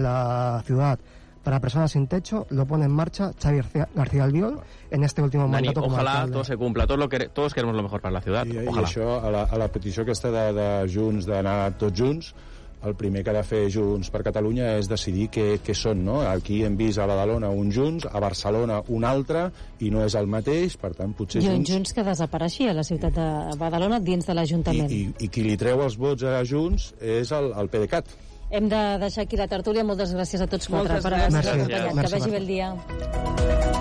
en la ciudad para personas sin techo lo pone en marcha Xavi García, Albiol en este último Dani, mandato ojalá alcalde. todo se cumpla, todo lo que, todos queremos lo mejor para la ciudad, I, i ojalá. això, a la, a la petició aquesta de, de Junts, d'anar tots junts, el primer que ha de fer Junts per Catalunya és decidir què, què són, no? Aquí hem vist a Badalona un Junts, a Barcelona un altre, i no és el mateix, per tant, potser I un Junts... Junts que desapareixia a la ciutat de Badalona dins de I, l'Ajuntament. i, I qui li treu els vots a Junts és el, el PDeCAT. Hem de deixar aquí la tertúlia. Moltes gràcies a tots quatre Moltes per gràcies. acompanyat. Merci, Que vagi bé el dia.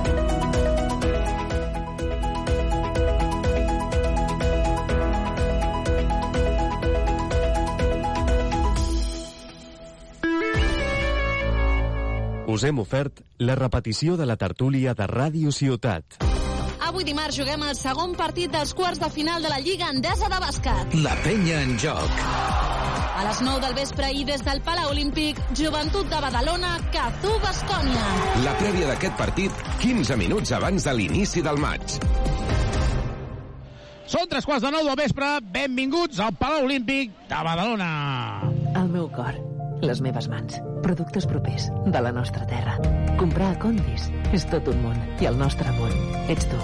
Us hem ofert la repetició de la tertúlia de Ràdio Ciutat. Avui dimarts juguem el segon partit dels quarts de final de la Lliga Endesa de Bàsquet. La penya en joc. A les 9 del vespre i des del Palau Olímpic, Joventut de Badalona, Cazú, Bascònia. La prèvia d'aquest partit, 15 minuts abans de l'inici del maig. Són tres quarts de nou del vespre. Benvinguts al Palau Olímpic de Badalona. El meu cor, les meves mans, productes propers de la nostra terra. Comprar a Condis és tot un món i el nostre món ets tu.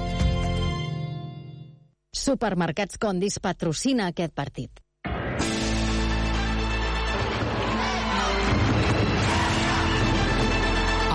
Supermercats Condis patrocina aquest partit.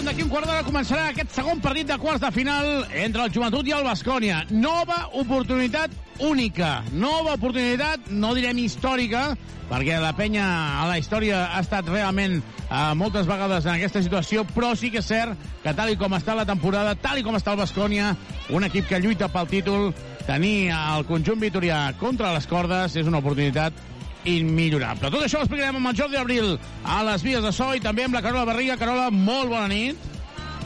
On d'aquí un quart d'hora començarà aquest segon partit de quarts de final entre el Joventut i el Bascònia. Nova oportunitat única, nova oportunitat, no direm històrica, perquè la penya a la història ha estat realment eh, moltes vegades en aquesta situació, però sí que és cert que tal i com està la temporada, tal i com està el Bascònia, un equip que lluita pel títol, tenir el conjunt vitorià contra les cordes és una oportunitat immillorable. Tot això ho explicarem amb el Jordi Abril a les vies de so i també amb la Carola Barriga. Carola, molt bona nit.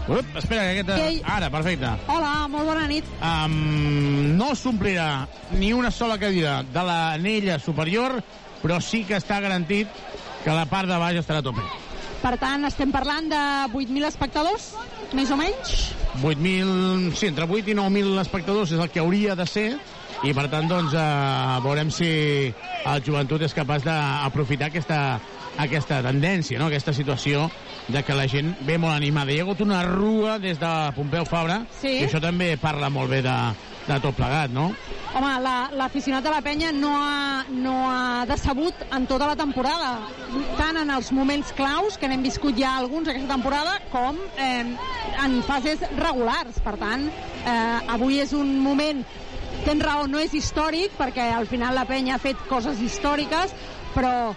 Up, espera, que aquesta... Ei. Ara, perfecte. Hola, molt bona nit. Um, no s'omplirà ni una sola cadira de l'anella superior, però sí que està garantit que la part de baix estarà a tope. Per tant, estem parlant de 8.000 espectadors, més o menys. 8.000, sí, entre 8 i 9.000 espectadors és el que hauria de ser, i per tant doncs eh, veurem si el joventut és capaç d'aprofitar aquesta, aquesta tendència, no? aquesta situació de que la gent ve molt animada. Hi ha hagut una rua des de Pompeu Fabra Sí. i això també parla molt bé de, de tot plegat, no? Home, la- l'aficionat de la penya no ha, no ha decebut en tota la temporada, tant en els moments claus, que n'hem viscut ja alguns aquesta temporada, com eh, en fases regulars. Per tant, eh, avui és un moment, tens raó, no és històric, perquè al final la penya ha fet coses històriques, però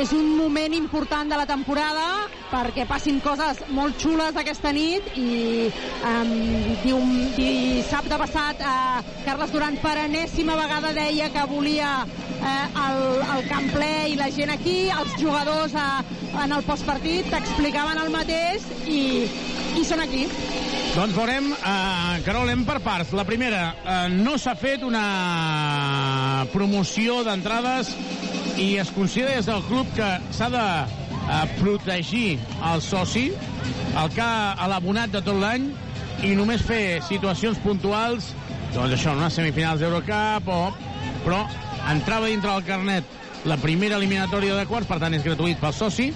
és un moment important de la temporada perquè passin coses molt xules aquesta nit i um, dium, dissabte passat uh, Carles Duran per enèsima vegada deia que volia uh, el, el camp ple i la gent aquí, els jugadors uh, en el postpartit t'explicaven el mateix i, i són aquí. Doncs veurem, eh, Carol, anem per parts. La primera, eh, no s'ha fet una promoció d'entrades i es considera des del club que s'ha de eh, protegir el soci, el que ha l'abonat de tot l'any, i només fer situacions puntuals, doncs això, unes semifinals d'Eurocup, o... però entrava dintre del carnet la primera eliminatòria de quarts, per tant és gratuït pel soci,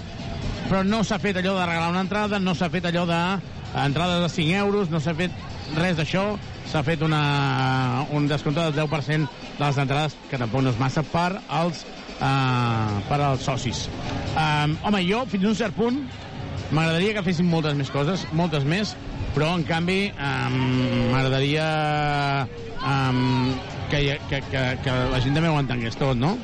però no s'ha fet allò de regalar una entrada, no s'ha fet allò de eh, entrades de 5 euros, no s'ha fet res d'això, s'ha fet una, un descompte del 10% de les entrades, que tampoc no és massa, per als, uh, per als socis. Um, home, jo, fins a un cert punt, m'agradaria que fessin moltes més coses, moltes més, però, en canvi, um, m'agradaria um, que, que, que, que la gent també ho entengués tot, no?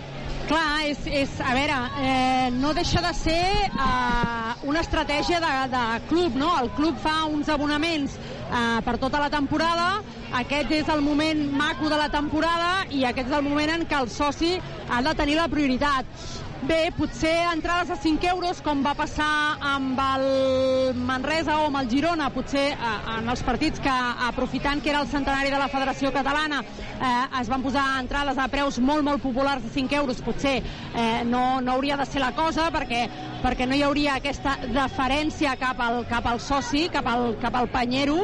Clar, és, és a veure, eh, no deixa de ser eh, una estratègia de, de club, no? El club fa uns abonaments eh, per tota la temporada. Aquest és el moment maco de la temporada i aquest és el moment en què el soci ha de tenir la prioritat. Bé, potser entrades a 5 euros, com va passar amb el Manresa o amb el Girona, potser eh, en els partits que, aprofitant que era el centenari de la Federació Catalana, eh, es van posar entrades a preus molt, molt populars de 5 euros, potser eh, no, no hauria de ser la cosa, perquè, perquè no hi hauria aquesta deferència cap al, cap al soci, cap al, cap al panyero,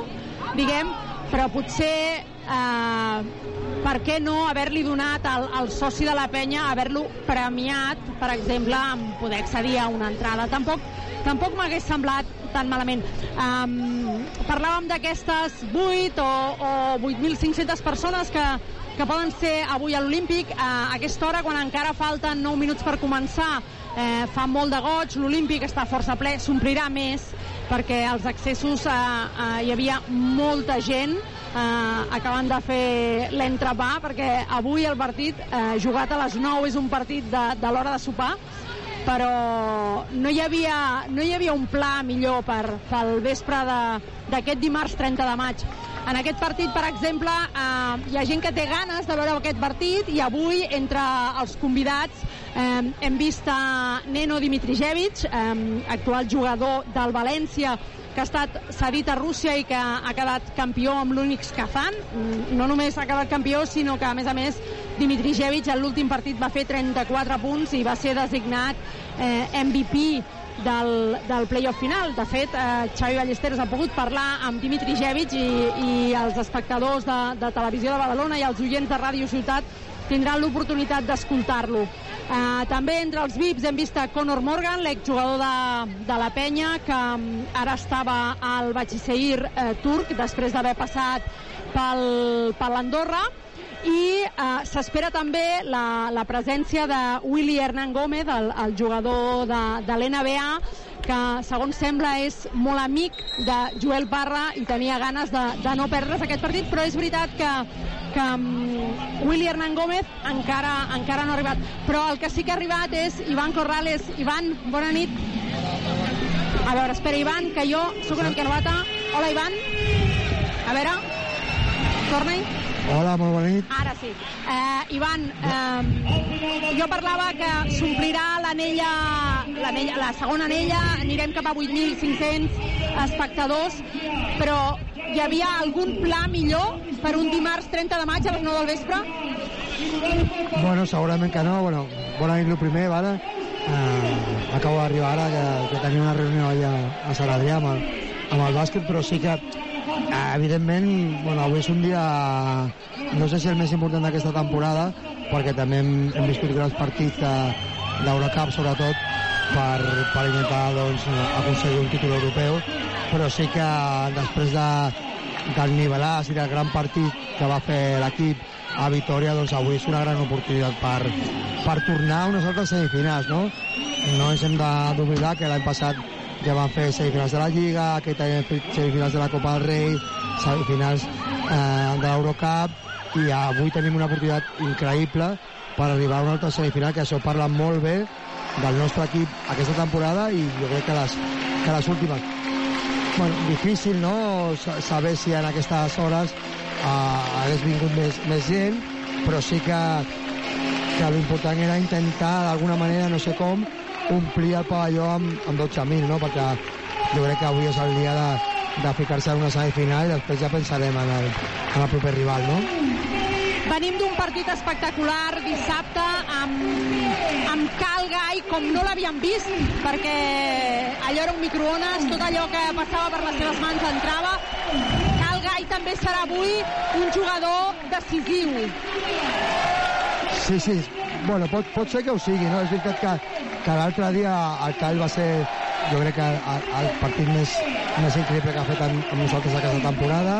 diguem, però potser eh, per què no haver-li donat al, al soci de la penya, haver-lo premiat, per exemple, amb poder accedir a una entrada. Tampoc, tampoc m'hagués semblat tan malament. Um, parlàvem d'aquestes 8 o, o 8.500 persones que, que poden ser avui a l'Olímpic a aquesta hora, quan encara falten 9 minuts per començar, eh, fa molt de goig, l'Olímpic està força ple, s'omplirà més perquè els accessos eh, eh, hi havia molta gent eh, acabant de fer l'entrepà perquè avui el partit eh, jugat a les 9 és un partit de, de l'hora de sopar però no hi havia, no hi havia un pla millor per, pel vespre d'aquest dimarts 30 de maig. En aquest partit, per exemple, eh, hi ha gent que té ganes de veure aquest partit i avui, entre els convidats, eh, hem vist a Neno Dimitrijevic, eh, actual jugador del València, que ha estat cedit a Rússia i que ha quedat campió amb l'Unix Kazan. Mm, no només ha quedat campió, sinó que, a més a més, Dimitrijevic en l'últim partit va fer 34 punts i va ser designat eh, MVP del, del playoff final. De fet, eh, Xavi Ballesteros ha pogut parlar amb Dimitrijevic i, i els espectadors de, de Televisió de Badalona i els oients de Ràdio Ciutat tindran l'oportunitat d'escoltar-lo. Uh, també entre els VIPs hem vist a Conor Morgan, l'exjugador de, de la penya, que um, ara estava al Batxisseir uh, turc, després d'haver passat pel, per l'Andorra, i uh, s'espera també la, la presència de Willy Hernán Gómez, el, el jugador de, de l'NBA, que segons sembla és molt amic de Joel Barra i tenia ganes de, de no perdre's aquest partit, però és veritat que, que um, Willy Hernán Gómez encara, encara no ha arribat. Però el que sí que ha arribat és Ivan Corrales. Ivan, bona nit. A veure, espera, Ivan, que jo sóc una mica novata. Hola, Ivan. A veure, torna-hi. Hola, molt bona nit. Ara sí. Eh, Ivan, eh, jo parlava que s'omplirà l'anella, l'anella, la segona anella, anirem cap a 8.500 espectadors, però hi havia algun pla millor per un dimarts 30 de maig a les 9 del vespre? Bueno, segurament que no. Bueno, bona nit el primer, vale? Uh, acabo d'arribar ara, que, que tenia una reunió allà a Sant Adrià amb el, amb el bàsquet, però sí que Eh, evidentment, bueno, avui és un dia, no sé si el més important d'aquesta temporada, perquè també hem, hem viscut grans partits d'Eurocup, sobretot, per, per intentar doncs, aconseguir un títol europeu, però sí que després de, del nivelàs i del gran partit que va fer l'equip a Vitoria, doncs avui és una gran oportunitat per, per tornar a unes altres semifinals, no? No ens hem d'oblidar que l'any passat ja van fer semifinals de la Lliga, aquest any semifinals de la Copa del Rei, semifinals eh, de l'Eurocup i avui tenim una oportunitat increïble per arribar a una altra semifinal que això parla molt bé del nostre equip aquesta temporada i jo crec que les, que les últimes. Bueno, difícil no saber si en aquestes hores eh, hagués vingut més, més gent però sí que, que l'important era intentar d'alguna manera, no sé com, omplir el pavelló amb, amb 12.000, no? perquè jo crec que avui és el dia de, de ficar-se en una semifinal i després ja pensarem en el, en el proper rival, no? Venim d'un partit espectacular dissabte amb, amb Cal Gai com no l'havíem vist perquè allò era un microones, tot allò que passava per les seves mans entrava. Cal Gai també serà avui un jugador decisiu. Sí, sí, bueno, pot, pot ser que ho sigui, no? És veritat que, que l'altre dia el Cal va ser, jo crec que el, el partit més, més increïble que ha fet amb, amb nosaltres aquesta temporada,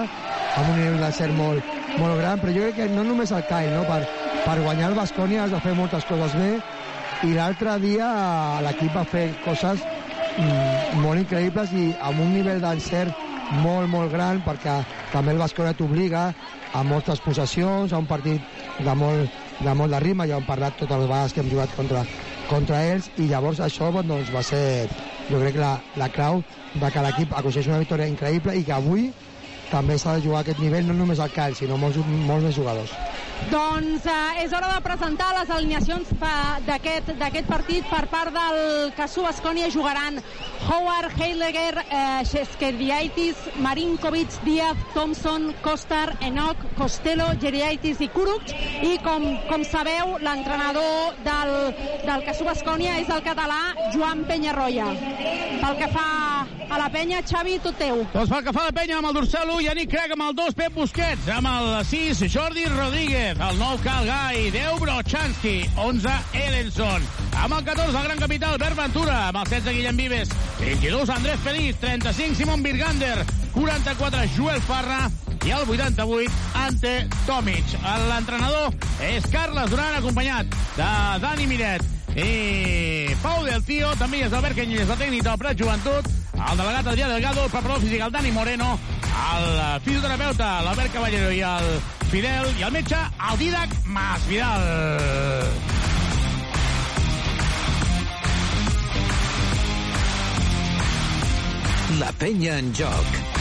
amb un nivell de ser molt, molt gran, però jo crec que no només el Cal, no? Per, per guanyar el Bascònia has de fer moltes coses bé, i l'altre dia l'equip va fer coses mm, molt increïbles i amb un nivell d'encert molt, molt gran, perquè també el Bascònia t'obliga a moltes possessions, a un partit de molt, de molt de ritme, ja hem parlat totes les vegades que hem jugat contra, contra ells, i llavors això doncs, va ser, jo crec, la, la clau de que l'equip aconsegueix una victòria increïble i que avui també s'ha de jugar a aquest nivell, no només al Call, sinó molts, molts més jugadors. Doncs eh, és hora de presentar les alineacions pa- d'aquest partit per part del Casu Bascònia jugaran Howard, Heidegger, eh, Marinkovic, Díaz, Thompson, Kostar, Enoch, Costello, Geriaitis i Kuruc i com, com sabeu l'entrenador del, del Casu Bascònia és el català Joan Penyarroia pel que fa a la penya Xavi, tot teu. Doncs pel que fa a la penya amb el dorsal 1, Yannick Crac amb el 2, Pep Busquets, amb el 6, Jordi Rodríguez, el 9, Calgai, 10, Brochanski, 11, Elenson, amb el 14, el gran capital, Bert Ventura, amb el 16, Guillem Vives, 22, Andrés Feliz, 35, Simon Birgander, 44, Joel Farra, i el 88, Ante Tomic. L'entrenador és Carles Duran, acompanyat de Dani Miret i Pau del Tío, també és Albert Canyelles, el tècnic del Prat Joventut, el delegat Adrià Delgado, el preparador físic, el Dani Moreno, el fisioterapeuta, l'Albert Caballero i el Fidel, i el metge, el Didac Masvidal. La penya en joc.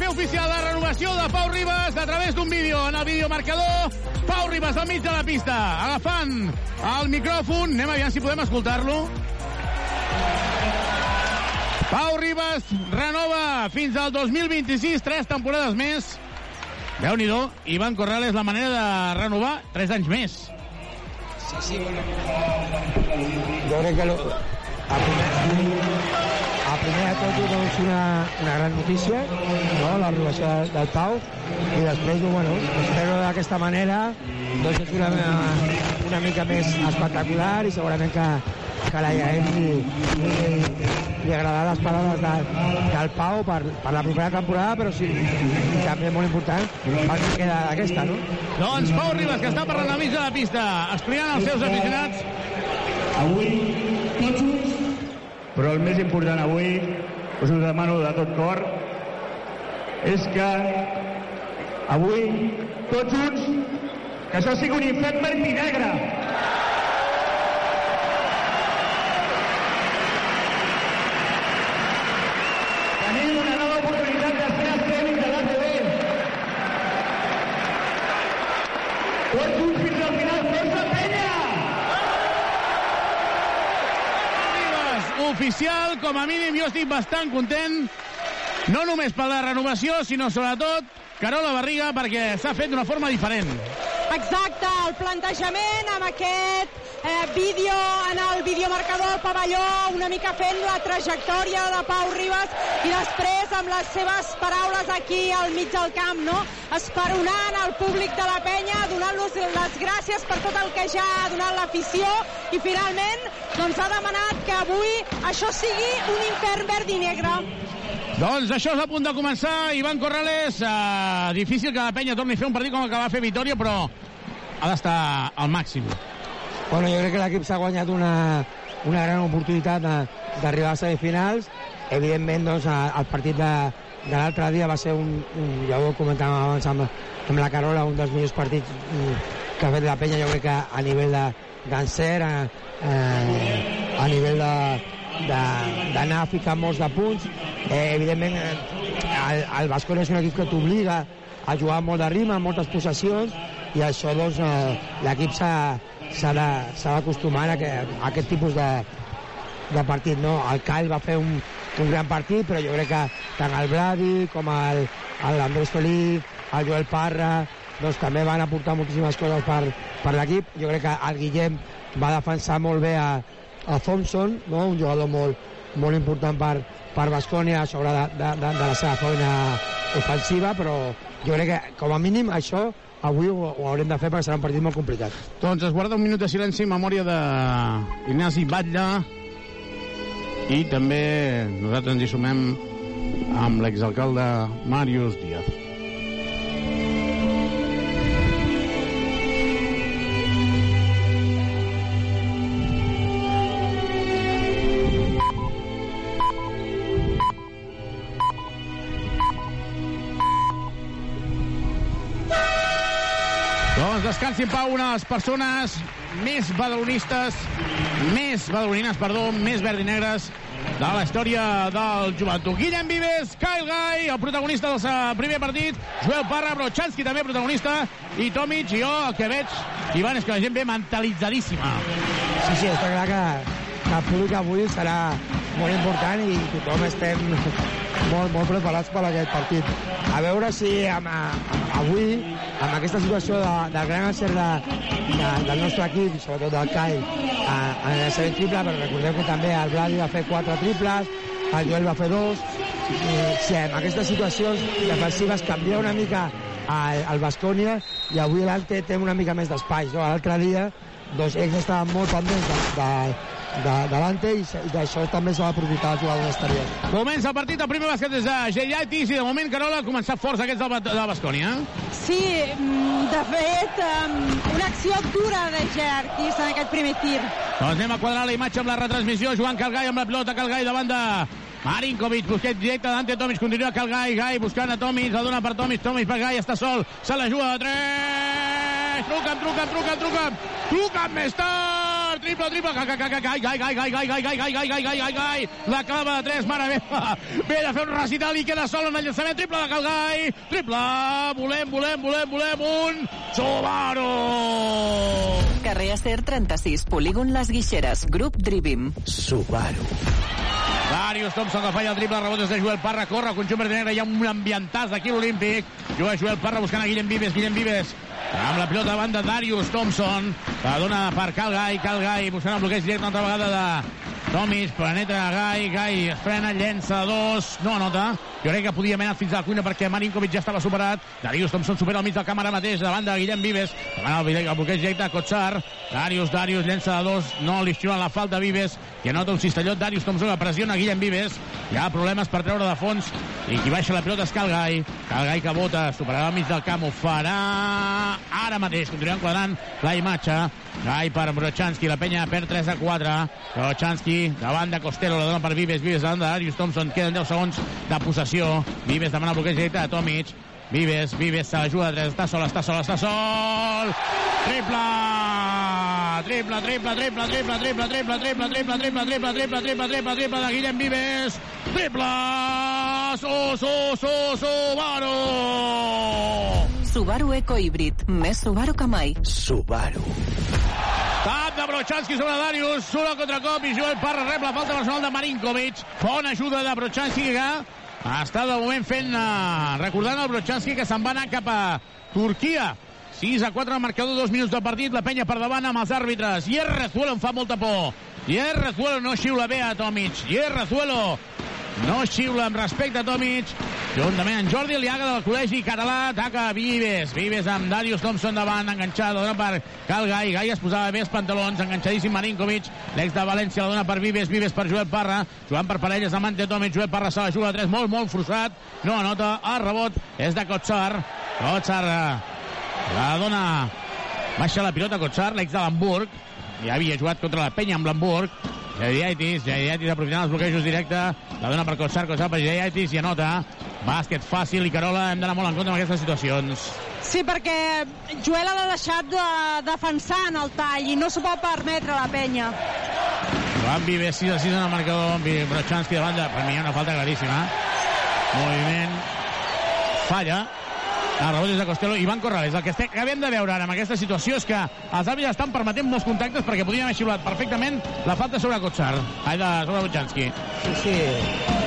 fer oficial la renovació de Pau Ribas a través d'un vídeo. En el videomarcador, Pau Ribas al mig de la pista, agafant el micròfon. Anem aviam si podem escoltar-lo. Pau Ribas renova fins al 2026, tres temporades més. déu nhi Ivan Corrales, la manera de renovar tres anys més. Sí, sí, bueno. Jo crec que lo, primer, a de tot doncs, una, una gran notícia, no? la renovació del, del Pau, i després, bueno, espero d'aquesta manera doncs és una, una mica més espectacular i segurament que, que la Iaem li, li, li agradarà les paraules de, del Pau per, per la propera temporada, però sí, i també molt important pel que queda d'aquesta, no? Doncs Pau Ribas, que està parlant al mig de la pista, explicant als seus aficionats Avui, però el més important avui, us ho demano de tot cor, és que avui, tots junts, que això sigui un infern verd i negre. Tenim una nova oportunitat de ser escènic de l'ACB. Tots junts fins al final, força penya! Ribas, oficial, com a mínim jo estic bastant content, no només per la renovació, sinó sobretot Carola Barriga, perquè s'ha fet d'una forma diferent. Exacte, el plantejament amb aquest eh, vídeo en el videomarcador al pavelló, una mica fent la trajectòria de Pau Ribas i després amb les seves paraules aquí al mig del camp, no? Esperonant el públic de la penya, donant-los les gràcies per tot el que ja ha donat l'afició i finalment doncs ha demanat que avui això sigui un infern verd i negre. Doncs això és a punt de començar. Ivan Corrales, eh, difícil que la penya torni a fer un partit com el que va fer Vitoria, però ha d'estar al màxim. Bueno, jo crec que l'equip s'ha guanyat una, una gran oportunitat de- d'arribar a semifinals. Evidentment, doncs, el partit de, de l'altre dia va ser un, un ja ho comentàvem abans amb, amb la Carola, un dels millors partits mm, que ha fet la penya, jo crec que a nivell de d'encert, a, eh, a nivell de de- d'anar a ficar molts de punts. Eh, evidentment, eh, el, el Bascona és un equip que t'obliga a jugar molt de rima, moltes possessions, i això, doncs, eh, l'equip s'ha d'acostumar a, a aquest tipus de, de partit, no? El Call va fer un, un gran partit, però jo crec que tant el Bladi com el, el Andrés Feliz, el Joel Parra, doncs també van aportar moltíssimes coses per, per l'equip. Jo crec que el Guillem va defensar molt bé a, a Thompson, no? un jugador molt, molt important per, per Bascònia sobre de, de, de, de la seva feina ofensiva, però jo crec que com a mínim això avui ho, ho haurem de fer perquè serà un partit molt complicat. Doncs es guarda un minut de silenci en memòria de Ignasi Batlle, I també nosaltres ens hi sumem amb l'exalcalde Màrius Díaz. Descansi en pau una de les persones més badalonistes, més badalonines, perdó, més verd i negres de la història del joventut. Guillem Vives, Kyle Guy, el protagonista del primer partit, Joel Parra, Brochanski també protagonista, i Tomic, i jo el que veig, Ivan, és que la gent ve mentalitzadíssima. Sí, sí, està clar que, que el públic avui serà molt important i tothom estem molt, molt preparats per aquest partit. A veure si amb, amb, avui, amb aquesta situació de, del gran encert de, de, del nostre equip, sobretot del CAI, en el segon triple, però recordeu que també el Vladi va fer quatre triples, el Joel va fer dos, i si amb aquestes situacions defensives canvia una mica al, al Bascònia i avui l'Alte té una mica més d'espai. No? L'altre dia doncs, ells estaven molt pendents de, de, de, davante i, i d'això també s'ha d'aprofitar els jugadors exteriors. Comença el partit, el primer bàsquet és de Geiatis i de moment Carola ha començat forts aquests del, de la Bascònia. Sí, mm, de fet, una acció dura de Gerkis en aquest primer tir. Doncs anem a quadrar la imatge amb la retransmissió, Joan Calgai amb la pilota, Calgai davant de Marinkovic, Busquets directe Dante Tomic, continua Calgai, Gai buscant a Tomic, la dona per Tomic, Tomic per Gai, està sol, se la juga de 3, truca'm, truca'm, truca'm, truca'm, truca'm més tard, triple, triple, gai, gai, gai, gai, gai, gai, gai, gai, gai, gai, gai, gai, gai, gai, gai, la clava de 3, mare meva, ve de fer un recital i queda sol en el llançament, triple de Calgai, triple, volem, volem, volem, volem, un Subaru! Carrer Acer 36, polígon Les Guixeres, grup Drivim. Subaru. Darius Thompson que falla el triple, rebot és de Joel Parra, corre, conjunt verd i negre, hi ha un ambientàs d'aquí l'Olímpic. Juga Joel Parra buscant a Guillem Vives, Guillem Vives amb la pilota davant de Darius Thompson, la dona per Calgai, Calgai buscant el bloqueig directe una altra vegada de Tomis, penetra Gai, Gai es frena, llença dos, no anota. Jo crec que podia haver fins a la cuina perquè Marinkovic ja estava superat. Darius Thompson supera al mig del camp ara mateix, davant de Guillem Vives. Davant el, el bloqueig directe de Kotsar. Darius, Darius, llença de dos, no li xiula la falta a Vives, que anota un cistellot. Darius Thompson que pressiona Guillem Vives. Hi ha problemes per treure de fons i qui baixa la pilota és Calgai. Calgai que vota, superarà al mig del camp, ho farà ara mateix. Continuem quadrant la imatge. Gai per Brochanski, la penya perd 3 a 4. Brochanski davant de Costello, la dona per Vives, Vives davant Darius Thompson, queden 10 segons de possessió. Vives demana bloqueig directe de Tomic. Vives, Vives se la juga de 3, està sol, està sol, està sol! Triple! Triple, triple, triple, triple, triple, triple, triple, triple, triple, triple, triple, triple, triple, triple de Guillem Vives! Triple! Su, su, su, Subaru! Subaru Eco Híbrid, més Subaru que mai. Subaru. Tap de Brochanski sobre Darius, surt el contracop i Joel Parra rep la falta personal de Marinkovic. Bona ajuda de Brochanski que està de moment fent, uh, recordant el Brochanski que se'n va anar cap a Turquia. 6 a 4 al marcador, dos minuts de partit, la penya per davant amb els àrbitres. Yerrezuelo em fa molta por. Yerrezuelo no xiula bé a Tomic. Yerrezuelo no xiula amb respecte a Tomic. Juntament amb Jordi Liaga del col·legi català, ataca Vives. Vives amb Darius Thompson davant, enganxat, la dona per Cal Gai. Gai es posava bé els pantalons, enganxadíssim Marinkovic. L'ex de València la dona per Vives, Vives per Joel Parra. Jugant per parelles amb Ante Tomic. Joel Parra se la juga a 3, molt, molt frustrat. No anota, el rebot és de Kotsar. Kotsar la dona baixa la pilota Kotsar, l'ex de l'Hamburg. Ja havia jugat contra la penya amb l'Hamburg. Jadiaitis, Jadiaitis aprofitant els bloquejos directe, la dona per Kotsar, Kotsar per Jadiaitis i anota. Bàsquet fàcil i Carola, hem d'anar molt en compte amb aquestes situacions. Sí, perquè Joel ha de deixar de defensar en el tall i no s'ho pot permetre la penya. Joan Vives, 6 a 6 en el marcador, Brochanski de... Per mi hi ha una falta claríssima. Moviment. Falla. El rebot és de Costello. Ivan Corrales, el que acabem de veure ara amb aquesta situació és que els àrbitres estan permetent molts contactes perquè podrien haver xiulat perfectament la falta sobre Kotsar. Ai, de, sobre Butjanski. Sí, sí,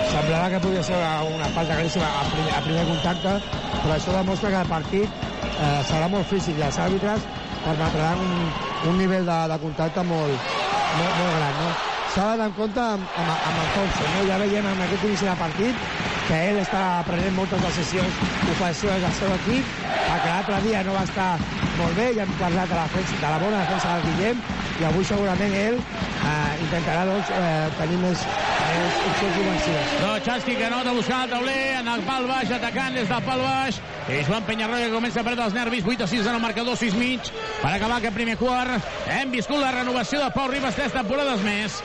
semblava que podia ser una falta claríssima a primer, a primer contacte, però això demostra que el partit eh, serà molt físic i els àrbitres permetran un, un nivell de, de contacte molt, molt, molt gran. No? S'ha d'anar en compte amb, amb, amb el Thompson. No? Ja veiem en aquest inici de partit que ell està prenent moltes decisions ofensives del seu equip, perquè l'altre dia no va estar molt bé, ja hem parlat de la, defensa, de la bona defensa del Guillem, i avui segurament ell eh, intentarà doncs, eh, tenir més, és opcions ofensives. Lochanski que nota buscant el tauler, en el pal baix, atacant des del pal baix. I Joan Penyarroia comença a perdre els nervis, 8 a 6 en el marcador, 6 mig. Per acabar aquest primer quart, hem viscut la renovació de Pau Ribas, tres temporades més.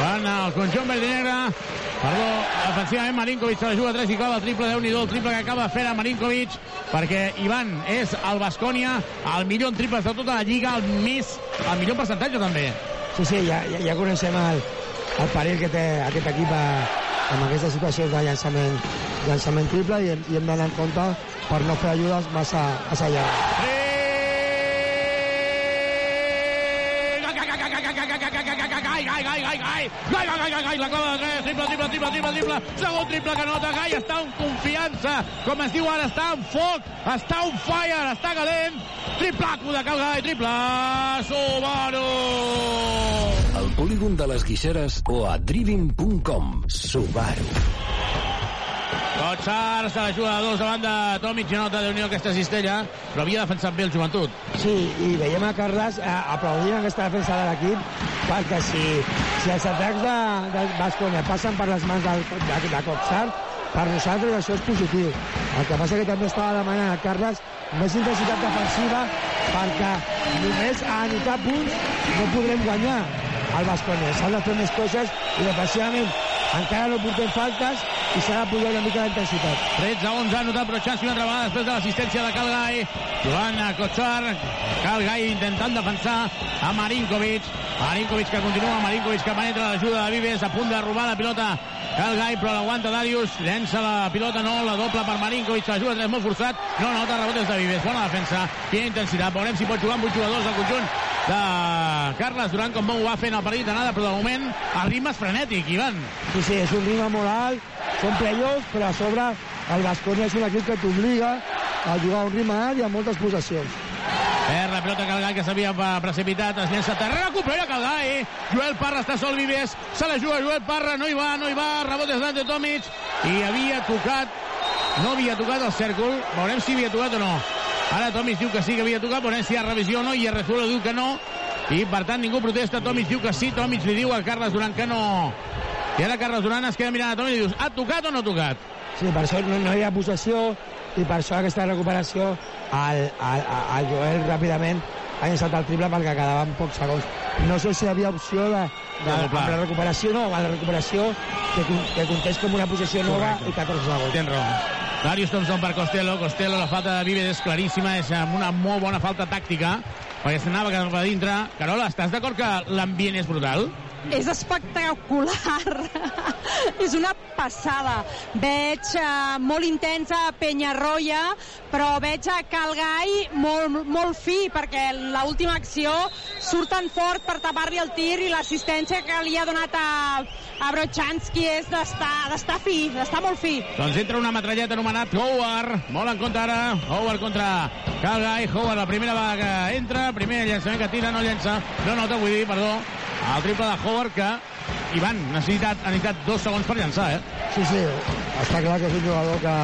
Van al conjunt verd i negre. Perdó, defensivament Marinkovic se la juga 3 i clava el triple, déu nhi el triple que acaba fer a Marinkovic, perquè Ivan és el Bascònia, el millor en triples de tota la lliga, el més, el millor percentatge també. Sí, sí, ja, ja, ja coneixem el, el perill que té aquest equip a, amb aquestes situacions de llançament, llançament triple i, hem- i hem d'anar en compte per no fer ajudes massa, massa llargues. Gai, gai, gai, gai, gai, gai, gai, gai, gai, gai, la clava de tres, triple, triple, triple, triple, triple, segon triple que nota, Gai està en confiança, com es diu ara, està en foc, està on fire, està calent, triplaco de Cal Gai, triple, Subaru! Al polígon de les Guixeres o a driving.com. Subaru. Kotsar se la juga de dos de Tomic i nota de unió aquesta cistella, però havia defensat bé el joventut. Sí, i veiem a Carles eh, aplaudint aquesta defensa de l'equip perquè si, si els atacs de, de Basconia passen per les mans del, de, de Copsar, per nosaltres això és positiu. El que passa que també estava demanant a Carles més intensitat defensiva perquè només a anotar punts no podrem guanyar al Basconia. S'han de fer més coses i defensivament encara no portem faltes i s'ha de pujar una mica la intensitat. 13 a 11 ha notat Brochanski una altra vegada després de l'assistència de Calgai. Joan Kotsar. Calgai intentant defensar a Marinkovic. Marinkovic que continua, Marinkovic que penetra l'ajuda de Vives, a punt de robar la pilota Calgai, però l'aguanta Darius, llença la pilota, no, la doble per Marinkovic, la juga 3 molt forçat, no nota rebotes de Vives, bona defensa, quina intensitat, veurem si pot jugar amb 8 jugadors del conjunt de Carles Duran, com ho va en el partit d'anada, però de moment el ritme és frenètic, Ivan. Sí, sí, és un ritme molt alt, són playoffs, però a sobre el Basconia és un equip que t'obliga a jugar a un ritme alt i amb moltes possessions. Perd la pilota Calgai que s'havia pa- precipitat, es llença a terra, recupera Calgai, Joel Parra està sol Vives, se la juga Joel Parra, no hi va, no hi va, rebotes d'Ante Tomic, i havia tocat, no havia tocat el cèrcol, veurem si havia tocat o no. Ara Tomic diu que sí que havia tocat, veurem si hi ha revisió o no, i Arrezuelo diu que no, i per tant ningú protesta, Tomic diu que sí, Tomic li diu a Carles Duran que no. I ara Carles Duran es queda mirant a Tomic i dius, ha tocat o no ha tocat? Sí, per això no, no hi ha possessió i per això aquesta recuperació el, el, el Joel ràpidament ha llançat el triple perquè quedaven pocs segons. No sé si hi havia opció de, de, No, amb clar. la recuperació, no, amb la recuperació que, que comptés com una possessió nova i 14 segons. Tens raó. Darius Thompson per Costello. Costello, la falta de Vives és claríssima, és amb una molt bona falta tàctica, perquè s'anava cap a dintre. Carola, estàs d'acord que l'ambient és brutal? És espectacular. és una passada. Veig uh, molt intensa Penyarroia, però veig a Calgai molt, molt fi, perquè l'última acció surten fort per tapar-li el tir i l'assistència que li ha donat a, a Brochanski és d'estar fi, d'estar molt fi. Doncs entra una metralleta anomenat Howard. Molt en compte ara. Howard contra Calgai. Howard, la primera que entra. Primer llançament que tira, no llença. No nota, vull dir, perdó. El triple de Howard que... Ivan, necessitat, ha necessitat dos segons per llançar, eh? Sí, sí, està clar que és un jugador que,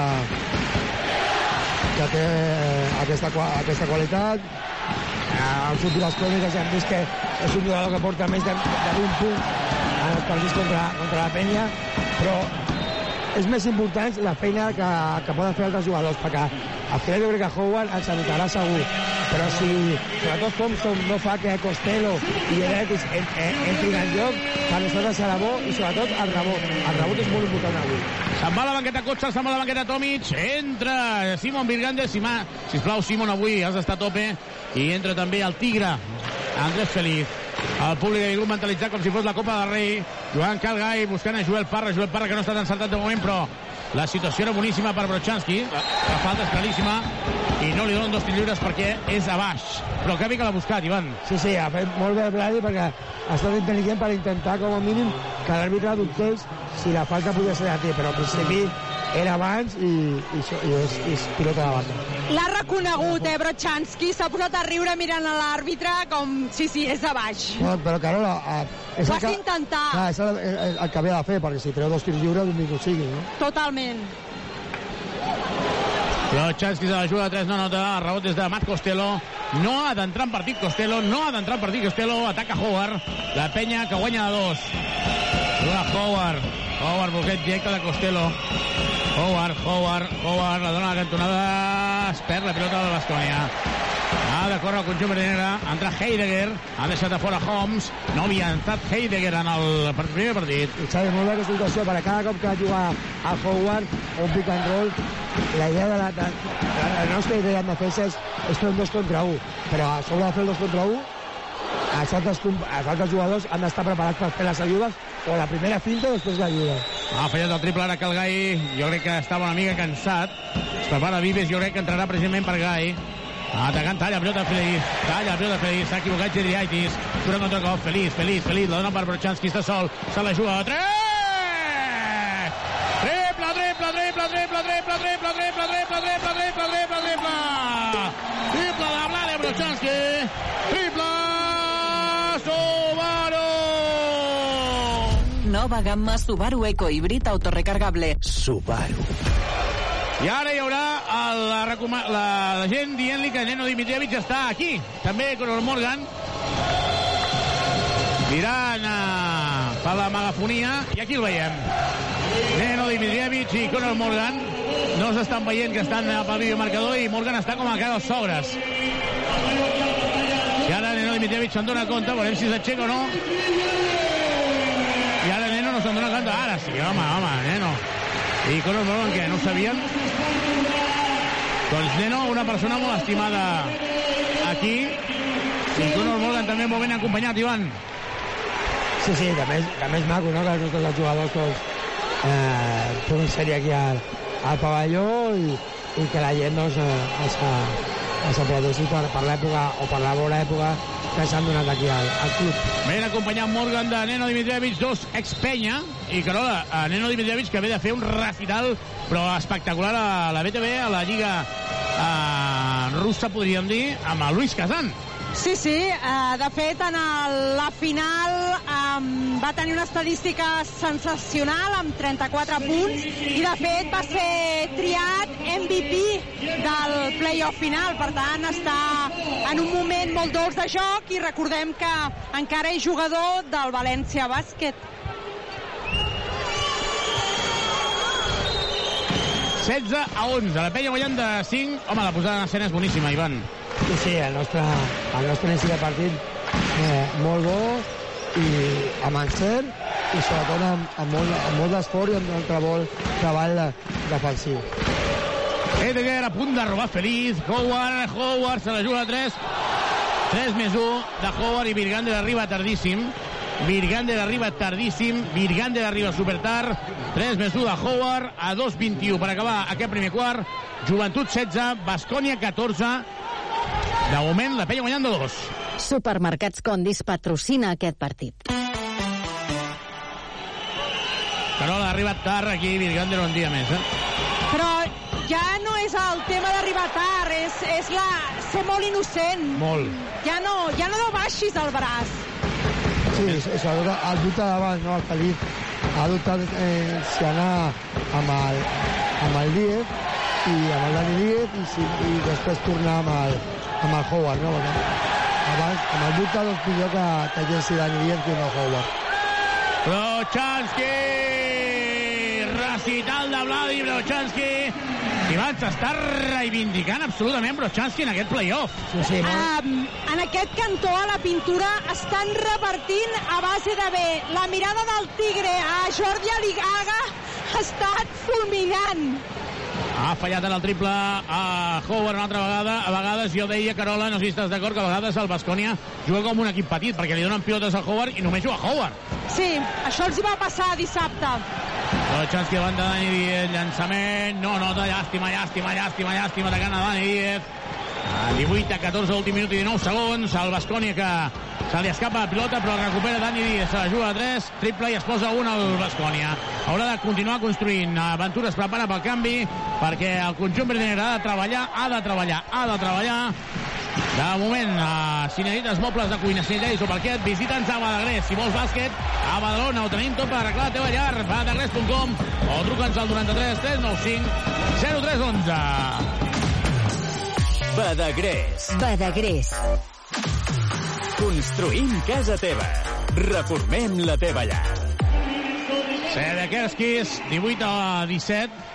que té eh, aquesta, aquesta qualitat. Eh, En últimes cròniques hem vist que és un jugador que porta més de, de 20 punts en els partits contra, contra la penya, però és més important la feina que, que poden fer altres jugadors, perquè al final jo crec que Howard ens anotarà segur, però si sobretot Thompson no fa que Costello i Eretis en, en, entrin en joc, per nosaltres serà bo i sobretot el rebot. El rebot és molt important avui. Se'n va la banqueta Cotxa, se'n va la banqueta Tomic, entra Simon Virgandes, si sisplau Simon avui has d'estar a tope, i entra també el Tigre, Andrés Feliz. El públic ha vingut mentalitzat com si fos la Copa del Rei. Joan Calgai buscant a Joel Parra, Joel Parra que no ha estat encertat de moment, però la situació era boníssima per Brochanski. La, falta és claríssima i no li donen dos tirs lliures perquè és a baix. Però que bé que l'ha buscat, Ivan. Sí, sí, ha fet molt bé Bladi perquè ha estat intel·ligent per intentar com a mínim que l'àrbitre dubtés si la falta podia ser de ti, però al principi era abans i, i, això- i, és, i és pilota de banda. L'ha reconegut, eh, Brochanski. S'ha posat a riure mirant a l'àrbitre com... Sí, sí, és de baix. No, però Carola... Eh, és Ho el has que- d'intentar. Clar, és el, el, el que havia de fer, perquè si treu dos tirs lliures, benvingut sigui, no? Totalment. Brochanski se la juga de 3, no nota, el rebot des de Matt Costello. No ha d'entrar en partit Costello, no ha d'entrar en partit Costello, ataca Howard, la penya que guanya de dos. Juga Howard. Howard, bloqueig directe de Costello. Howard, Howard, Howard, la dona a la cantonada. Es perd la pilota de Bascònia. Ha de córrer el conjunt negre. Entra Heidegger. Ha deixat a fora Holmes. No havia entrat Heidegger en el primer partit. I Xavi, molt aquesta situació, perquè cada cop que juga a Howard un pick and roll, la idea de la, de, de la nostra idea en defensa és, és fer un dos contra un, però a sobre de fer el dos contra un, els altres, els altres jugadors han d'estar preparats per fer les ajudes o la primera finta després l'ajuda. Ha fallat el triple ara que el Gai, jo crec que estava una mica cansat. Es prepara Vives, jo crec que entrarà precisament per Gai. Atacant, talla, pilota Feliz, talla, pilota Feliz, s'ha equivocat Geriaitis, surt en contracop, Feliz, Feliz, Feliz, la dona per Brochanski, està sol, se la juga 3! Triple, triple, triple, triple, triple, triple, triple, triple, triple, triple, triple, triple! Triple de Vlade Brochanski, triple Nova gamma Subaru Eco Híbrid autorecargable. Subaru. I ara hi haurà el, la, la, la gent dient-li que Neno Dimitrievich està aquí. També Conor Morgan. Mirant uh, per la megafonia. I aquí el veiem. Neno Dimitrievich i Conor Morgan no s'estan veient que estan eh, pel videomarcador i Morgan està com a casa dels sogres. I ara Neno Dimitrievich se'n dona compte, veurem si s'aixeca o no. No dona compte. Ara sí, home, home, Neno. I Conor Morgan, què, no ho sabien? Doncs Neno, una persona molt estimada aquí. I Conor Morgan també molt ben acompanyat, Ivan. Sí, sí, també és, també és maco, no?, que els nostres jugadors doncs, eh, puguin ser aquí al, al pavelló i, i que la gent doncs, eh, els, eh, els aplaudeixi per, per l'època o per la bona època que s'han donat aquí al, al club. Ben acompanyat Morgan de Neno Dimitrievich, dos ex-penya, i Carola, a Neno Dimitrievich que ve de fer un recital però espectacular a la BTV, a la Lliga eh, russa, podríem dir, amb el Luis Kazan. Sí, sí, eh, de fet en la final va tenir una estadística sensacional amb 34 punts i de fet va ser triat MVP del playoff final, per tant està en un moment molt dolç de joc i recordem que encara és jugador del València Bàsquet. 16 a 11, la penya guanyant de 5. Home, la posada en escena és boníssima, Ivan. Sí, sí, el nostre, el nostre inici de partit eh, molt bo i amb encert i sobretot amb, amb molt, molt d'esforç i amb un treball, treball de- defensiu. Edgar a punt de robar feliç. Howard, Howard se la juga a 3. 3 més 1 de Howard i Virgander arriba tardíssim. Virgander arriba tardíssim. Virgander arriba super tard. 3 més 1 de Howard a 2.21 per acabar aquest primer quart. Joventut 16, Bascònia 14. De moment, la penya guanyant de 2. Supermercats Condis patrocina aquest partit. Carola ha arribat tard aquí, Virgander un dia més. Eh? Però ja no és el tema d'arribar tard, és, és la, ser molt innocent. Molt. Ja no, ja no baixis el braç. Sí, sobretot el dubte d'abans, no? el Felip ha dubtat eh, si anar amb el, amb el Díez i amb el Dani Díez i, si, i després tornar amb el, amb el Howard, no? Perquè abans, amb el dubte, doncs millor que, que llenci Dani Díez que no Howard. Brochanski! Recital de Vladi Brochanski. I va, s'està reivindicant absolutament Brochanski en aquest playoff. Sí, sí, Um, en aquest cantó a la pintura estan repartint a base de bé. La mirada del tigre a Jordi Aligaga ha estat fulminant. Ha fallat en el triple a Howard una altra vegada. A vegades jo deia, Carola, no sé si estàs d'acord, que a vegades el Bascònia juga com un equip petit, perquè li donen pilotes a Howard i només juga Howard. Sí, això els hi va passar dissabte. Brochanski davant de Dani Díez, llançament, no, no, llàstima, llàstima, llàstima, llàstima, atacant a Dani Díez. A 18 a 14, últim minut i 19 segons, el Bascònia que se li escapa la pilota, però recupera Dani Díez, se la juga a 3, triple i es posa 1 al Bascònia. Haurà de continuar construint. Aventura es prepara pel canvi, perquè el conjunt verdinegre ha de treballar, ha de treballar, ha de treballar. De moment, uh, si necessites mobles de cuina, si necessites parquet, visita'ns a Badagrés. Si vols bàsquet, a Badalona ho tenim tot per arreglar la teva llar. Badagrés.com o truca'ns al 93 395 0311. Badagrés. Badagrés. Construïm casa teva. Reformem la teva llar. Pedekerskis, 18 a 17.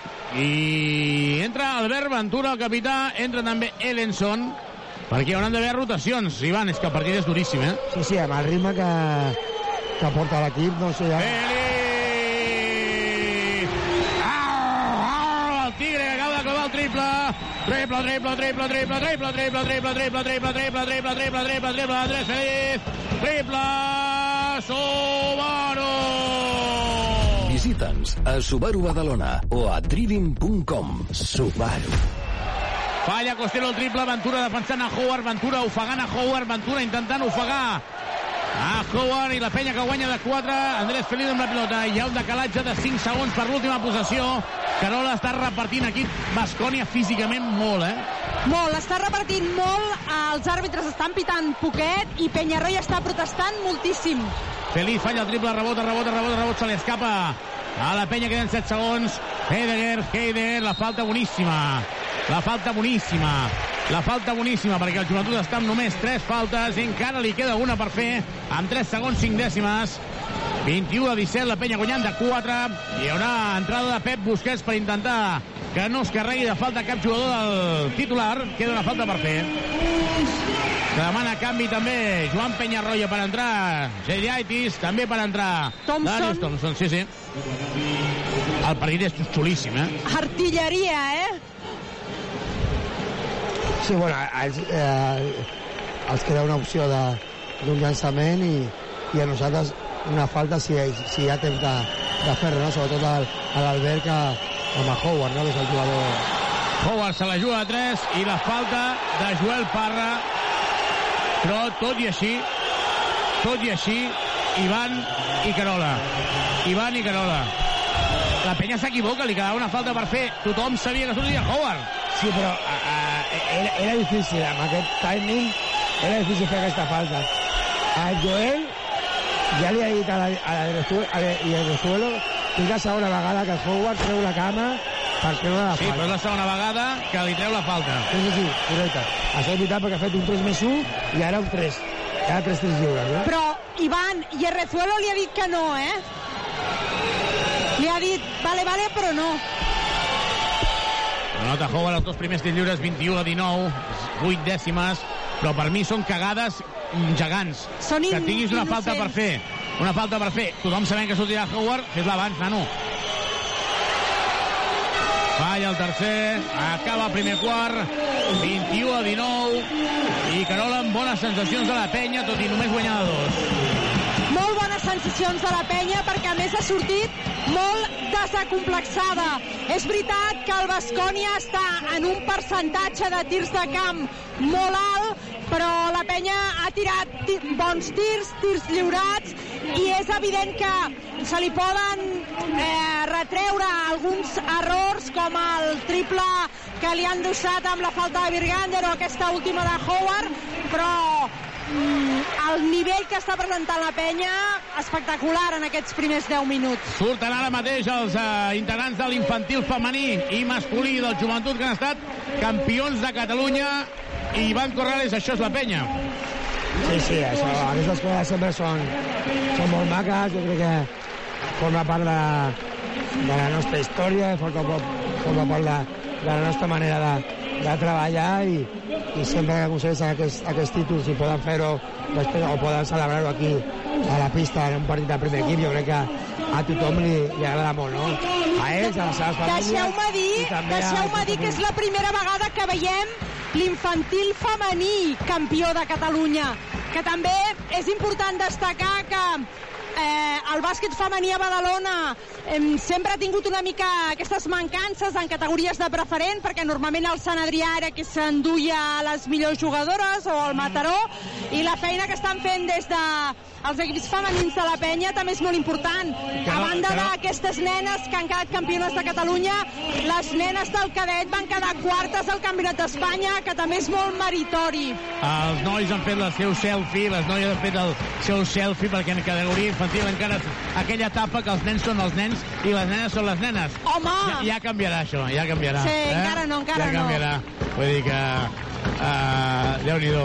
I entra Albert Ventura, el capità, entra també Ellenson, perquè hauran d'haver rotacions. Ivan, és que el partit és duríssim, eh? Sí, sí, amb el ritme que, que porta l'equip, no sé... Ja... Ah, el Tigre que acaba de clavar el triple. Triple, triple, triple, triple, triple, triple, triple, triple, triple, triple, triple, triple, triple, triple, Andrés Feliz. Triple, Subaru. Visita'ns a Subaru Badalona o a trivim.com. Subaru. Falla Costello el triple, Ventura defensant a Howard, Ventura ofegant a Howard, Ventura intentant ofegar a Howard i la penya que guanya de 4, Andrés Feliz amb la pilota, hi ha un decalatge de 5 segons per l'última possessió, Carola està repartint aquí Bascònia físicament molt, eh? Molt, està repartint molt, els àrbitres estan pitant poquet i Penyarroia està protestant moltíssim. Feliz falla el triple, rebota, rebota, rebota, rebota, se li escapa. A la penya, queden 7 segons, Heidegger, Heidegger, la falta boníssima, la falta boníssima, la falta boníssima, perquè el joventut està amb només 3 faltes, encara li queda una per fer, amb 3 segons 5 dècimes, 21 a 17, la penya guanyant de 4, hi haurà entrada de Pep Busquets per intentar que no es carregui de falta cap jugador del titular, queda una falta per fer. Que demana canvi també Joan Penyarroia per entrar, Geliaitis també per entrar Thompson. Darius Thompson, sí, sí. El partit és xulíssim, eh? Artilleria, eh? Sí, bueno, els, eh, els queda una opció d'un llançament i, i a nosaltres una falta si, si hi ha temps de, de fer no? sobretot al- a l'Albert que amb el Howard, no? que és el jugador. Howard se la juga a 3 i la falta de Joel Parra. Però tot i així tot i així Ivan i Carola. Ivan i Carola. La penya s'equivoca, li quedava una falta per fer. Tothom sabia que sortia Howard Sí, però a, era, era difícil, amb aquest timing era difícil fer aquesta falta. A Joel ja li ha dit a la, a la a la, a que és la segona vegada que el Howard treu la cama per treure la sí, falta. però és la segona vegada que li treu la falta Sí, sí, sí, correcte. Això és veritat perquè ha fet un 3 més 1 i ara un 3. Ara 3 3 lliures, no? Però Ivan i Errezuelo li ha dit que no, eh? Li ha dit, vale, vale, però no. Anota Howard els dos primers tirs lliures, 21 a 19, 8 dècimes, però per mi són cagades gegants. Són que in- tinguis una falta per fer, una falta per fer, tothom sabent que sortirà Howard, fes-la abans, nano. Falla el tercer, acaba el primer quart, 21 a 19, i Carola amb bones sensacions de la penya, tot i només guanyar de dos. Sensacions de la penya perquè a més ha sortit molt desacomplexada. És veritat que el Bascònia està en un percentatge de tirs de camp molt alt, però la penya ha tirat ti bons tirs, tirs lliurats, i és evident que se li poden eh, retreure alguns errors com el triple que li han deixat amb la falta de Virgander o aquesta última de Howard, però el nivell que està presentant la penya espectacular en aquests primers 10 minuts. Surten ara mateix els eh, integrants de l'infantil femení i masculí del joventut que han estat campions de Catalunya i Ivan Corrales, això és la penya. Sí, sí, això, aquestes coses sempre són, són molt maques, jo crec que forma part de, de la nostra història, forma, forma part de, de la nostra manera de, de treballar i, i sempre que aconsegueixen aquests, aquests títols i poden fer-ho després o poden celebrar-ho aquí a la pista en un partit de primer equip, jo crec que a tothom li, li agrada molt, no? A ells, a les seves famílies... Deixeu-me dir, també a- dir que és la primera vegada que veiem l'infantil femení campió de Catalunya, que també és important destacar que eh, el bàsquet femení a Badalona eh, sempre ha tingut una mica aquestes mancances en categories de preferent, perquè normalment el Sant Adrià era que s'enduia les millors jugadores o el Mataró, i la feina que estan fent des de els equips femenins de la penya també és molt important. A banda d'aquestes nenes que han quedat campiones de Catalunya, les nenes del cadet van quedar quartes al Campionat d'Espanya, que també és molt meritori. Els nois han fet el seu selfie, les noies han fet el seu selfie perquè en categoria infantil encara aquella etapa que els nens són els nens i les nenes són les nenes. Home! Ja, ja canviarà això, ja canviarà. Sí, eh? encara no, encara ja no. canviarà. Vull dir que... Uh, Déu-n'hi-do.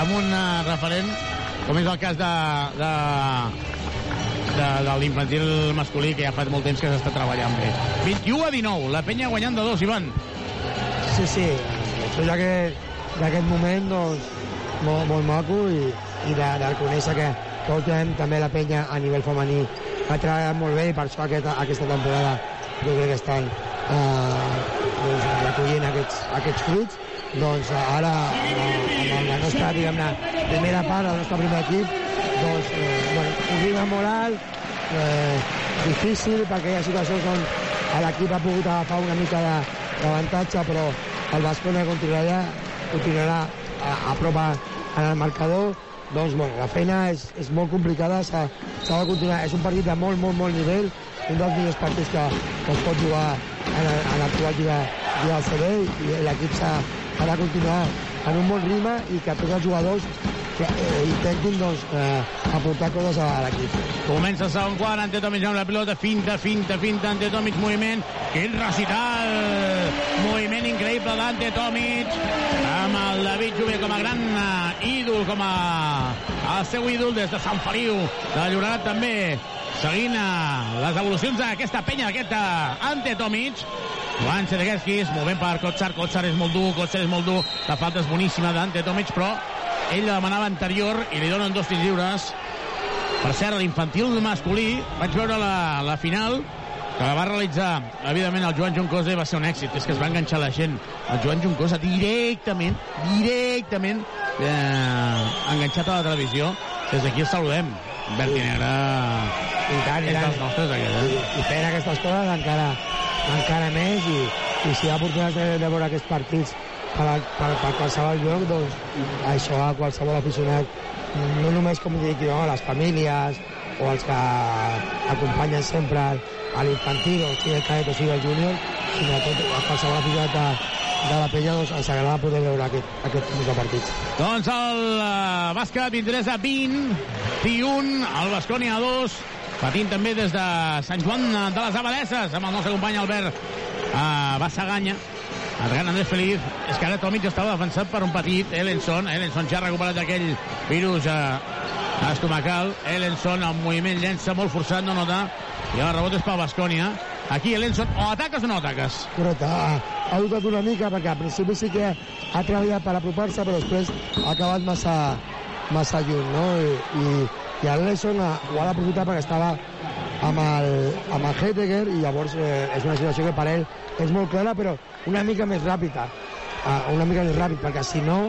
Amb un uh, referent com és el cas de, de de, de l'infantil masculí, que ja fa molt temps que s'està treballant bé. 21 a 19, la penya guanyant de dos, Ivan. Sí, sí, això ja que d'aquest moment, doncs, molt, molt maco i, i de, de reconèixer que, últimament també la penya a nivell femení ha treballat molt bé i per això aquesta, aquesta temporada jo crec que estan eh, doncs, recollint aquests, aquests fruits. Doncs ara amb, amb la nostra diguem-ne primera part, el nostre primer equip doncs eh, bueno, ritme molt alt eh, difícil perquè hi ha situacions on l'equip ha pogut agafar una mica d'avantatge però el Bascona continuarà, continuarà a, a prop en el marcador doncs bueno, la feina és, és molt complicada s'ha de continuar, és un partit de molt, molt, molt nivell un dels millors partits que, que es pot jugar en, en l'actual lliga, del CB i l'equip s'ha ha de continuar en un bon ritme i que tots els jugadors que, eh, intentin doncs, eh, aportar coses a, a l'equip. Comença el segon quart, Ante Tomic amb la pilota, finta, finta, finta, Ante Tomic, moviment, quin recital, moviment increïble d'Ante Tomic, amb el David Jové com a gran ídol, com a el seu ídol des de Sant Feliu de Llobregat també, seguint eh, les evolucions d'aquesta penya, d'aquest eh, Ante Tomic, Joan Sedeguerskis, movent per Kotsar, Kotsar és molt dur, Kotsar és molt dur, la falta és boníssima d'Ante Tomic, però ell la demanava anterior i li donen dos tirs lliures. Per cert, l'infantil masculí, vaig veure la, la final, que la va realitzar, evidentment, el Joan Juncosa i va ser un èxit, és que es va enganxar la gent. El Joan Juncosa directament, directament, eh, enganxat a la televisió. Des d'aquí el saludem. Berti Negre I tant, i tant. nostres, aquest, I, eh? i fent aquestes coses encara, encara més i, i si hi ha oportunitat de, de veure aquests partits per, a- per, per qualsevol lloc, doncs això a qualsevol aficionat, no només com dic jo, a les famílies o els que acompanyen sempre a l'infantil, o sigui el cadet o sigui el júnior, sinó a, tot, a qualsevol aficionat de, de la penya, doncs ens agrada poder veure aquest, aquest tipus de partits. Doncs el uh, bàsquet 23 a 20, 21, el Bascònia a 2, patint també des de Sant Joan de les Abadesses, amb el nostre company Albert uh, Bassaganya, atacant Andrés Feliz. És que ara Tomic estava defensat per un petit, Ellenson. Ellenson ja ha recuperat aquell virus uh, estomacal. Ellenson, el moviment llença molt forçat, no nota. I el rebot és pel Bascònia. Aquí, Ellenson, o ataques o no ataques? Correcte, ha, dubtat una mica perquè al principi sí que ha treballat per apropar-se però després ha acabat massa, massa lluny no? I, i, i el Lesson ha, ho ha d'aprofitar perquè estava amb el, amb el Heidegger i llavors eh, és una situació que per ell és molt clara però una mica més ràpida uh, una mica més ràpid perquè si no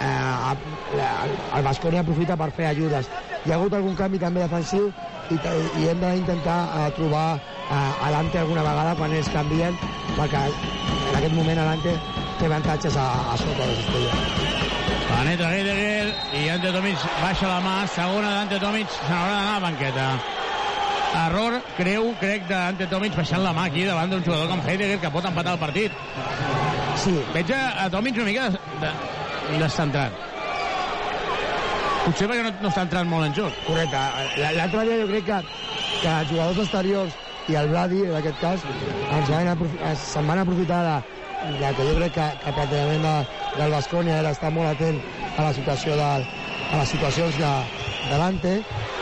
eh, el, el Basconi aprofita per fer ajudes hi ha hagut algun canvi també defensiu i, i hem d'intentar uh, trobar uh, Alante alguna vegada quan ells canvien perquè en aquest moment Alante té avantatges a, a sota de les estrelles Penetra Heidegger i Ante Tomic baixa la mà, segona d'Ante Tomic, se n'haurà d'anar a la banqueta. Error, creu, crec, d'Ante Tomic baixant la mà aquí davant d'un jugador com Heidegger que pot empatar el partit. Sí. Veig a, a Tomic una mica de, de, descentrat. Potser perquè no, no està entrant molt en joc. Correcte. L'altre dia jo crec que, que els jugadors exteriors i el Brady, en aquest cas, ens van es- se'n van aprofitar de, de que jo crec que, que el plantejament de, del Bascònia era estar molt atent a la situació de, a les situacions de, delante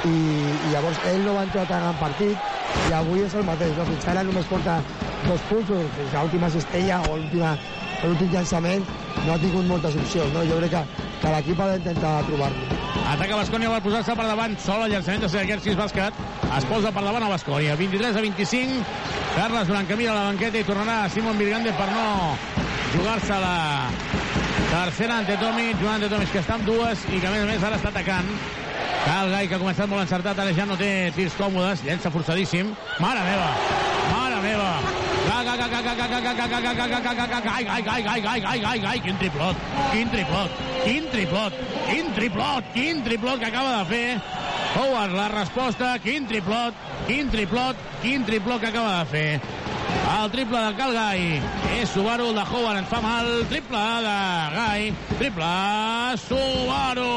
i, i llavors ell no va entrar tant en partit i avui és el mateix, no? fins ara només porta dos punts, fins l'última cistella o l'última l'últim llançament no ha tingut moltes opcions, no? jo crec que, que l'equip ha d'intentar trobar-lo. Ataca Bascònia per posar-se per davant. Sol el llançament de Segerskis Bàsquet. Es posa per davant a Bascònia. 23 a 25. Carles Blancamira a la banqueta i tornarà Simon Virgande per no jugar-se la tercera ante Tomic. Joan ante Tomic que està amb dues i que a més a més ara està atacant. Cal Gai que ha començat molt encertat, ara ja no té tirs còmodes, llença forçadíssim. Mare meva! Mare meva! Gai, gai, gai, gai, gai, gai, gai, gai, gai, gai, gai, gai, gai, quin triplot, quin triplot, quin triplot, quin triplot, quin triplot que acaba de fer Howard, la resposta, quin triplot, quin triplot, quin triplot que acaba de fer. El triple de Cal Gai és Subaru, el de Howard ens fa mal, triple de Gai, triple Subaru.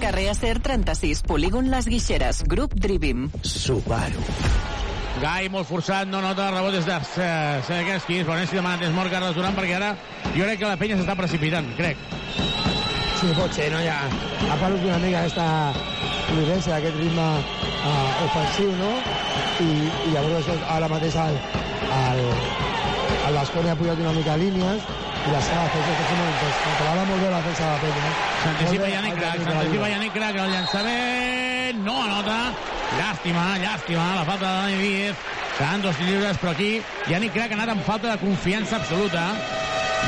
Carrer Acer 36, polígon Les Guixeres, grup Drivim. Subaru. Gai molt forçat, no nota el rebot des de Sedekerski, però si demana temps mort Carles Duran perquè ara jo crec que la penya s'està precipitant, crec. Sí, pot ser, no? Ja ha perdut una mica aquesta fluidesa, aquest ritme uh, ofensiu, no? I, i llavors ara mateix el, el, el Bascònia ha pujat una mica línies i la seva defensa està sent molt intens. Controla molt bé la defensa de la penya. Eh? S'anticipa Yannick el Crac, s'anticipa. Yannick Crac, el llançament no anota. Llàstima, llàstima, la falta de Dani Díez. Seran dos lliures, però aquí Yannick Crac ha anat amb falta de confiança absoluta.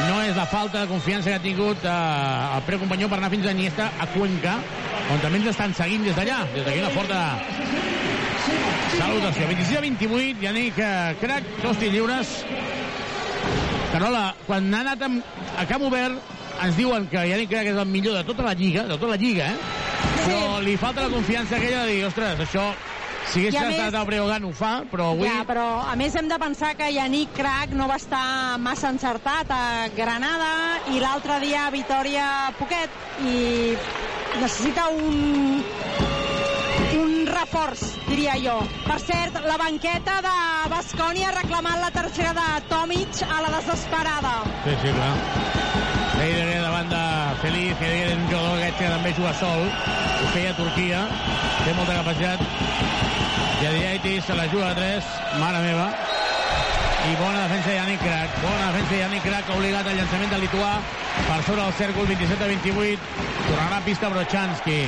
No és la falta de confiança que ha tingut eh, el precompanyó per anar fins a Iniesta, a Cuenca, on també ens estan seguint des d'allà, des d'aquí una forta salutació. 26 a 28, Yannick eh, Crac, dos lliures. Carola, quan ha anat amb, a camp obert, ens diuen que Yannick Crac és el millor de tota la lliga, de tota la lliga, eh? Però li falta la confiança aquella de dir, ostres, això, si hagués a estat més- el Breogán ho fa, però avui... Ja, però a més hem de pensar que Yannick Crac no va estar massa encertat a Granada i l'altre dia a Vitoria poquet i necessita un un reforç, diria jo. Per cert, la banqueta de Bascònia ha reclamat la tercera de Tomic a la desesperada. Sí, sí, clar. Heidegger davant de Feliz, Heidegger és un jugador aquest que també juga sol, ho feia Turquia, té molta capacitat. Jadiaitis se la juga a 3, mare meva. I bona defensa de Yannick Crac, bona defensa de Yannick Crac, ha obligat el llançament del lituà per sobre el cèrcol 27 a 28. Tornarà a pista Brochanski.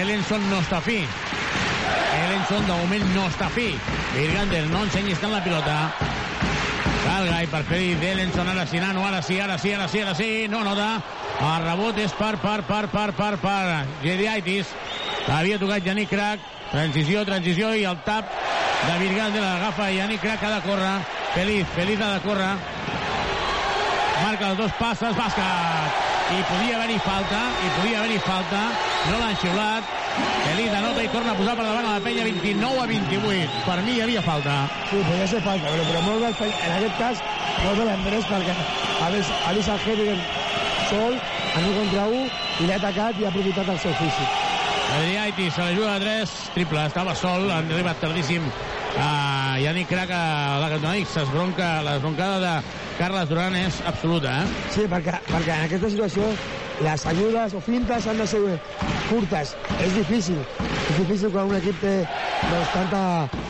Ellenson no està fi. Ellenson de moment no està fi. Virgander no ensenyis tant la pilota. Calgai per Feliz Ellenson, ara sí, Nano, ara sí, ara sí, ara sí, ara sí, no nota. El rebot és per, per, per, per, per, per Gediaitis. Havia tocat Yannick Crac, transició, transició i el tap de Virgander l'agafa Yannick Crac, ha de córrer. Feliz, Feliz ha de córrer. Marca els dos passes, bàsquet. I podia haver-hi falta, i podia haver-hi falta. No l'han xiulat. Feliz anota i torna a posar per davant a la penya 29 a 28. Per mi hi havia falta. Sí, podia ser falta, però, però molt bé, el Fe- en aquest cas, molt bé l'Andrés perquè ha vist, ha vist el Heidegger sol, en un contra un, i l'ha atacat i ha aprofitat el seu físic. Adriaitis se la juga de 3, triple, estava sol, han arribat tardíssim a Yannick Crac a la cantonada i s'esbronca, l'esbroncada de Carles Duran és absoluta, eh? Sí, perquè, perquè en aquesta situació les ajudes o fintes han de ser curtes. És difícil. És difícil quan un equip té doncs, tanta,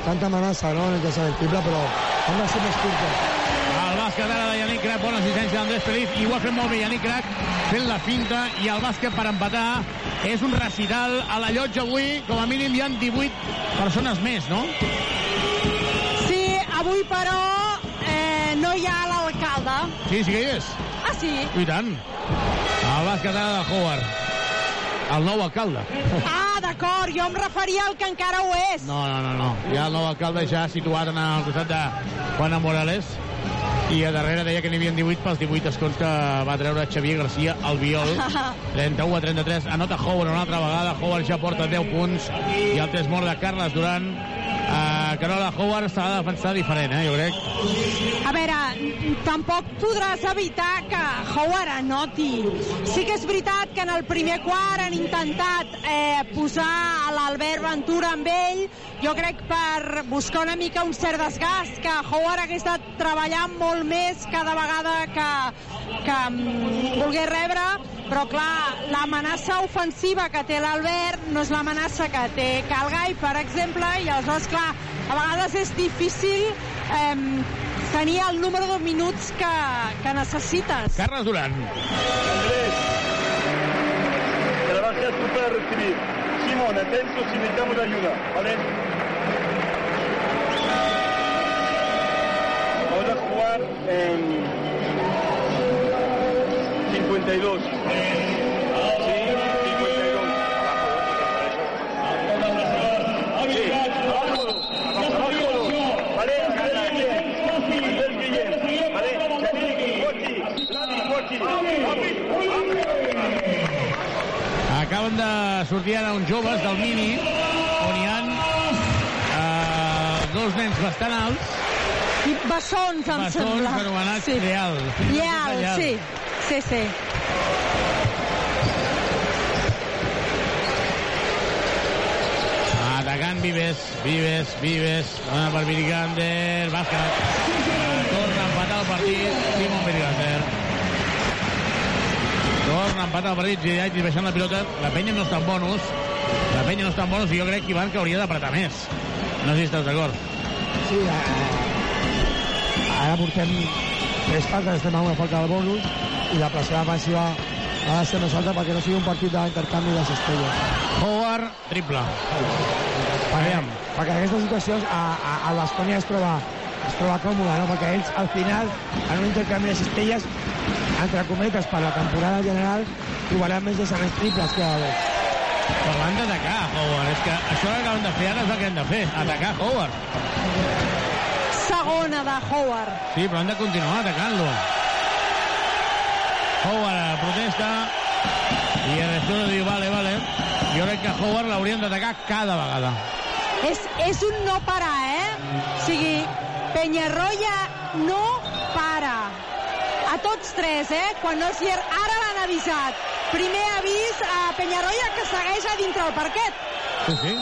tanta amenaça no, en el triple, però han de ser més curtes. El bàsquet ara de Yannick Crac, bona assistència d'Andrés Feliz, i ho ha fet molt bé Yannick Crac, fent la finta, i el bàsquet per empatar és un recital a la llotja avui, com a mínim hi ha 18 persones més, no? Avui, però, eh, no hi ha l'alcalde. Sí, sí que hi és. Ah, sí? I tant. El bàsquet de Howard. El nou alcalde. Ah, d'acord, jo em referia al que encara ho és. No, no, no, no. Hi ha el nou alcalde ja situat en el costat de Juana Morales i a darrere deia que n'hi havia 18 pels 18 escons que va treure Xavier Garcia al viol 31 a 33, anota Howard una altra vegada, Howard ja porta 10 punts i el 3 mort de Carles Duran uh, Carola Howard s'ha de defensar diferent, eh, jo crec. A veure, tampoc podràs evitar que Howard anoti. Sí que és veritat que en el primer quart han intentat eh, posar l'Albert Ventura amb ell, jo crec per buscar una mica un cert desgast, que Howard hagués estat treballant molt més cada vegada que, que mm, volgués rebre, però clar, l'amenaça ofensiva que té l'Albert no és l'amenaça que té Calgai, per exemple, i aleshores, clar, a vegades és difícil eh, tenir el número de minuts que, que necessites. Carles Duran. Trabaja súper recibir. Simón, atento si necesitamos ayuda, ¿vale? Vamos a jugar en 52. Acaben de sortir ara uns joves del mini, on hi ha eh, dos nens bastant alts. I bessons, em Bessons, sembla. Bessons, anomenats sí. Leal. Leal, sí. Sí, sí. Atacant Vives, Vives, Vives, dona per Virgander, bàsquet. Eh, Torna a empatar el partit, Simon Virgander. Torna a empatar el partit, Giaitis baixant la pilota, la penya no està en bonus, La penya no està en bonos i jo crec, Ivan, que hauria d'apretar més. No sé si estàs d'acord. Sí, eh, ara portem tres faltes, estem amb una falta del bonus i la pressió defensiva ha de ser més alta perquè no sigui un partit d'intercanvi de cistelles. Howard, triple. Perquè, perquè en aquestes situacions a, a, el Basconia es troba, es troba còmode, no? perquè ells al final, en un intercanvi de cistelles, entre cometes, per la temporada general, trobaran més llançaments triples que de dos. Però l'han d'atacar, Howard. És que això que acaben de fer ara és el que hem de fer. Atacar Howard. Segona de Howard. Sí, però han de continuar atacant-lo. Howard protesta i el Restudo diu, vale, vale. Jo crec que Howard l'haurien d'atacar cada vegada. És, és un no parar, eh? O sigui, Penyarroia no para. A tots tres, eh? Quan no és llarg, ara l'han avisat. Primer avís a Penyarroia que segueix a dintre el parquet. Sí, sí.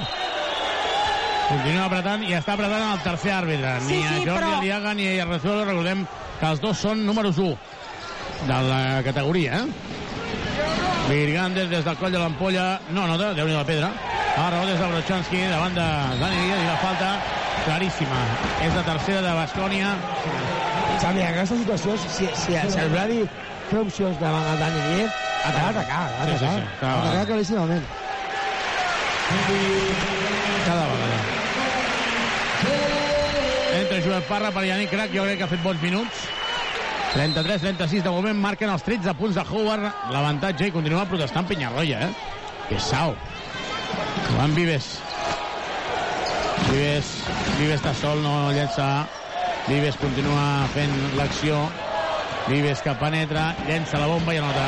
Continua apretant i està apretant el tercer àrbitre. Sí, ni a sí, Jordi però- Aliaga ni a Resuelo, recordem que els dos són números 1 de la categoria, eh? Virgandes des del coll de l'ampolla. No, no, déu nhi la pedra. Ara des de Brochanski, davant de Dani Díaz i la falta claríssima. És la tercera de Bascònia. Xavi, en aquesta situació, si, si, si el Brady té opcions davant el Dani Díaz, ha d'atacar, ha Sí, sí, d'atacar. sí, Ha vegada. d'atacar claríssimament. Cada vegada. Entra Joel Parra per Yannick Crac, jo crec que ha fet bons minuts. 33-36 de moment marquen els 13 punts de Howard. L'avantatge i continua protestant Penyarroia eh? que sau. Joan Vives. Vives Vives està sol, no llença. Vives continua fent l'acció. Vives que penetra llença la bomba i anota.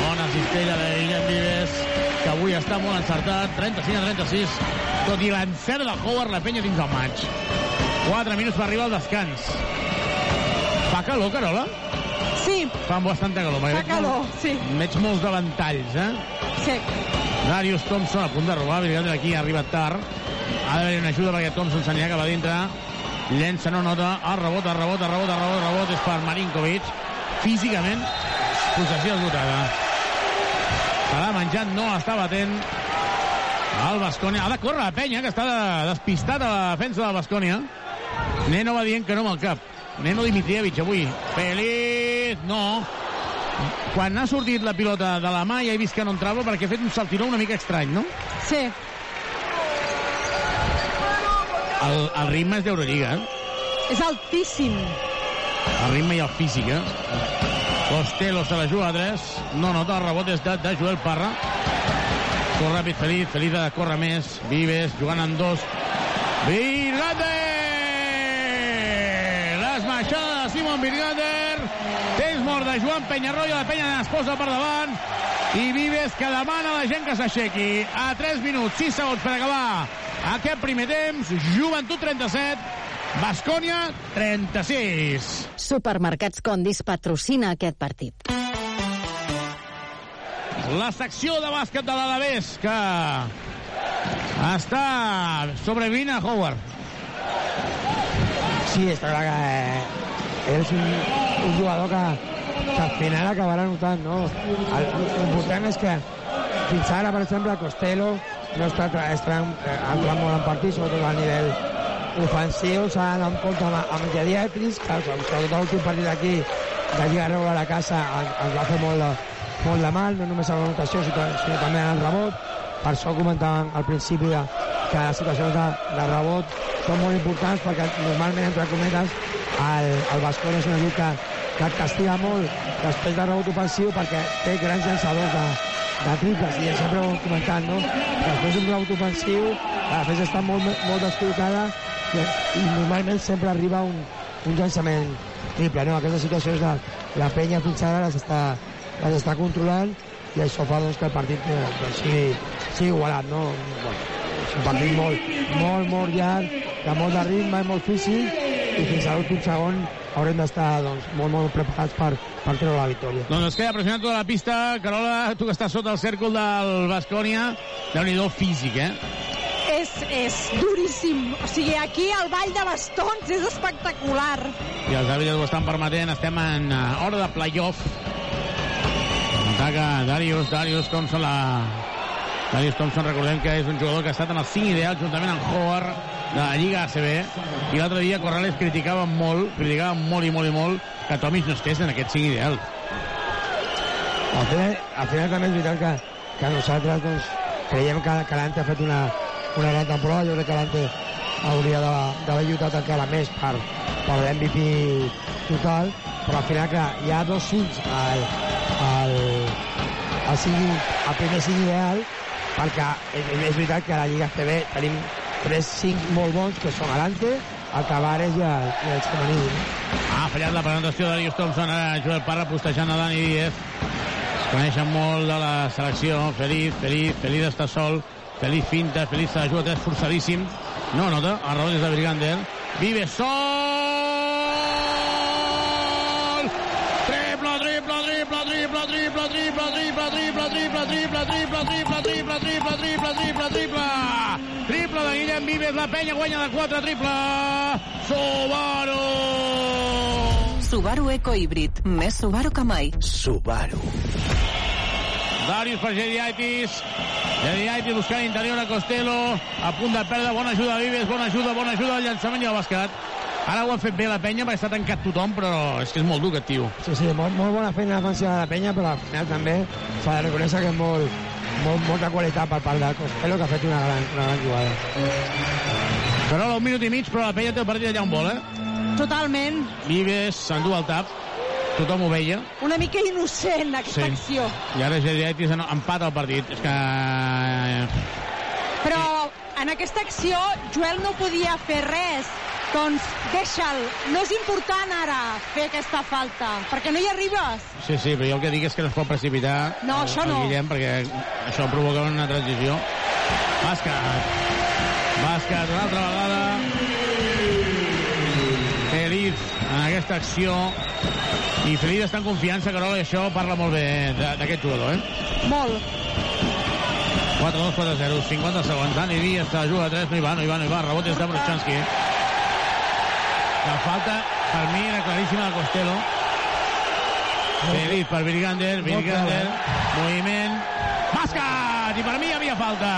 Bona cistella de Guillem Vives que avui està molt encertat. 35 a 36 tot i l'encert de Howard la penya dins el maig. 4 minuts per arribar al descans fa calor, Carola? Sí. Fa bastanta calor. Fa calor, molts- sí. Veig molts davantalls, eh? Sí. Darius Thompson a punt de robar, Virganda aquí ha arribat tard. Ha d'haver una ajuda perquè Thompson s'anirà cap a dintre. Llença, no nota, el rebot, el rebot, el rebot, el rebot, el rebot és per Marinkovic. Físicament, possessió esgotada. Se l'ha menjat, no està batent. El Bascònia. Ha de córrer la penya, que està de, despistat a la defensa del Bascònia. Neno va dient que no amb el cap. Neno Dimitrievich avui. Feliz, no. Quan ha sortit la pilota de la mà ja he vist que no entrava perquè ha fet un saltiró una mica estrany, no? Sí. El, el ritme és d'Eurolliga, eh? És altíssim. El ritme i el físic, eh? Costello se la juga a 3. No nota el rebot és de, de Joel Parra. Corre ràpid, Feliz. Feliz de córrer més. Vives jugant en dos. Virgander! Simon Virgander. Temps mort de Joan Penyarroia. La penya es posa per davant. I Vives que demana a la gent que s'aixequi. A 3 minuts, 6 segons per acabar aquest primer temps. Joventut 37, Bascònia 36. Supermercats Condis patrocina aquest partit. La secció de bàsquet de l'Alavés que està sobrevivint a Howard. Sí, està clar que eh, és un, un jugador que, que al final acabarà notant, no? L'important és que fins ara, per exemple, Costello no està, està eh, entrant molt en partit, sobretot a nivell ofensiu, s'ha d'anar en compte amb, amb Gediatris, que sobretot l'últim partit aquí de Lliga Reus a la casa ens va fer molt de, molt de mal, no només a la notació, sinó, sinó també en el rebot. Per això comentàvem al principi de, que les situacions de, de rebot són molt importants perquè normalment, entre cometes, el, el Bascón és un equip que, que castiga molt després de rebot ofensiu perquè té grans llançadors de, de triples i sempre ho hem comentat, no? Després d'un rebot ofensiu, la defensa està molt, molt descol·locada i, i normalment sempre arriba un, un llançament triple, no? Aquestes situacions de la penya fins ara les està, les està controlant i això fa doncs, que el partit eh, doncs, sigui, sigui igualat, no? Bueno, un partit molt, molt, molt llarg, de molt de ritme i molt físic i fins a l'últim segon haurem d'estar doncs, molt, molt preparats per, per treure la victòria. Doncs es queda pressionat tota la pista. Carola, tu que estàs sota el cèrcol del Bascònia, déu nhi físic, eh? És, és duríssim. O sigui, aquí el ball de bastons és espectacular. I els àrbitres ho estan permetent. Estem en eh, hora de playoff. Ataca Darius, Darius com se la Darius Thompson, recordem que és un jugador que ha estat en el 5 ideal juntament amb Howard de la Lliga ACB i l'altre dia Corrales criticava molt, criticava molt i molt i molt que Tomic no estés en aquest 5 ideal. Al final, al final també és veritat que, que nosaltres doncs, creiem que, que l'Ante ha fet una, una gran temporada. Jo crec que l'Ante hauria d'haver lluitat encara més per, per l'MVP total, però al final que hi ha dos cincs al, al, al, cinc, al primer cinc ideal, perquè és, és veritat que a la Lliga CB tenim tres cinc molt bons, que són l'Ante, el Tavares i el, i el Xamaní. Ha fallat la presentació de Darius Thompson, ara Joel Parra postejant a Dani Díez. Es coneixen molt de la selecció. Feliz, Feliz, Feliz està sol. Feliz finta, Feliz se la juga tres forçadíssim. No nota, rebot és de Brigander. Vive sol! Triple, triple, triple, triple, triple, triple, triple, triple, triple, triple, triple, triple, triple, triple, triple, triple, triple. Triple de Guillem Vives, la penya guanya de 4, triple. Subaru! Subaru Eco Híbrid. Més Subaru que mai. Subaru. Darius per Gediaitis. Gediaitis buscant interior a Costello. A punt de perdre. Bona ajuda a Vives. Bona ajuda, bona ajuda al llançament i al bàsquet. Ara ho ha fet bé la penya perquè està tancat tothom, però és que és molt dur aquest tio. Sí, sí, molt, molt bona feina defensiva de la penya, però al final també s'ha de reconèixer que és molt, molt, molta qualitat per part de Costello, que ha fet una gran, una gran jugada. Però un minut i mig, però la penya té el partit allà on vol, eh? Totalment. Vives s'endú el tap. Tothom ho veia. Una mica innocent, aquesta Sí. acció. I ara Gediaitis empata el partit. És que... Però en aquesta acció Joel no podia fer res. Doncs deixa'l. No és important ara fer aquesta falta, perquè no hi arribes. Sí, sí, però jo el que dic és que no es pot precipitar No, el- això el no. Guillem, perquè això provoca una transició. Bàsquet. Bàsquet, una altra vegada. Feliz en aquesta acció. I Feliz està en confiança, Carola, i això parla molt bé d'aquest jugador, eh? Molt. 4-2, 4-0, 50 segons. Dani Díaz se la juga a 3, no hi va, no hi va, no hi va. Rebot és de Brochanski. La falta, per mi, era claríssima de Costello. Feliz per Virgander, Virgander, moviment, bàsquet! I per mi hi havia falta.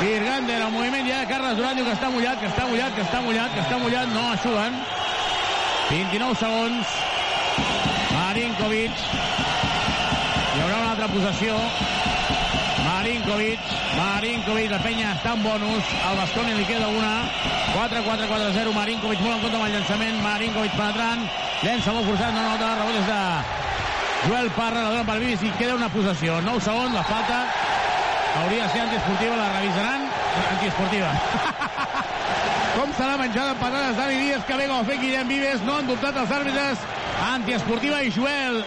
Virgander, el moviment ja de Carles Durant diu que està mullat, que està mullat, que està mullat, que està mullat, no eixuguen. 29 segons. Marinkovic. Hi haurà una altra possessió. Marinkovic, Marinkovic, la penya està en bonus, al Basconi li queda una, 4-4-4-0, Marinkovic molt en compte amb el llançament, Marinkovic penetrant, llença molt forçat, no nota, rebot és de Joel Parra, la dona per Vivis i queda una possessió, 9 segons, la falta hauria de ser antiesportiva, la revisaran, antiesportiva. Com serà menjada patades Dani Díaz, que ve com a fer Guillem Vives, no han dubtat els àrbitres, antiesportiva i Joel,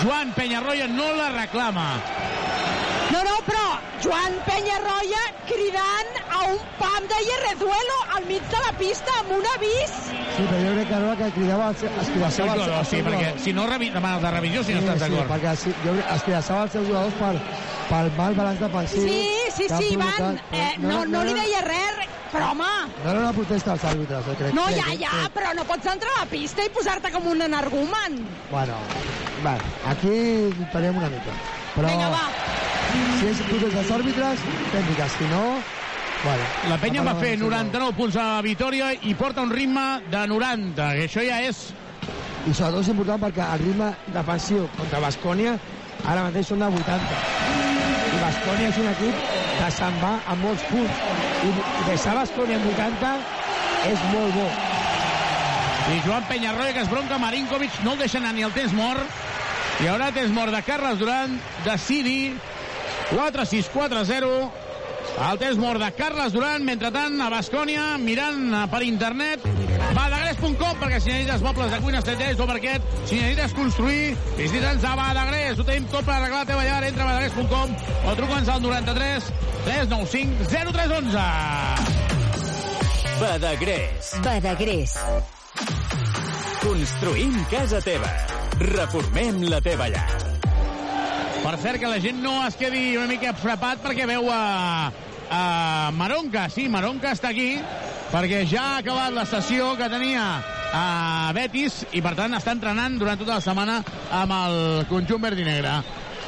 Joan Penyarroia no la reclama. No, no, Joan Penyarroia cridant a un pam de Hierrezuelo al mig de la pista amb un avís. Sí, però jo crec que ara que cridava els, es Sí, Clodó, els sí, seus perquè si no revi- demanes la revisió, si no estàs sí, d'acord. perquè sí, jo crec- es cridassava els seus jugadors per, pel mal balanç defensiu. Sí, sí, han sí, Ivan, eh, no, no li deia res, però home, No era una protesta als àrbitres, jo crec. no, ja, eh, ja, però no pots entrar a la pista i posar-te com un energumen. Bueno, va, aquí tenim una mica. Però Vinga, va. Si és protesta als àrbitres, tècnica, si no... Bueno, La penya va fer sí, 99 punts a Vitoria i porta un ritme de 90, que això ja és... I sobretot és important perquè el ritme defensiu contra Bascònia ara mateix són de 80. I Bascònia és un equip que se'n va a molts punts. I, i deixar Bascònia en 80 és molt bo. I Joan Penyarroia, que es bronca Marinkovic, no el deixa anar ni el temps mort. Hi haurà temps mort de Carles Duran, de Sidi, 4-6-4-0. El temps mort de Carles Duran, mentrestant, a Bascònia, mirant eh, per internet, badagrés.com, perquè si necessites mobles de cuina, estratègies o parquet, si necessites construir, visita'ns a Badagrés, ho tenim tot per arreglar la teva llar, entra a badagrés.com o truca'ns al 93 395 0311. Badagrés. Badagrés. Construïm casa teva. Reformem la teva llar. Per cert, que la gent no es quedi una mica frapat perquè veu a, a Maronca. Sí, Maronca està aquí perquè ja ha acabat la sessió que tenia a Betis i, per tant, està entrenant durant tota la setmana amb el conjunt verd i negre.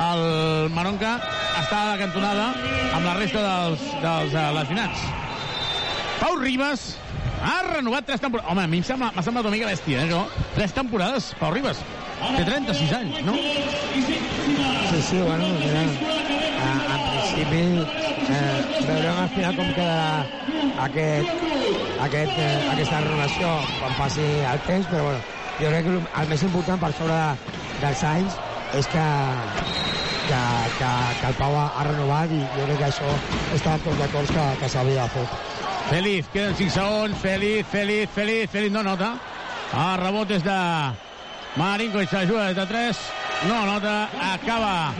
el Maronca està a la cantonada amb la resta dels, dels uh, lesionats. Pau Ribas ha renovat tres temporades. Home, a mi m'ha semblat, semblat una mica bèstia, eh, això. Tres temporades, Pau Ribas. Té 36 anys, no? Sí, sí, bueno, mira, a, en principi eh, veurem al final com quedarà aquest, aquest, eh, aquesta renovació quan passi el temps, però bueno, jo crec que el més important per sobre de, dels anys és que, que, que, que el Pau ha renovat i jo crec que això està tots d'acord que, que s'havia de fer. Feliz, queden 5 segons. Feliz, Feliz, Feliz, Feliz no nota. El rebot és de Marinko i s'ajuda des de 3. No nota. Acaba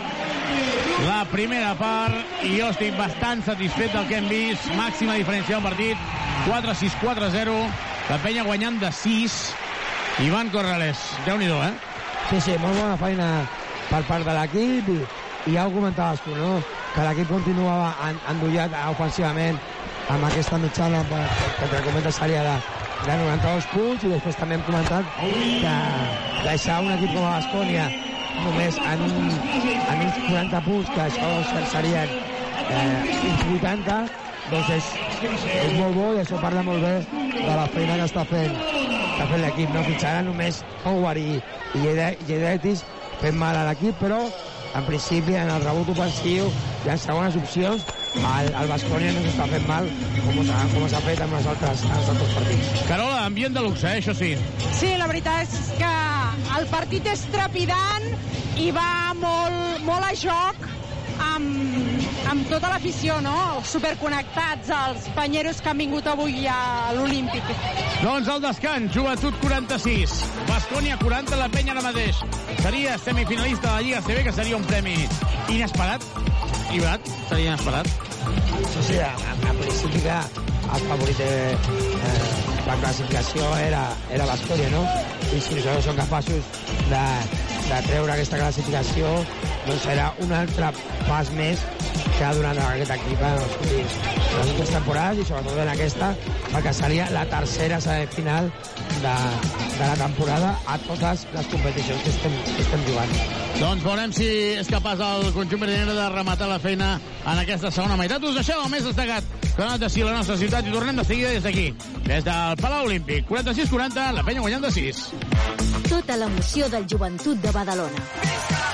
la primera part i jo estic bastant satisfet del que hem vist. Màxima diferència del partit. 4-6, 4-0. La penya guanyant de 6. Ivan Corrales. déu nhi eh? Sí, sí, molt bona feina per part de l'equip i, i ja ho comentaves tu, no? Que l'equip continuava en, endollat ofensivament amb aquesta mitjana te comenta seria de, de 92 punts i després també hem comentat que deixar un equip com a Bascònia només en, un, en uns 40 punts, que això serien eh, uns 80, doncs és, és molt bo i això parla molt bé de la feina que està fent, que ha fet l'equip. No? Fins ara només Howard i, i Lledetis fent mal a l'equip, però en principi en el rebot ofensiu i en segones opcions el, el Bascònia no s'està fent mal com s'ha com s'ha fet amb els altres, els altres partits. Carola, ambient de luxe, eh, això sí. Sí, la veritat és que el partit és trepidant i va molt, molt a joc amb, amb tota l'afició, no? Superconnectats els panyeros que han vingut avui a l'Olímpic. Doncs el descans, Joventut 46, Bascònia 40, la penya ara mateix. Seria semifinalista de la Lliga CB, que seria un premi inesperat. Ibat, seria inesperat. Sí, sí, en, en principi que el favorit de eh, la classificació era, era l'Escòria, no? I si nosaltres som capaços de, de treure aquesta classificació, doncs serà un altre pas més que ha donat aquest equip en els últims, en les últimes temporades i sobretot en aquesta, perquè seria la tercera final de, de la temporada a totes les competicions que estem, que estem jugant. Doncs veurem si és capaç el conjunt verdinera de rematar la feina en aquesta segona meitat. Us deixem el més destacat que ha anat així la nostra ciutat i tornem de seguida des d'aquí, des del Palau Olímpic. 46-40, la penya guanyant de 6. Tota l'emoció del joventut de Badalona.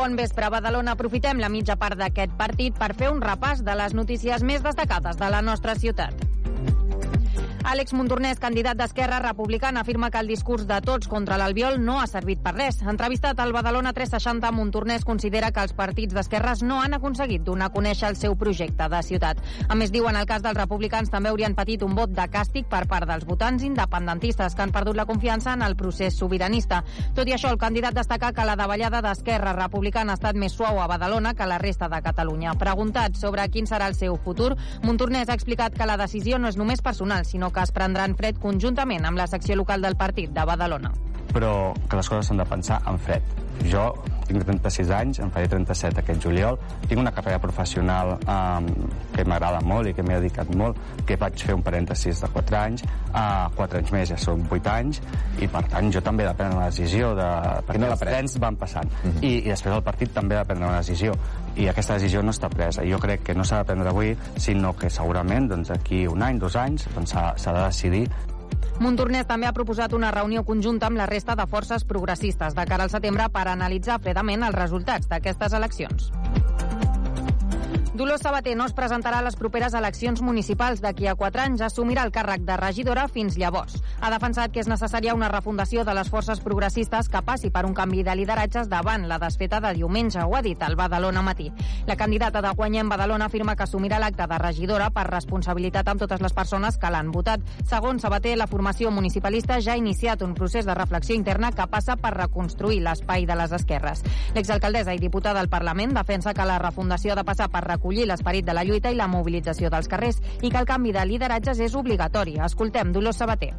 Bon vespre, Badalona. Aprofitem la mitja part d'aquest partit per fer un repàs de les notícies més destacades de la nostra ciutat. Àlex Montornès, candidat d'Esquerra Republicana, afirma que el discurs de tots contra l'Albiol no ha servit per res. Entrevistat al Badalona 360, Montornès considera que els partits d'esquerres no han aconseguit donar a conèixer el seu projecte de ciutat. A més, diu, en el cas dels republicans també haurien patit un vot de càstig per part dels votants independentistes que han perdut la confiança en el procés sobiranista. Tot i això, el candidat destaca que la davallada d'Esquerra Republicana ha estat més suau a Badalona que la resta de Catalunya. Preguntat sobre quin serà el seu futur, Montornès ha explicat que la decisió no és només personal, sinó que es prendrà en fred conjuntament amb la secció local del partit de Badalona. Però que les coses s'han de pensar en fred. Jo tinc 36 anys, em faré 37 aquest juliol, tinc una carrera professional um, que m'agrada molt i que m'he dedicat molt, que vaig fer un parèntesis de 4 anys, uh, 4 anys més ja són 8 anys, i per tant jo també he de prendre una decisió, de, perquè no els trens van passant, uh -huh. I, i després el partit també ha de prendre una decisió, i aquesta decisió no està presa. Jo crec que no s'ha de prendre avui, sinó que segurament doncs, aquí un any, dos anys, doncs, s'ha doncs, de decidir Montornès també ha proposat una reunió conjunta amb la resta de forces progressistes de cara al setembre per analitzar fredament els resultats d'aquestes eleccions. Dolors Sabater no es presentarà a les properes eleccions municipals. D'aquí a quatre anys assumirà el càrrec de regidora fins llavors. Ha defensat que és necessària una refundació de les forces progressistes que passi per un canvi de lideratges davant la desfeta de diumenge, ho ha dit al Badalona Matí. La candidata de Guanyem Badalona afirma que assumirà l'acte de regidora per responsabilitat amb totes les persones que l'han votat. Segons Sabater, la formació municipalista ja ha iniciat un procés de reflexió interna que passa per reconstruir l'espai de les esquerres. L'exalcaldessa i diputada al Parlament defensa que la refundació ha de passar per recollir l'esperit de la lluita i la mobilització dels carrers i que el canvi de lideratges és obligatori. Escoltem Dolors Sabater.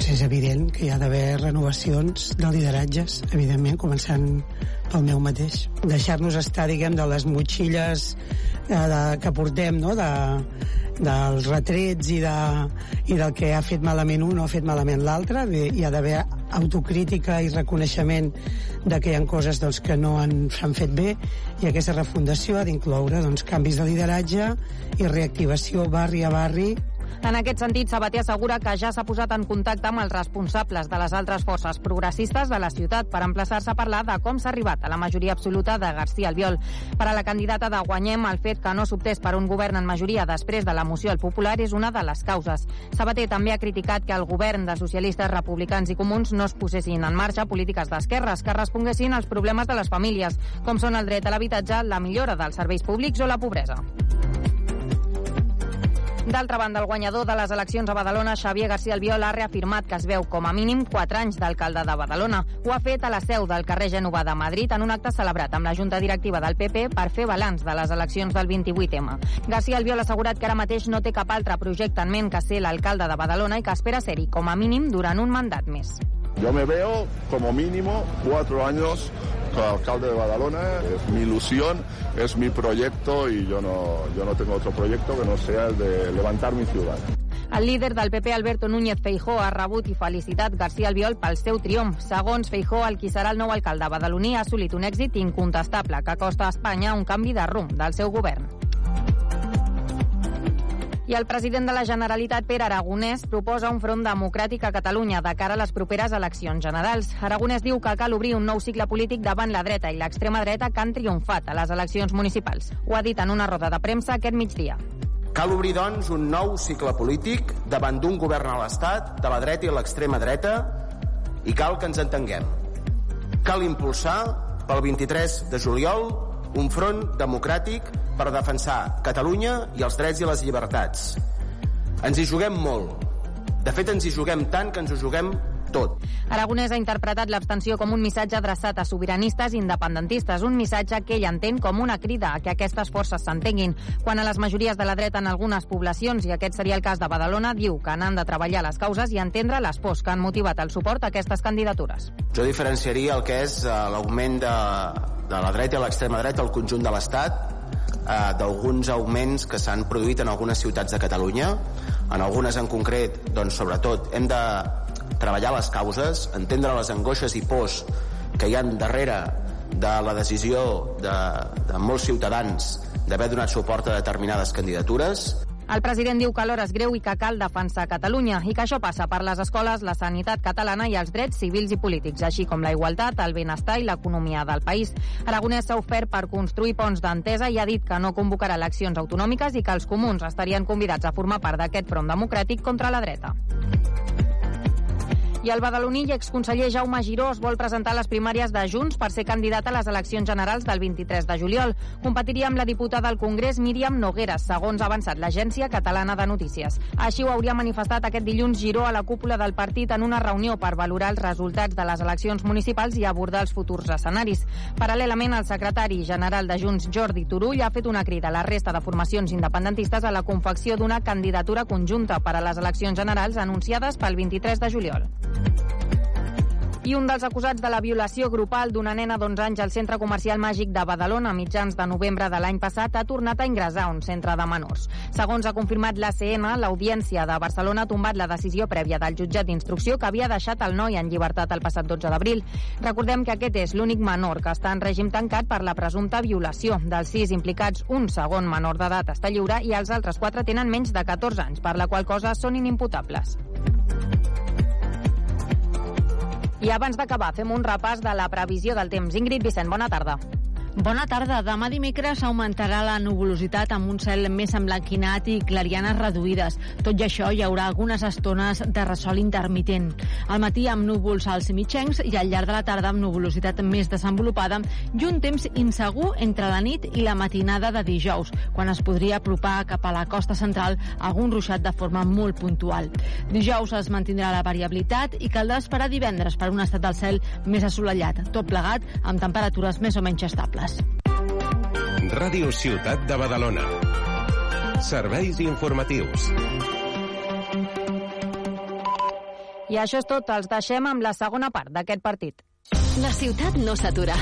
Doncs és evident que hi ha d'haver renovacions de lideratges, evidentment, començant pel meu mateix. Deixar-nos estar, diguem, de les motxilles eh, de, que portem, no?, de, dels retrets i, de, i del que ha fet malament un o ha fet malament l'altre. Hi ha d'haver autocrítica i reconeixement de que hi ha coses doncs, que no s'han fet bé i aquesta refundació ha d'incloure doncs, canvis de lideratge i reactivació barri a barri en aquest sentit, Sabater assegura que ja s'ha posat en contacte amb els responsables de les altres forces progressistes de la ciutat per emplaçar-se a parlar de com s'ha arribat a la majoria absoluta de García Albiol. Per a la candidata de Guanyem, el fet que no s'obtés per un govern en majoria després de la moció al Popular és una de les causes. Sabater també ha criticat que el govern de socialistes, republicans i comuns no es posessin en marxa polítiques d'esquerres que responguessin als problemes de les famílies, com són el dret a l'habitatge, la millora dels serveis públics o la pobresa. D'altra banda, el guanyador de les eleccions a Badalona, Xavier García Albiol, ha reafirmat que es veu com a mínim 4 anys d'alcalde de Badalona. Ho ha fet a la seu del carrer Genova de Madrid en un acte celebrat amb la Junta Directiva del PP per fer balanç de les eleccions del 28M. García Albiol ha assegurat que ara mateix no té cap altre projecte en ment que ser l'alcalde de Badalona i que espera ser-hi com a mínim durant un mandat més. Yo me veo como mínimo cuatro años como alcalde de Badalona, es mi ilusión, es mi proyecto y yo no, yo no tengo otro proyecto que no sea el de levantar mi ciudad. El líder del PP, Alberto Núñez Feijó, ha rebut i felicitat García Albiol pel seu triomf. Segons Feijó, el qui serà el nou alcalde badaloní ha assolit un èxit incontestable que costa a Espanya un canvi de rumb del seu govern. I el president de la Generalitat, Pere Aragonès, proposa un front democràtic a Catalunya de cara a les properes eleccions generals. Aragonès diu que cal obrir un nou cicle polític davant la dreta i l'extrema dreta que han triomfat a les eleccions municipals. Ho ha dit en una roda de premsa aquest migdia. Cal obrir, doncs, un nou cicle polític davant d'un govern a l'Estat, de la dreta i l'extrema dreta, i cal que ens entenguem. Cal impulsar, pel 23 de juliol, un front democràtic per defensar Catalunya i els drets i les llibertats. Ens hi juguem molt. De fet, ens hi juguem tant que ens ho juguem tot. Aragonès ha interpretat l'abstenció com un missatge adreçat a sobiranistes i independentistes, un missatge que ell entén com una crida a que aquestes forces s'entenguin. Quan a les majories de la dreta en algunes poblacions, i aquest seria el cas de Badalona, diu que n'han de treballar les causes i entendre les pors que han motivat el suport a aquestes candidatures. Jo diferenciaria el que és uh, l'augment de, de la dreta i l'extrema dreta al conjunt de l'Estat eh, d'alguns augments que s'han produït en algunes ciutats de Catalunya. En algunes en concret, doncs, sobretot, hem de treballar les causes, entendre les angoixes i pors que hi han darrere de la decisió de, de molts ciutadans d'haver donat suport a determinades candidatures el president diu que l'hora és greu i que cal defensar Catalunya i que això passa per les escoles, la sanitat catalana i els drets civils i polítics, així com la igualtat, el benestar i l'economia del país. Aragonès s'ha ofert per construir ponts d'entesa i ha dit que no convocarà eleccions autonòmiques i que els comuns estarien convidats a formar part d'aquest front democràtic contra la dreta. I el badaloní i exconseller Jaume Giró es vol presentar les primàries de Junts per ser candidat a les eleccions generals del 23 de juliol. Competiria amb la diputada al Congrés Míriam Nogueres, segons ha avançat l'Agència Catalana de Notícies. Així ho hauria manifestat aquest dilluns Giró a la cúpula del partit en una reunió per valorar els resultats de les eleccions municipals i abordar els futurs escenaris. Paral·lelament, el secretari general de Junts, Jordi Turull, ha fet una crida a la resta de formacions independentistes a la confecció d'una candidatura conjunta per a les eleccions generals anunciades pel 23 de juliol. I un dels acusats de la violació grupal d'una nena d'11 anys al centre comercial màgic de Badalona a mitjans de novembre de l'any passat ha tornat a ingressar un centre de menors. Segons ha confirmat l'ACM, l'Audiència de Barcelona ha tombat la decisió prèvia del jutjat d'instrucció que havia deixat el noi en llibertat el passat 12 d'abril. Recordem que aquest és l'únic menor que està en règim tancat per la presumpta violació. Dels sis implicats, un segon menor d'edat està lliure i els altres quatre tenen menys de 14 anys, per la qual cosa són inimputables. I abans d'acabar, fem un repàs de la previsió del temps. Ingrid Vicent, bona tarda. Bona tarda. Demà dimecres augmentarà la nuvolositat amb un cel més emblanquinat i clarianes reduïdes. Tot i això, hi haurà algunes estones de ressol intermitent. Al matí amb núvols als mitjencs i al llarg de la tarda amb nuvolositat més desenvolupada i un temps insegur entre la nit i la matinada de dijous, quan es podria apropar cap a la costa central algun ruixat de forma molt puntual. Dijous es mantindrà la variabilitat i caldrà esperar divendres per un estat del cel més assolellat, tot plegat amb temperatures més o menys estables. Ràdio Ciutat de Badalona. Serveis informatius. I això és tot. Els deixem amb la segona part d'aquest partit. La ciutat no s'atura.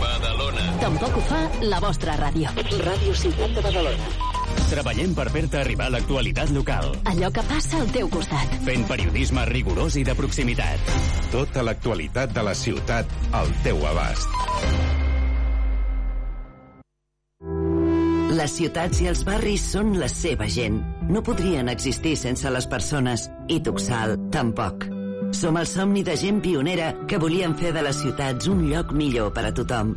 Badalona. Tampoc ho fa la vostra ràdio. Ràdio Ciutat de Badalona. Treballem per fer-te arribar l'actualitat local. Allò que passa al teu costat. Fent periodisme rigorós i de proximitat. Tota l'actualitat de la ciutat al teu abast. Les ciutats i els barris són la seva gent. No podrien existir sense les persones. I Tuxal, tampoc. Som el somni de gent pionera que volien fer de les ciutats un lloc millor per a tothom.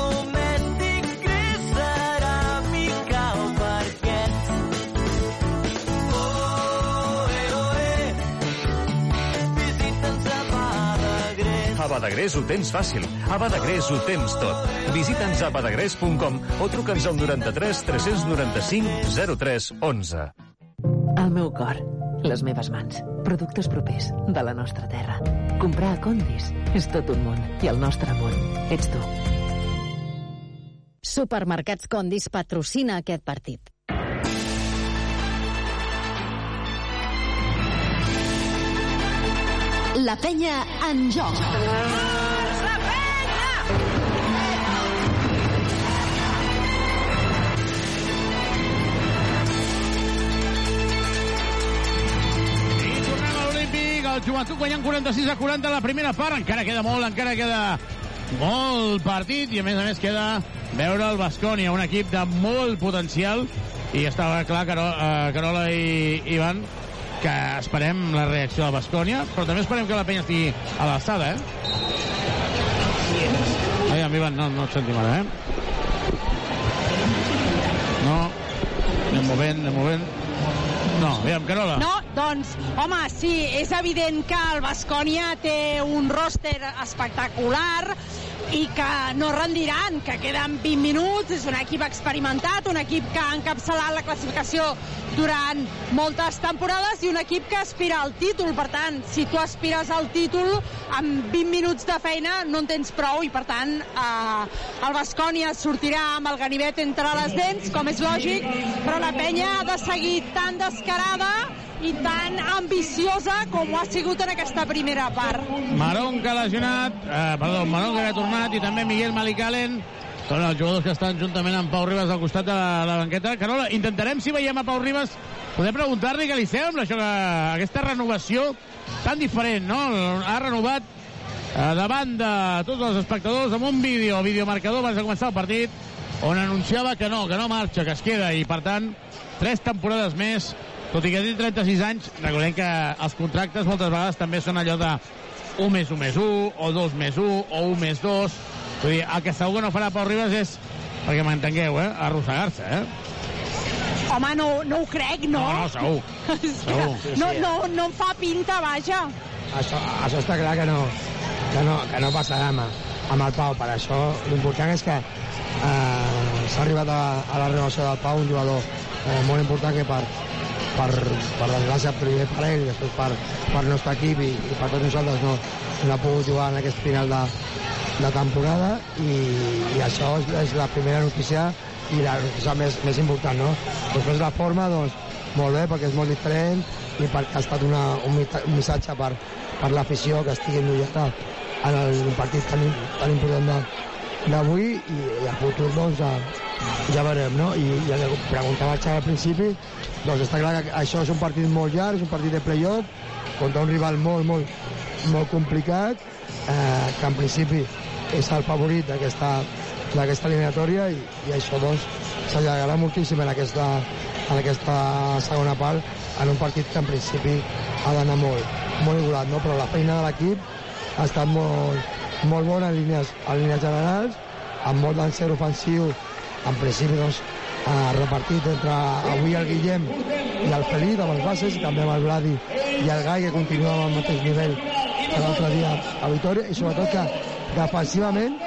A Badagrés ho tens fàcil. A Badagrés ho tens tot. Visita'ns a badagrés.com o truca'ns al 93 395 03 11. El meu cor, les meves mans, productes propers de la nostra terra. Comprar a Condis és tot un món i el nostre món ets tu. Supermercats Condis patrocina aquest partit. La penya en joc. Tornem a l'Olímpic, el Joventut guanyant 46 a 40 a la primera part. Encara queda molt, encara queda molt partit i a més a més queda veure el Bascònia, un equip de molt potencial i estava clar, Carola, uh, Carola i Ivan, que esperem la reacció de Bascònia, però també esperem que la penya estigui a l'alçada, eh? Aviam, Ivan, no, no et sentim ara, eh? No, anem movent, anem movent. No, aviam, Carola. No, doncs, home, sí, és evident que el Bascònia té un ròster espectacular i que no rendiran, que queden 20 minuts, és un equip experimentat, un equip que ha encapçalat la classificació durant moltes temporades i un equip que aspira al títol. Per tant, si tu aspires al títol, amb 20 minuts de feina no en tens prou i, per tant, eh, el Bascònia sortirà amb el ganivet entre les dents, com és lògic, però la penya ha de seguir tan descarada i tan ambiciosa com ho ha sigut en aquesta primera part. Marón que ha lesionat, eh, perdó, Marón que ha tornat i també Miguel Malicalen són els jugadors que estan juntament amb Pau Ribas al costat de la, la banqueta. Carola, intentarem, si veiem a Pau Ribas, poder preguntar-li què li sembla, això que, aquesta renovació tan diferent, no? Ha renovat eh, davant de tots els espectadors amb un vídeo, videomarcador abans de començar el partit, on anunciava que no, que no marxa, que es queda, i per tant, tres temporades més, tot i que té 36 anys, recordem que els contractes moltes vegades també són allò de 1 més 1 més 1, o 2 més 1, o 1 més 2. Vull dir, el que segur que no farà Pau Ribas és, perquè m'entengueu, eh, arrossegar-se, eh? Home, no, no ho crec, no? No, no, segur. segur. No, no, no em fa pinta, vaja. Això, això està clar que no, que no, que no passarà amb, amb el Pau. Per això l'important és que eh, s'ha arribat a, a la renovació del Pau, un jugador eh, molt important que per, per, per desgràcia primer per ell, després per, per el nostre equip i, i per tots nosaltres no, no ha pogut jugar en aquest final de, de temporada i, i això és, és la primera notícia i la notícia més, més important, no? Després la forma, doncs, molt bé, perquè és molt diferent i perquè ha estat una, un, missatge per, per l'afició que estigui ennullada en el partit tan, tan important d'avui i, i a futur doncs, a, ja veurem, no? I, i que preguntava el Xavi al principi, doncs està clar que això és un partit molt llarg, és un partit de playoff, contra un rival molt, molt, molt complicat, eh, que en principi és el favorit d'aquesta d'aquesta eliminatòria i, i això doncs s'allargarà moltíssim en aquesta, en aquesta segona part en un partit que en principi ha d'anar molt, molt igualat, no? però la feina de l'equip ha estat molt, molt bona en línies, en línies generals, amb molt d'encert ofensiu, en principi doncs, eh, repartit entre avui el Guillem i el Felip amb els bases, i també amb el Vladi i el Gai, que continua amb el mateix nivell que l'altre dia a Vitoria, i sobretot que defensivament,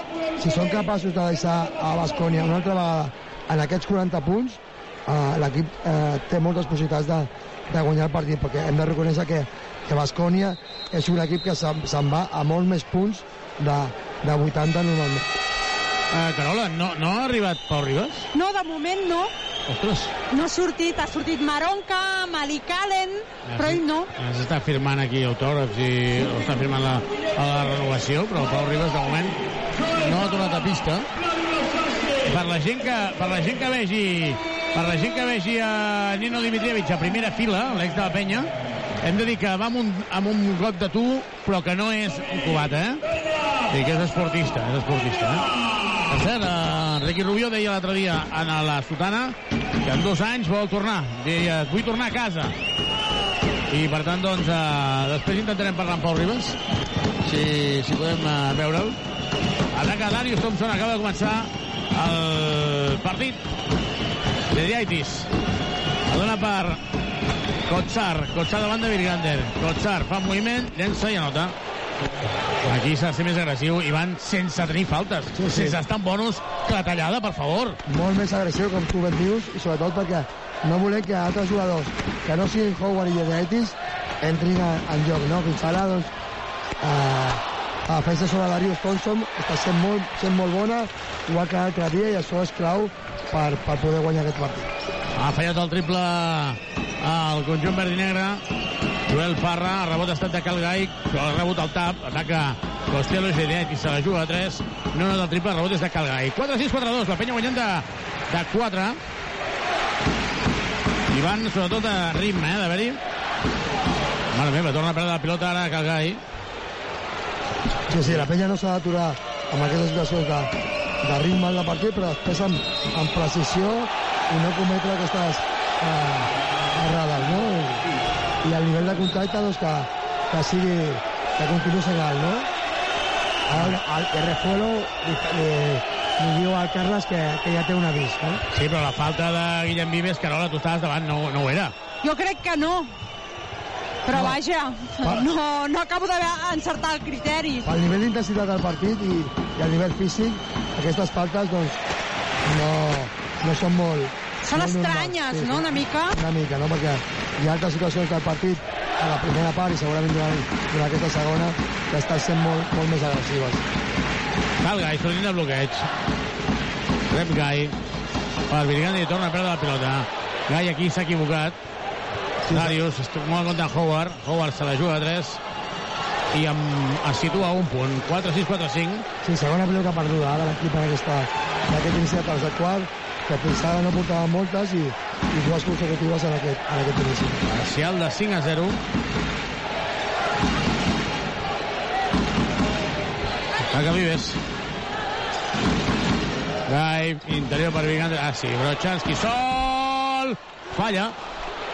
si són capaços de deixar a Bascònia una altra vegada en aquests 40 punts, eh, l'equip eh, té moltes possibilitats de, de guanyar el partit, perquè hem de reconèixer que, que Bascònia és un equip que se'n se va a molts més punts de, de 80 normalment. Uh, Carola, no, no ha arribat Pau Ribas? No, de moment no. Ostres, No ha sortit, ha sortit Maronca, Malik Allen, però ell no. s'està firmant aquí autògrafs i està firmant la, a la renovació, però el Pau Ribas de moment no ha tornat a pista. Per la gent que, per la gent que vegi per la gent que vegi a Nino Dimitrievich a primera fila, l'ex de la penya, hem de dir que va amb un, amb un got de tu, però que no és un cubata, eh? Sí, que és esportista, és esportista, eh? Per cert, eh, Rubio deia l'altre dia a la Sotana que en dos anys vol tornar. Deia, vull tornar a casa. I per tant, doncs, eh, després intentarem parlar amb Pau Ribas, si, si podem eh, veure'l. Ataca Darius Thompson, acaba de començar el partit. Dediaitis. La dona per Kotsar. Kotsar davant de Virgander. Kotsar fa un moviment, llença i anota. Aquí s'ha de ser més agressiu i van sense tenir faltes. Sí, sí. Sense estar en bonus que la tallada, per favor. Molt més agressiu, com tu ben dius, i sobretot perquè no volem que altres jugadors que no siguin Howard i Jedeitis entrin en, en joc, no? Fins ara, doncs, eh, la defensa sobre Darius Thompson està sent molt, sent molt bona, igual que l'altre dia, i això és clau per, per poder guanyar aquest partit. Ha fallat el triple al conjunt verd i negre. Joel Parra, el rebot ha estat de Calgai, però ha rebut el tap, ataca Costello i Gedet i se la juga a 3. No nota el triple, el rebot és de Calgai. 4-6-4-2, la penya guanyant de, de 4. I van sobretot a ritme, eh, d'haver-hi. Mare meva, torna a perdre la pilota ara Calgai. Sí, sí, la penya no s'ha d'aturar amb aquestes situacions de, de ritme de partit, però després amb, amb precisió i no cometre aquestes eh, no? I, el nivell de contacte, doncs, que, que sigui, que continuï sent alt, no? Ara el, el Refuelo li, li, li diu al Carles que, que ja té un avís, no? Sí, però la falta de Guillem Vives, Carola, tu estaves davant, no, no ho era. Jo crec que no. Però No. vaja, no, no acabo d'encertar el criteri. Pel nivell d'intensitat del partit i, i el nivell físic, aquestes faltes, doncs, no, no són molt... Són normals. estranyes, no?, una mica. Una mica, no?, perquè hi ha altres situacions del partit a la primera part i segurament durant, durant aquesta segona que estan sent molt, molt més agressives. Cal Gai, sortint de bloqueig. Rep Gai. Per Virgandi torna a perdre la pilota. Gai aquí s'ha equivocat. Darius es molt en compte Howard. Howard se la juga a 3 i amb, es situa a un punt. 4-6-4-5. Sí, segona pilota perduda ara l'equip en aquesta, en aquest inici de quart, que fins ara no portava moltes i, i dues consecutives en aquest, en aquest inici. Parcial de 5 a 0. Ataca Vives. Gai, interior per Vigante. Ah, sí, Brochanski sol! Falla.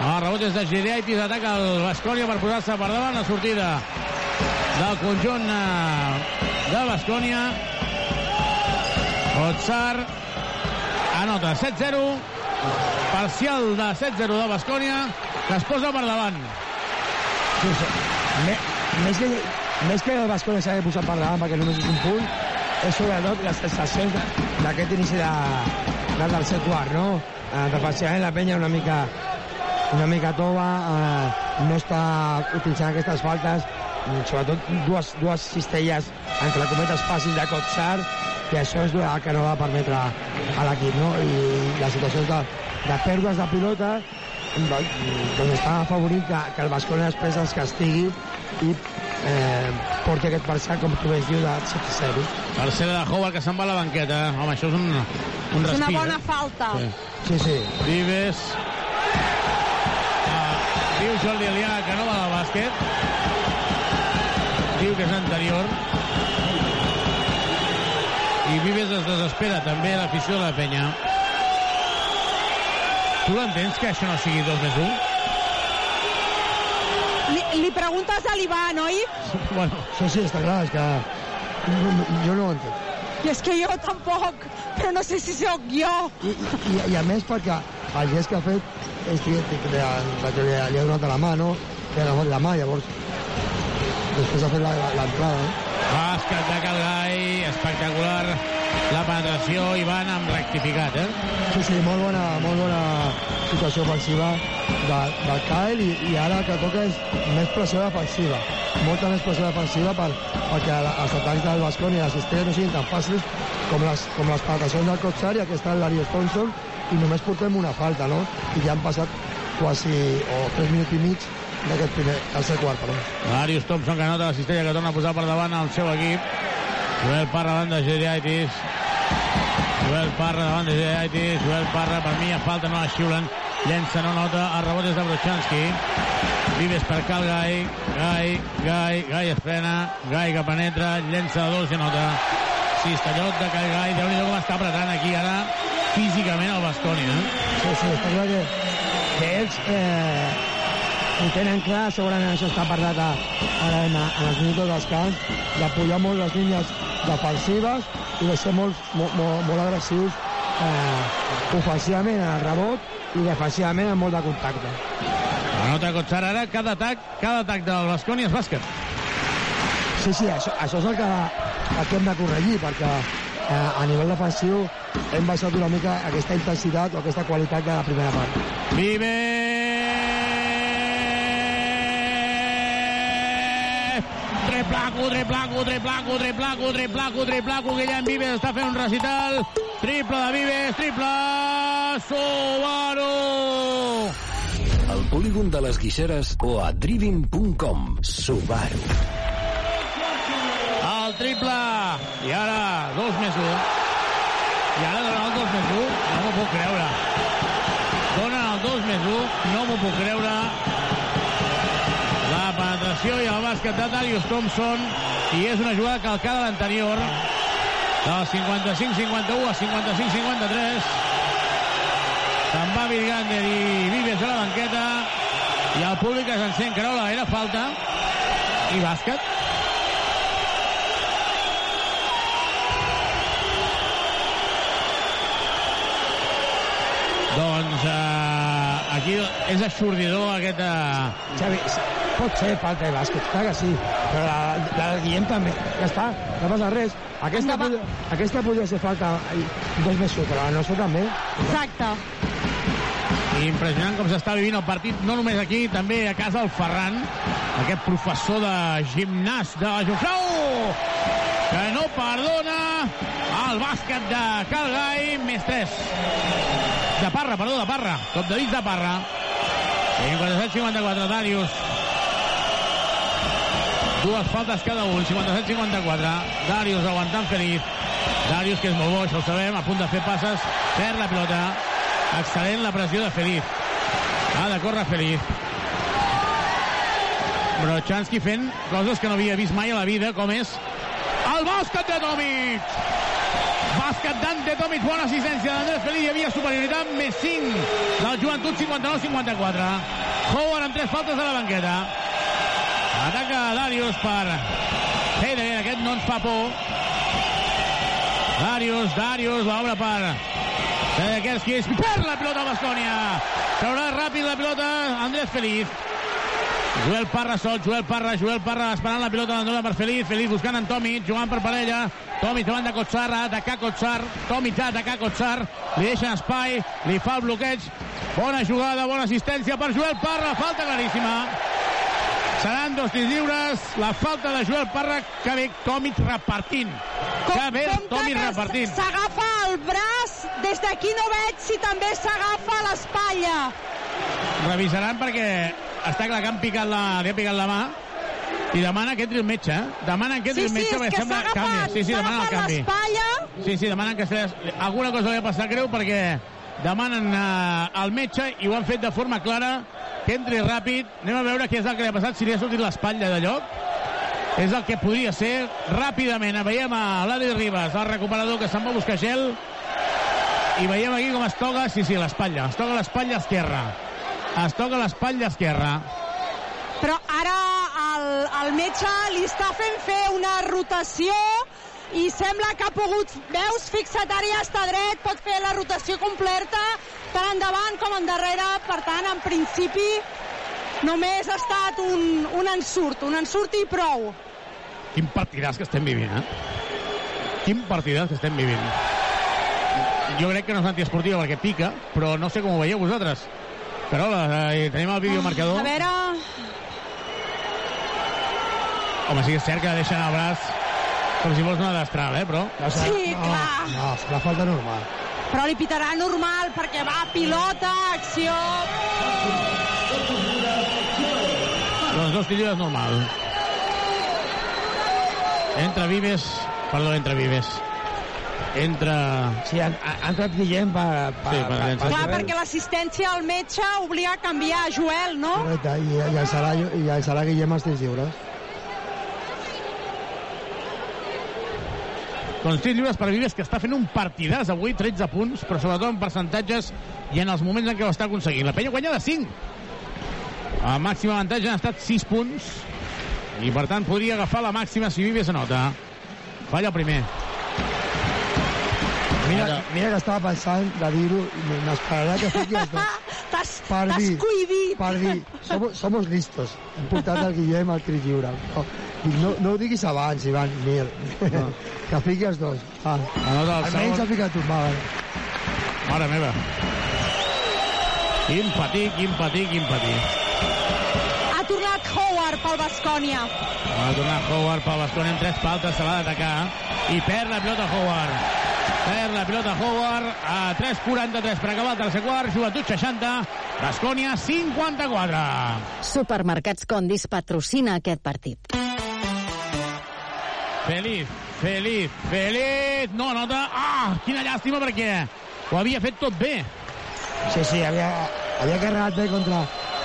El rebot és de Gireaitis, ataca el Bascònia per posar-se per davant la sortida del conjunt eh, de Bascònia. Otsar anota 7-0 parcial de 7-0 de Bascònia que es posa per davant Sí, sí. Me, més, que, més que el Bascònia s'ha de posar per davant perquè només és un punt, és sobretot les sensacions de- d'aquest inici de, del tercer quart, no? Eh, defensivament la penya una mica una mica tova, eh, no està utilitzant aquestes faltes, sobretot dues, dues cistelles entre cometes fàcils de Kotsar, que això és el que no va permetre a l'equip, no? I les situacions de, de pèrdues de pilota doncs, està afavorit que, que el Bascona després es castigui i eh, porti aquest parcial, com tu bé diu, de 7-0. Tercera de Howard que se'n va a la banqueta. Home, això és un, un És respir. una bona eh? falta. Sí. Sí, sí. Vives. Ah, diu Jordi Alià que no va al bàsquet. Diu que és anterior. I Vives es desespera també l'afició de la penya. Tu l'entens que això no sigui 2 més 1? Li, li preguntes a l'Ivan, oi? Bueno. Sí, sí, està clar, és que no, no, jo no ho entenc. I és que jo tampoc, però no sé si sóc jo. I, i, i a més perquè el gest que ha fet és que, que, que li, ha- li ha donat la mà, no? Que ha agafat la mà, llavors després ha fet la- la- l'entrada, no? Bàsquet de Calgai, espectacular. La penetració, Ivan, amb rectificat, eh? Sí, sí, molt bona, molt bona situació ofensiva de, del Kyle i, i ara el que toca és més pressió defensiva. Molta més pressió defensiva per, perquè els atacs del Basconi i les cistelles no siguin tan fàcils com les, com les penetracions del Kotsar i aquesta del Darius Thompson i només portem una falta, no? I ja han passat quasi, o 3 minuts i mig d'aquest primer, tercer quart, perdó. Darius Thompson que nota la cistella que torna a posar per davant el seu equip. Joel Parra davant de Geriaitis. Joel Parra davant de Geriaitis. Joel Parra, per mi, a falta, no la xiulen. Llença, no nota. El rebot és de Brochanski. Vives per Cal Gai. Gai, Gai, Gai es frena. Gai que penetra. Llença de dos i nota. Cistellot de Cal Gai. Déu-n'hi-do com està apretant aquí ara físicament el Basconi, eh? Sí, sí, està clar que, que ells eh, ho tenen clar, segurament això està parlat a, ara en, en els minuts dels camps, de pujar molt les línies defensives i de ser molt, molt, molt, molt agressius eh, ofensivament en el rebot i defensivament amb molt de contacte. La nota ara, cada atac, cada atac del Basconi és bàsquet. Sí, sí, això, això és el que, el que hem de corregir, perquè eh, a nivell defensiu hem baixat una mica aquesta intensitat o aquesta qualitat de la primera part. Vive! Treplaco, treplaco, treplaco, treplaco, treplaco, treplaco, Guillem Vives està fent un recital. Triple de Vives, triple... Subaru! Al polígon de les Guixeres o a driving.com. Subaru. El triple. I ara, dos més un. I ara donen el dos més un. No m'ho puc creure. Donen el dos més un. No m'ho puc creure. La penetració i el bàsquet de Darius Thompson. I és una jugada calcada a l'anterior. Del 55-51 a 55-53. Se'n va Virgander i Vives a la banqueta. I el públic es encén. Carola, era falta. I bàsquet. Doncs eh, aquí és aixordidor aquest... Eh... Xavi, pot ser falta de bàsquet, clar que sí, però la, la de Guillem també, ja està, no passa res. Aquesta, Endavant. aquesta podria ser falta dos més un, però la nostra també. Exacte. Impressionant com s'està vivint el partit, no només aquí, també a casa el Ferran, aquest professor de gimnàs de la Jofrau, que no perdona el bàsquet de Calgai, més 3. De Parra, perdó, de Parra. Cop de dits de Parra. 57-54, Darius. Dues faltes cada un, 57-54. Darius aguantant Feliz. Darius, que és molt bo, això ho sabem, a punt de fer passes, perd la pilota. Excel·lent la pressió de Feliz. Ha de córrer Feliz. Brochanski fent coses que no havia vist mai a la vida, com és el bàsquet de Tomic. Bàsquet d'Ante Tomic, bona assistència d'Andrés Feliz, hi havia superioritat, més 5 del Joventut, 59-54. Howard amb tres faltes a la banqueta. Ataca Darius per Federer, aquest no ens fa por. Darius, Darius, l'obra per Sedekerski, perd la pilota a Bascònia. Traurà ràpid la pilota Andrés Feliz. Joel Parra sol, Joel Parra, Joel Parra esperant la pilota d'Andorra per Feliz, Feliz buscant en Tomic, jugant per parella, Tomic davant de Kotsar, ha d'atacar Kotsar, Tomic ha d'atacar Kotsar, li deixen espai, li fa el bloqueig, bona jugada, bona assistència per Joel Parra, falta claríssima. Seran dos tirs lliures, la falta de Joel Parra, que ve Tomic repartint. Que ve Tomic repartint. S'agafa el braç, des d'aquí no veig si també s'agafa l'espatlla. Revisaran perquè està clar que han picat la, li ha picat la mà I demana que entri el metge, eh? Demanen que entri Sí, el sí, metge, és perquè que sembla s'ha canvi. Sí, sí, demanen el canvi. Sí, sí, demanen que li- alguna cosa li ha passat greu perquè demanen eh, al metge i ho han fet de forma clara que entri ràpid. Anem a veure què és el que li ha passat, si li ha sortit l'espatlla de lloc. És el que podria ser. Ràpidament veiem a l'Adi Ribas, el recuperador que se'n va a buscar gel i veiem aquí com es toca, sí, sí, l'espatlla. Es toca l'espatlla esquerra. Es toca l'espatlla esquerra. Però ara el, el metge li està fent fer una rotació i sembla que ha pogut... Veus? Fixa't, ara ja està dret, pot fer la rotació completa tant endavant com endarrere. Per tant, en principi, només ha estat un, un ensurt, un ensurt i prou. Quin partidàs que estem vivint, eh? Quin partidàs que estem vivint. Jo crec que no és antiesportiva perquè pica, però no sé com ho veieu vosaltres. Però eh, tenim el videomarcador. A veure... Home, sí que és cert que deixen el braç com si fos una destral, eh, però... Sí, clar. No, és la falta normal. Però li pitarà normal perquè va pilota, acció... Doncs dos tiros normal. Entra Vives... Perdó, entra Vives. Entra... Sí, ha, ha entrat Guillem per... per, Sí, per llançar. Clar, perquè l'assistència al metge obliga a canviar a Joel, no? Correcte, i, i, el serà, i el serà Guillem als tirs lliures. Doncs tirs lliures per Vives, que està fent un partidàs avui, 13 punts, però sobretot en percentatges i en els moments en què ho està aconseguint. La penya guanya de 5. El màxim avantatge han estat 6 punts i, per tant, podria agafar la màxima si Vives anota. Falla el primer. Mira, mira que estava pensant de dir-ho i m'esperarà que fiqui els dos. T'has cuidit. per dir, somos, somos listos. Hem portat el Guillem al crit lliure. No, dic, no, no ho diguis abans, Ivan, Mir. No. que fiqui els dos. Va. Anota el Almenys segon. ha ficat un, va, va. Mare meva. Quin patí, quin patí, quin patí. Ha tornat Howard pel Bascònia. Va tornar Howard pel Basconi amb tres faltes, se l'ha d'atacar i perd la pilota Howard. Perd la pilota Howard a 3.43 per acabar el tercer quart, joventut 60, Bascònia 54. Supermercats Condis patrocina aquest partit. Feliz, feliz, feliz, no nota, ah, quina llàstima perquè ho havia fet tot bé. Sí, sí, havia, havia carregat bé contra,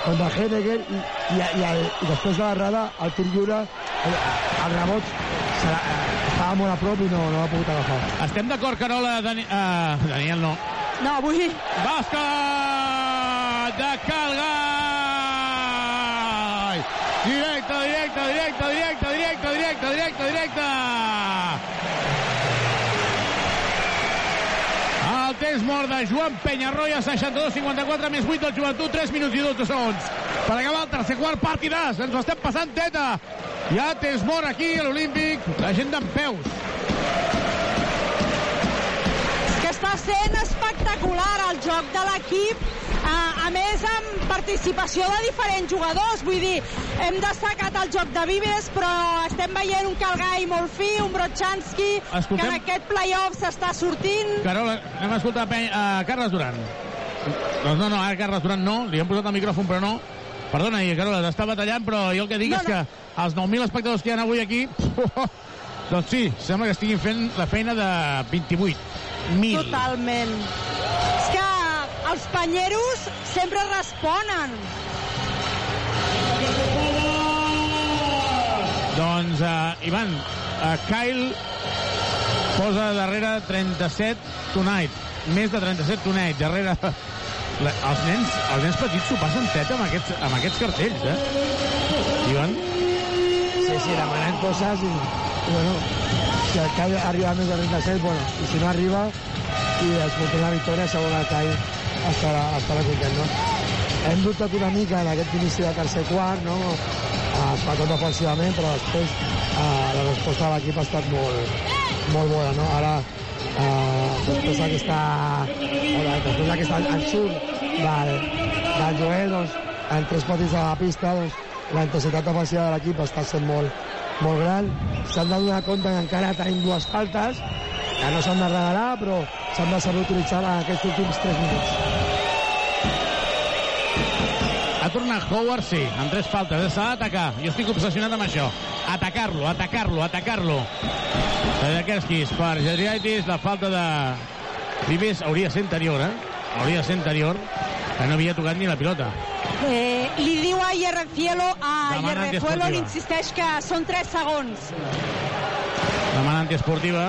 contra Henneger i, i, i, el, i després de l'errada, el tir lliure, el, el rebot serà, estava molt a prop i no, no l'ha pogut agafar. Estem d'acord, Carola, Dani, uh, Daniel no. No, avui... Bàsquet de Calgai! Directe, directe, directe, directe, directe, directe, directe, directe! Mort de Joan Penyarroia, 62-54, més 8 del joventut, 3 minuts i 12 segons. Per acabar el tercer quart partidàs, ens ho estem passant teta. Ha temps mort aquí a l'Olímpic, la gent d'en peus. Sent espectacular el joc de l'equip, a, a més amb participació de diferents jugadors, vull dir, hem destacat el joc de Vives, però estem veient un Calgai molt fi, un Brochanski, Escoltem- que en aquest playoff s'està sortint. Carola, anem a escoltar Peny, uh, Carles Duran. Doncs no, no, ara Carles Duran no, li hem posat el micròfon, però no. Perdona, i Carola, t'està batallant, però jo el que dic No, és que els 9.000 espectadors que hi ha avui aquí, doncs sí, sembla que estiguin fent la feina de 28.000. Totalment. És que els panyeros sempre responen. Doncs, uh, Ivan, uh, Kyle posa darrere 37 tonight. Més de 37 tonight. Darrere... La, els, nens, els nens petits s'ho passen teta amb aquests, amb aquests cartells, eh? Ivan? Sí, sí, demanem coses i bueno, si el CAI arriba a més de 37, bueno, i si no arriba i es munta la victòria, segur que CAI estarà, estarà content, no? Hem dubtat una mica en aquest inici de tercer quart, no? Uh, sobretot ofensivament, però després uh, la resposta de l'equip ha estat molt, molt bona, no? Ara, uh, després d'aquesta després d'aquesta ensurt del, del Joel, doncs, en tres petits a la pista, doncs, la intensitat ofensiva de l'equip està sent molt, molt gran. S'han de donar compte que encara tenim dues faltes, que no s'han de regalar, però s'han de saber utilitzar en aquests últims 3 minuts. Ha tornar Howard, sí, amb tres faltes. S'ha d'atacar. Jo estic obsessionat amb això. Atacar-lo, atacar-lo, atacar-lo. Sayakerskis per Geriaitis, la falta de Vives hauria de ser interior, eh? Hauria de ser interior, que no havia tocat ni la pilota. Eh, li diu a Hierrefielo, a Demana antiesportiva. li insisteix que són 3 segons. Demana antiesportiva.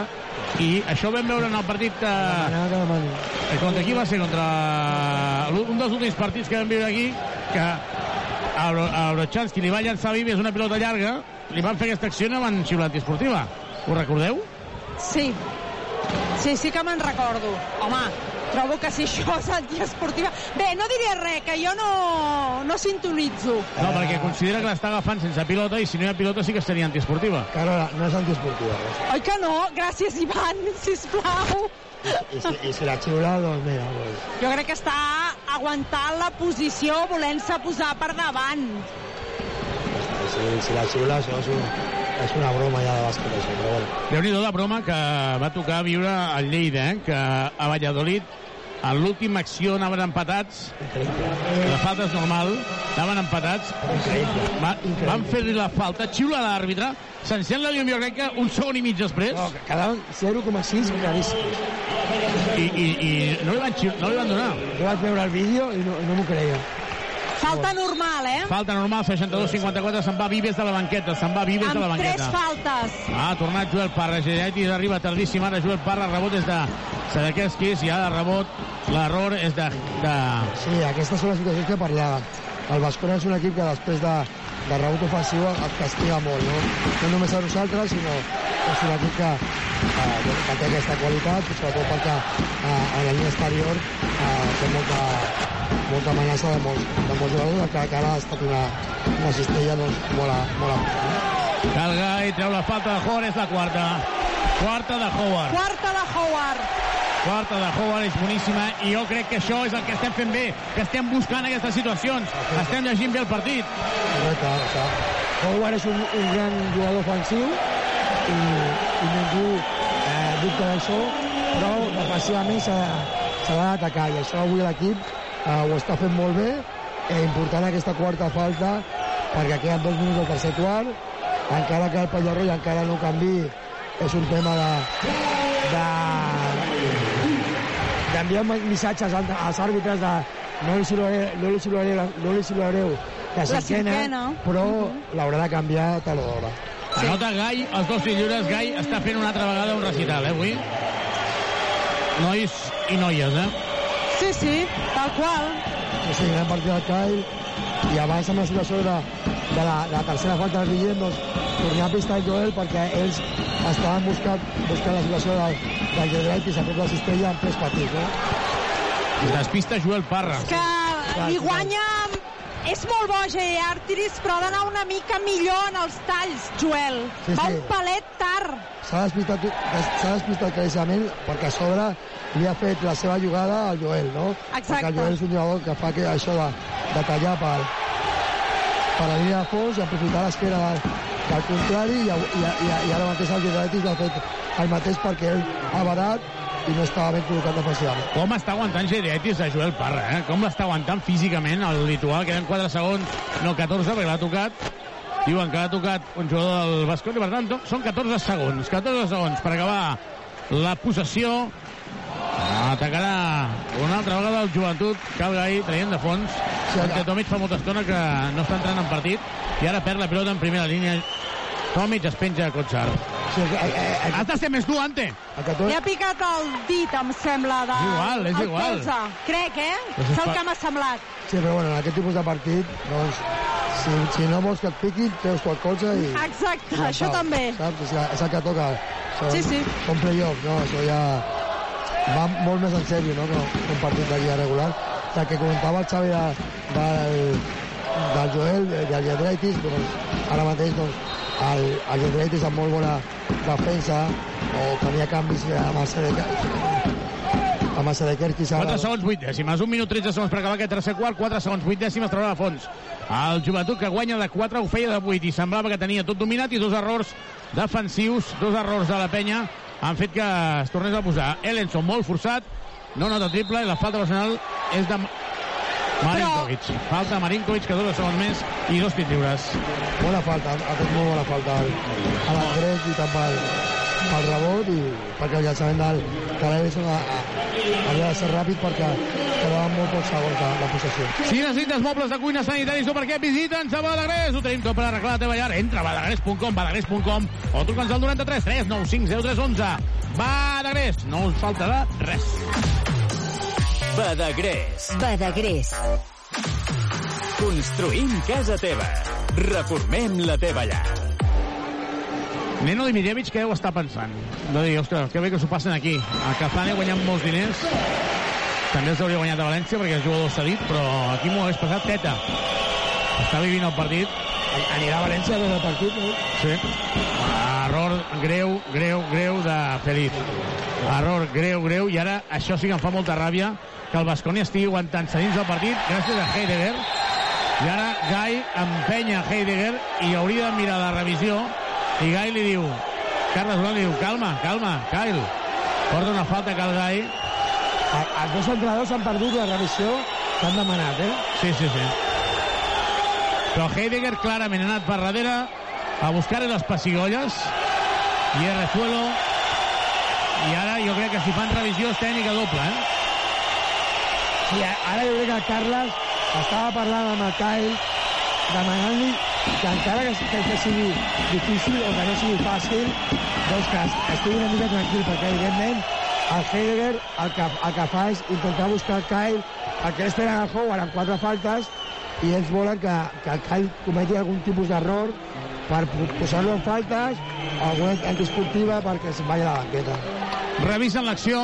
I això ho vam veure en el partit que... Eh, Contra qui va ser? Contra un dels últims partits que vam viure aquí, que a Bro- a Brochanski li va llançar a Vives una pilota llarga, li van fer aquesta acció i no van xiular antiesportiva. Ho recordeu? Sí. Sí, sí que me'n recordo. Home, trobo que si això és antiesportiva... Bé, no diré res, que jo no, no sintonitzo. No, perquè considera que l'està agafant sense pilota i si no hi ha pilota sí que seria antiesportiva. Carola, no és antiesportiva. res. Oi que no? Gràcies, Ivan, sisplau. I si, i si la xiula, doncs mira, doncs, Jo crec que està aguantant la posició volent-se posar per davant. si, si la xiula, això és, un, és una broma ja de bàsquet, això, però bueno. déu nhi la broma que va tocar viure al Lleida, eh? que a Valladolid en l'última acció anaven empatats. La falta és normal. Anaven empatats. Va, van fer-li la falta, xiula l'àrbitre. S'encén la llum jo crec que un segon i mig després. No, quedaven 0,6 claríssims i, i, i no, li van, no li van donar. Jo vaig veure el vídeo i no, no m'ho creia Falta normal, eh? falta normal, 62-54 se'n va Vives de la banqueta, se'n va Vives de la Amb tres banqueta faltes. Ha tornat Joel Parra, Geraitis arriba tardíssim, ara Joel Parra, rebot és de Sadekeskis, i ara rebot, l'error és de, de... Sí, aquestes són les situacions que parlava. El Bascona és un equip que després de, de rebot ofensiu et castiga molt, no? No només a nosaltres, sinó és un equip que, eh, que té aquesta qualitat, i sobretot perquè eh, a la línia exterior eh, té molta, molta amenaça de molts, de molts jugadors, que, que ara ha estat una, una cistella doncs, molt, a, molt a prop. No? Calgai treu la falta de Howard, és la quarta. Quarta de Howard. Quarta de Howard. Quarta de Howard és boníssima i jo crec que això és el que estem fent bé, que estem buscant aquestes situacions, estem llegint bé el partit. Correcte, sigui, Howard és un, un gran jugador ofensiu i, i ningú eh, dubta d'això, però defensivament s'ha d'atacar i això avui l'equip eh, ho està fent molt bé. Eh, important aquesta quarta falta perquè queden dos minuts del tercer quart, encara que el Pallarroll encara no canvi, és un tema de, de d'enviar missatges als, als àrbitres de no li xiularé, no li xiularé, la- no li xiulareu la La cinquena, cinquena. però l'haurà de canviar a tal hora. Anota Gai, els dos lliures, Gai està fent una altra vegada un recital, eh, avui? Nois i noies, eh? Sí, sí, tal qual. Sí, sí, gran partit del Kyle i abans amb la situació de, de, la, de la tercera falta del Guillem doncs, tornar a pista el Joel perquè ells estaven buscant, buscant la situació del, del Gedraitis a prop de la cistella amb tres partits, no? Es despista Joel Parra. Que li guanya... És molt bo, J. Artiris, però ha d'anar una mica millor en els talls, Joel. Sí, Va sí. un palet tard. S'ha despistat, s'ha despistat claríssimament perquè a sobre li ha fet la seva jugada al Joel, no? Exacte. Perquè el Joel és un jugador que fa que això de, de tallar per, per la línia de fons i aprofitar l'esquera del, del contrari i, i, i, i ara mateix el Gedraitis ha fet el mateix perquè ell ha barat i no estava ben col·locat defensivament. Com està aguantant Geretis a Joel Parra, eh? Com l'està aguantant físicament el lituà, queden 4 segons, no 14, perquè l'ha tocat. Diuen que l'ha tocat un jugador del Bascot, i per tant són 14 segons, 14 segons per acabar la possessió. Atacarà una altra vegada el joventut, Calgai traient de fons. Sí, Tomic fa molta estona que no està entrant en partit i ara perd la pilota en primera línia. Tomic es penja a Kotsar. Sí, eh, eh, Has de ser més dur, Ante. Li ha picat el dit, em sembla, de... És igual, és el igual. colze. Crec, eh? És el que m'ha semblat. Sí, però bueno, en aquest tipus de partit, doncs, si, si no vols que et piquin, treus tu el colze i... Exacte, i això està, també. Saps? És, és el que toca. Això, Sí, sí. Un playoff, no? Això ja va molt més en sèrio, no?, que un partit de lliga regular. El que comentava el Xavi de, del, del Joel, de- del Lledraitis, doncs, ara mateix, doncs, el, el Lledraitis amb molt bona defensa, o tenia canvis amb el Sedeca, amb el Sedekerkis ara... 4 segons 8 dècimes, 1 minut 13 segons per acabar aquest tercer quart, 4 segons 8 dècimes traurà de fons. El joventut que guanya de 4 ho feia de 8 i semblava que tenia tot dominat i dos errors defensius, dos errors de la penya han fet que es tornés a posar. Ellenson molt forçat, no nota triple i la falta personal és de Marinkovic. Falta Marinkovic, que dura segons més, i dos tirs lliures. Bona falta, ha fet molt bona falta al- a l'Andrés lluitant pel, pel rebot i perquè el llançament del, de l'Everson a- a- havia de ser ràpid perquè quedaven molt pocs segons de, de possessió. Si necessites mobles de cuina sanitaris o per què, visita'ns a Badagrés. Ho tenim tot per arreglar la teva llar. Entra a badagrés.com, badagrés.com o truca'ns al 93 395 0311. Badagrés, no us faltarà res. Badagrés. Badagrés. Construïm casa teva. Reformem la teva llar. Neno Dimitrievich, què deu estar pensant? De dir, ostres, que bé que s'ho passen aquí. A Cazane guanyant molts diners. També els hauria guanyat a València perquè és jugador cedit, però aquí m'ho hagués passat teta. Està vivint el partit. Anirà a València a veure el partit, no? Sí. Error greu, greu, greu de Feliz. Error greu, greu, i ara això sí que em fa molta ràbia que el Basconi estigui aguantant dins del partit gràcies a Heidegger. I ara Gai empenya Heidegger i hauria de mirar la revisió i Gai li diu Carles Blanc li diu, calma, calma, Kyle. Porta una falta que el Gai... Els dos entrenadors han perdut la revisió que han demanat, eh? Sí, sí, sí. Però Heidegger clarament ha anat per darrere a buscar les pessigolles i Rezuelo i ara jo crec que si fan revisió és tècnica doble, eh? Sí, ara jo crec que Carles estava parlant amb el Kyle demanant-li que encara que, que, que sigui difícil o que no sigui fàcil, doncs que estigui una mica tranquil, perquè evidentment el Heidegger el que, el que fa és intentar buscar el Kyle, perquè ells tenen el Howard amb quatre faltes i ells volen que, que el Kyle cometi algun tipus d'error per po- posar-lo en faltes o alguna antiesportiva perquè se'n vagi a la banqueta. Revisen l'acció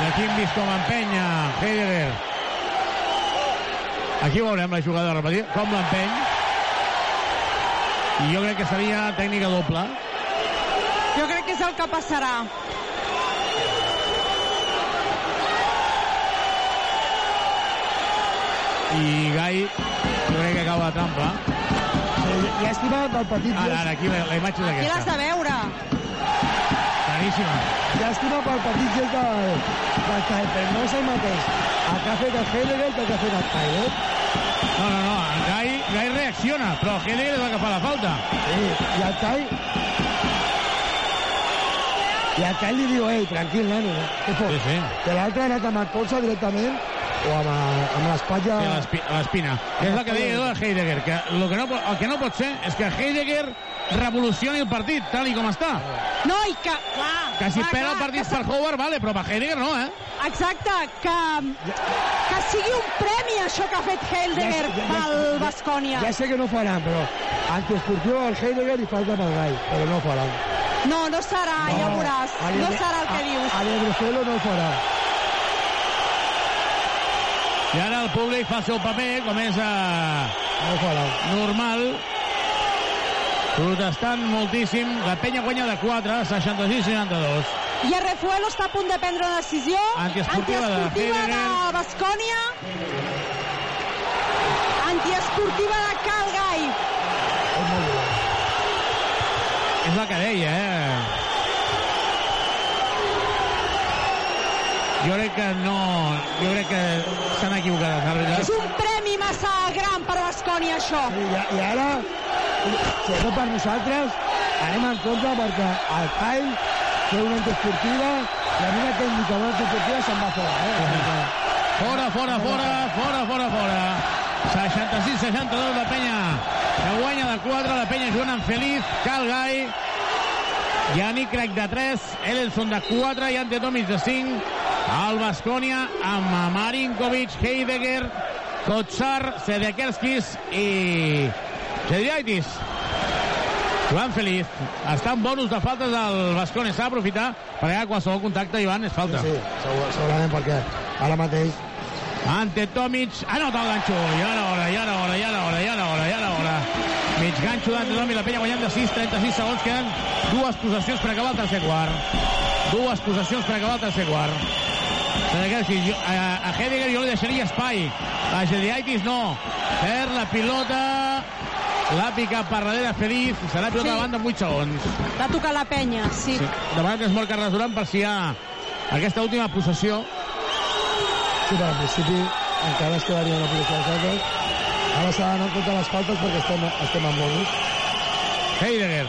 i aquí hem vist com empenya Heidegger aquí veurem la jugada repetida com l'empeny i jo crec que seria tècnica doble Jo crec que és el que passarà. i Gai jo crec que cau la trampa Llàstima del partit. ara, ara, aquí la, la imatge és Aquí l'has aquesta de veure. Claríssima Llàstima pel partit gest del, del Kyle, però no és el mateix el que ha fet el Heidegger que el que ha fet el eh? no, no, no, en Gai, Gai reacciona però Heidegger és el que fa la falta Sí, i el Kyle... I el Kyle li diu, ei, tranquil, nano, què fots? Sí, sí. Que l'altre ha anat amb el colze directament o amb, el- amb l'espatlla... Sí, a l'espi- a l'espina. És el que deia de Heidegger, que, lo que no, el que no pot ser és que Heidegger revolucioni el partit, tal i com està. No, i que... Clar, Que si clar, perd el partit per Howard, vale, però per Heidegger no, eh? Exacte, que, que sigui un premi això que ha fet Heidegger pel Bascònia. Ja sé que no faran, però antiesportiu al Heidegger i falta pel Gai, però no faran. No, no serà, ja ho veuràs. a No serà el que a- dius. A Lebrecelo no ho farà. I ara el públic fa el seu paper, com és eh, No ho farà. normal, protestant moltíssim. La penya guanya de 4, 66-62. I el Refuelo està a punt de prendre una decisió Antiesportiva de antiesportiva de Heidegger. Bascònia antiesportiva de Calgai És el que deia, eh? Jo crec que no... Jo crec que s'han equivocat els àrbitres. és un premi massa gran per Bascònia això I, I ara, sobretot per nosaltres, anem en contra perquè el Kyle té una antiesportiva i a mi la tècnica una antiesportiva se'n va fora. Eh? Fora, fora, fora, fora, fora, fora. 66-62 la penya que guanya de 4, la penya jugant amb Feliz, Calgai, Yannick Craig de 3, Elelson de 4 i Antetomic de 5, el Bascònia amb Marinkovic, Heidegger, Kotsar, Sedekerskis i Jedriaitis. Joan Feliz està en bonus de faltes del Bascònia. S'ha d'aprofitar perquè qualsevol contacte, Ivan, és falta. Sí, segur, segurament perquè ara mateix Ante Tomic, anota el ganxo, i ara hora, i ara hora, i ara hora, i ara hora, i ara ganxo d'Ante Tomic, la penya guanyant de 6, 36 segons, queden dues possessions per acabar el tercer quart. Dues possessions per acabar el tercer quart. A, a Heidegger jo li deixaria espai. A Gediaitis no. Per la pilota, l'ha picat per darrere Feliz, serà pilota Sí. de banda en 8 segons. va tocar la penya, sí, Sí. Demà que es mor Carles Duran per si hi ha aquesta última possessió. Sí, però en principi encara es quedaria una posició de. Ara s'ha d'anar en les faltes perquè estem, estem amb bonus. Heidegger.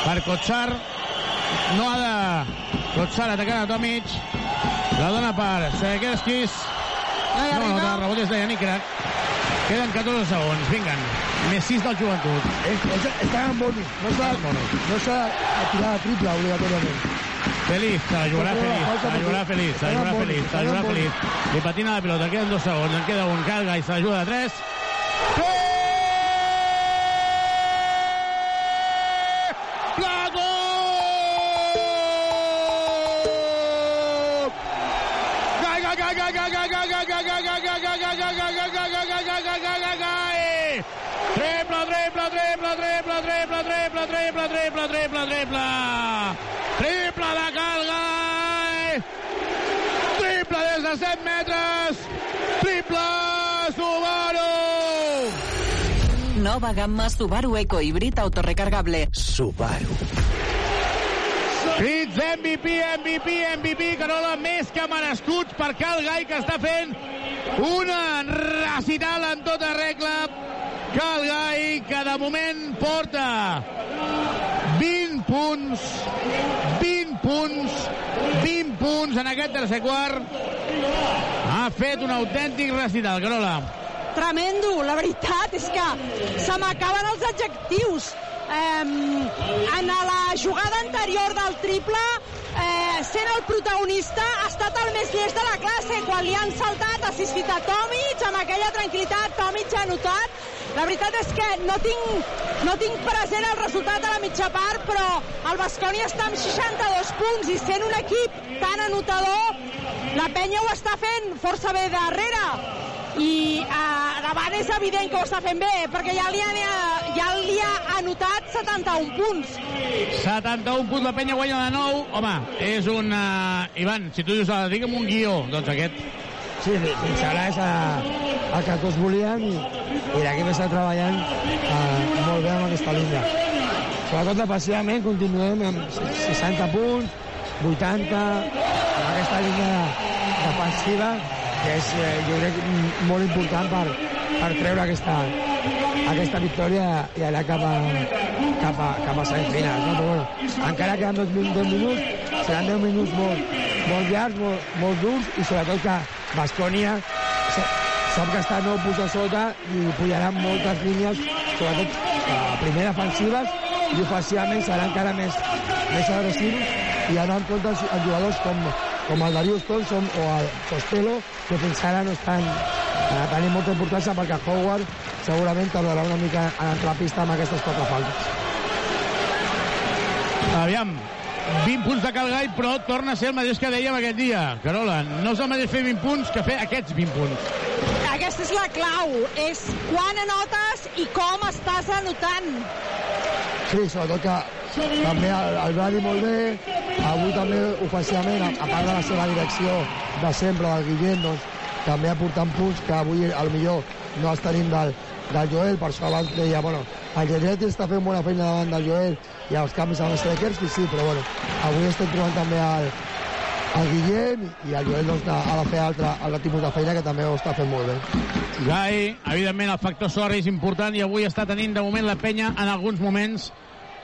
Per Kotxar. No ha de... Kotxar atacant a Tomic. La dona per Sedekerskis. No, no, de rebot és de Yannick Crac. Queden 14 segons, vinguen. Més 6 del joventut. És, està en bonus. No s'ha no s'ha de tirar de triple obligatòriament. Feliz, se la jugarà Feliz, se la jugarà Feliz, se la jugarà Feliz, se jugarà Feliz. Li patina la pilota, queden 2 segons, en queda un, calga i s'ajuda a juga 3. Hey! Nova gamma Subaru Eco híbrid autorecargable. Subaru. Crits MVP, MVP, MVP, Carola, més que merescuts per Cal Gai, que està fent una recital en tota regla. Cal Gai, que de moment porta 20 punts, 20 punts, 20 punts en aquest tercer quart. Ha fet un autèntic recital, Carola. Tremendo, la veritat és que se m'acaben els adjectius. Eh, en la jugada anterior del triple, eh, sent el protagonista, ha estat el més llest de la classe. Quan li han saltat, ha assistit a Tomic, amb aquella tranquil·litat, Tomic ha notat. La veritat és que no tinc, no tinc present el resultat a la mitja part, però el Bascònia està amb 62 punts i sent un equip tan anotador, la penya ho està fent força bé darrere i eh, davant és evident que ho està fent bé perquè ja li, ha, ja li ha anotat 71 punts 71 punts, la penya guanya de nou. Home, és un... Uh, Ivan, si tu dius, ah, digue'm un guió, doncs aquest. Sí, sí, fins ara és eh, el que tots volien i, i l'equip està treballant eh, molt bé amb aquesta línia. Sobretot defensivament continuem amb 60 punts, 80, amb aquesta línia defensiva que és, eh, jo crec, molt important per, per treure aquesta, aquesta victòria i anar cap a, cap a, cap a semifinals. No? Però, bueno, encara queden dos, min- dos minuts, seran 10 minuts molt, molt llargs, molt, molt durs i sobretot que Bascònia sap que està 9 punts sota i pujaran moltes línies, sobretot eh, primer defensives i ofensivament serà encara més, més agressius i anar en els, els jugadors com, com el Darius Thompson o el Costello, que fins ara no estan eh, tenint molta importància perquè Howard segurament tardarà una mica en entrar a pista amb aquestes quatre faltes. Aviam, 20 punts de Calgai, però torna a ser el mateix que dèiem aquest dia. Carola, no és el mateix fer 20 punts que fer aquests 20 punts. aquesta és la clau és quan anotes i com estàs anotant Sí, sobretot que també el, el Brady molt bé, avui també ofensivament, a, a part de la seva direcció de sempre del Guillem, doncs, també aportant punts que avui al millor no els tenim del, del Joel, per això abans deia, bueno, el Gegeti està fent bona feina davant del Joel i els canvis amb els Sekerski, sí, però bueno, avui estem trobant també el, el Guillem i el Joel doncs, ha de fer altre, altre tipus de feina que també ho està fent molt bé. Gai, evidentment el factor sort és important i avui està tenint de moment la penya en alguns moments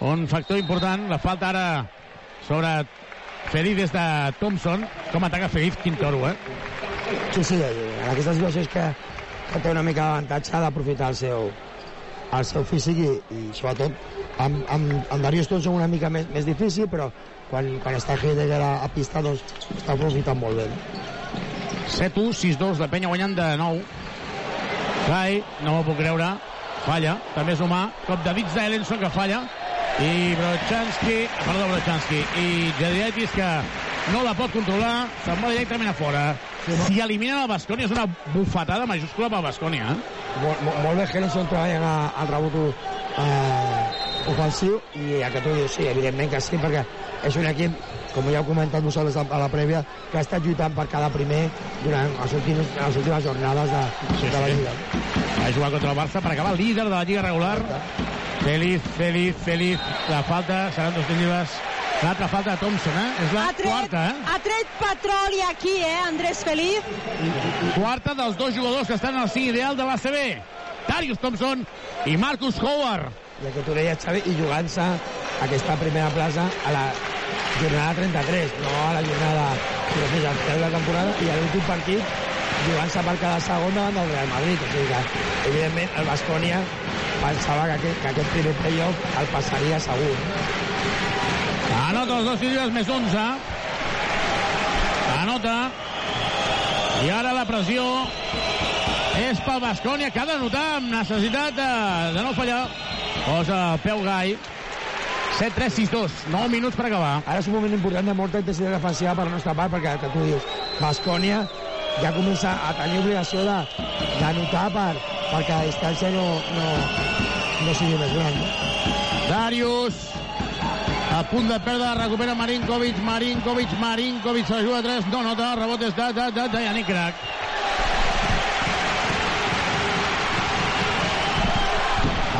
un factor important, la falta ara sobre Feliz des de Thompson, com ataca Feliz, quin toro, eh? Sí, sí, en aquesta situació és que, que té una mica d'avantatge d'aprofitar el seu, el seu físic i, i sobretot amb, amb, amb Darius Thompson una mica més, més difícil, però quan, quan està Heidegger a, a pista doncs està aprofitant molt bé. 7-1, 6-2, la penya guanyant de 9. Gai, no m'ho puc creure, falla, també és humà, cop de dits d'Elenson que falla, i Brochanski, perdó, Brochanski, i Jadietis que no la pot controlar, se'n va directament a fora. Si eliminen el Bascònia és una bufetada majúscula pel Bascònia, eh? Molt, molt, molt bé Henderson treballant a- al rebot eh, ofensiu i el que tu dius, sí, evidentment que sí, perquè és un equip, com ja heu comentat vosaltres a la prèvia, que ha estat lluitant per cada primer durant les últimes, les últimes jornades de, Sí, de la sí. Lliga. Va jugar contra el Barça per acabar líder de la Lliga regular. Feliz, feliz, feliz. La falta seran dos tècniques L'altra falta de Thompson, eh? És la Ha tret, quarta, eh? ha tret petroli aquí, eh, Andrés Feliz. Quarta dels dos jugadors que estan al 5 ideal de l'ACB. Darius Thompson i Marcus Howard. I tu deies, Xavi, i jugant-se aquesta primera plaça a la jornada 33, no a la jornada al final de la temporada, i a l'últim partit jugant-se per cada segon davant del Real Madrid. O sigui que, evidentment, el Baskonia pensava que aquest, que aquest primer playoff el passaria segur. Anota els dos tiros més 11. Anota. I ara la pressió és pel Bascònia, que ha de notar amb necessitat de, de no fallar. Posa peu Gai. 7-3-6-2. 9 minuts per acabar. Ara és un moment important de molta intensitat defensiva per la nostra part, perquè que tu dius, Bascònia ja comença a tenir obligació de, de notar per, perquè la distància no, no, no sigui més gran. No? Darius a punt de perdre, recupera Marinkovic, Marinkovic, Marinkovic, se la juga a 3, no nota, rebot és de, de, de, de Yannick Crac.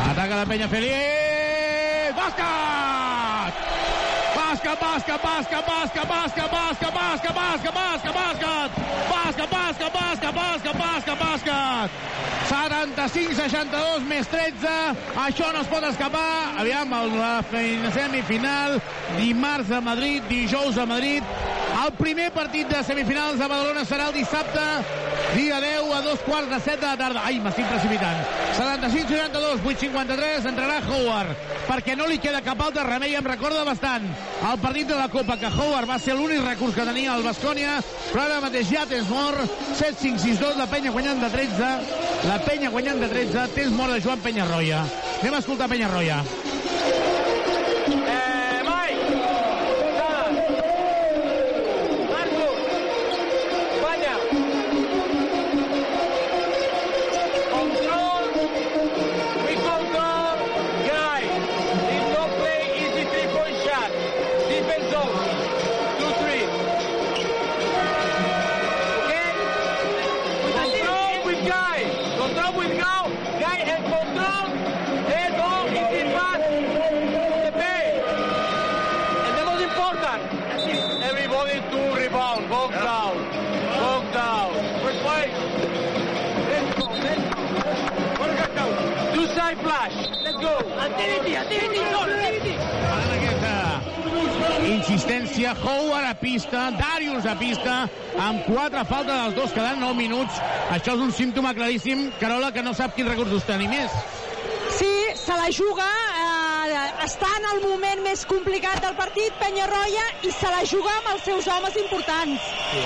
Ataca la penya Feliz, bàsquet! Bàsquet, bàsquet, bàsquet, bàsquet, bàsquet, bàsquet, bàsquet, bàsquet, bàsquet, bàsquet, bàsquet, bàsquet, bàsquet, bàsquet, bàsquet, bàsquet. 75-62 més 13. Això no es pot escapar. Aviam, la semifinal dimarts a Madrid, dijous a Madrid. El primer partit de semifinals de Badalona serà el dissabte, dia 10 a dos quarts de set de la tarda. Ai, m'estic precipitant. 75-62, 8-53, entrarà Howard, perquè no li queda cap altre remei. Em recorda bastant el partit de la Copa, que Howard va ser l'únic recurs que tenia el Bascònia, però ara mateix ja tens mort. 7-5-6-2, la penya guanyant de 13. La penya guanyant de 13, tens mort de Joan Penyarroia. Anem a escoltar Penyarroia. Aquesta insistència, Howard a pista, Darius a pista, amb quatre faltes dels dos quedant 9 minuts. Això és un símptoma claríssim, Carola, que no sap quins recursos tenir més. Sí, se la juga, eh, està en el moment més complicat del partit, Penyarroia, i se la juga amb els seus homes importants. Sí,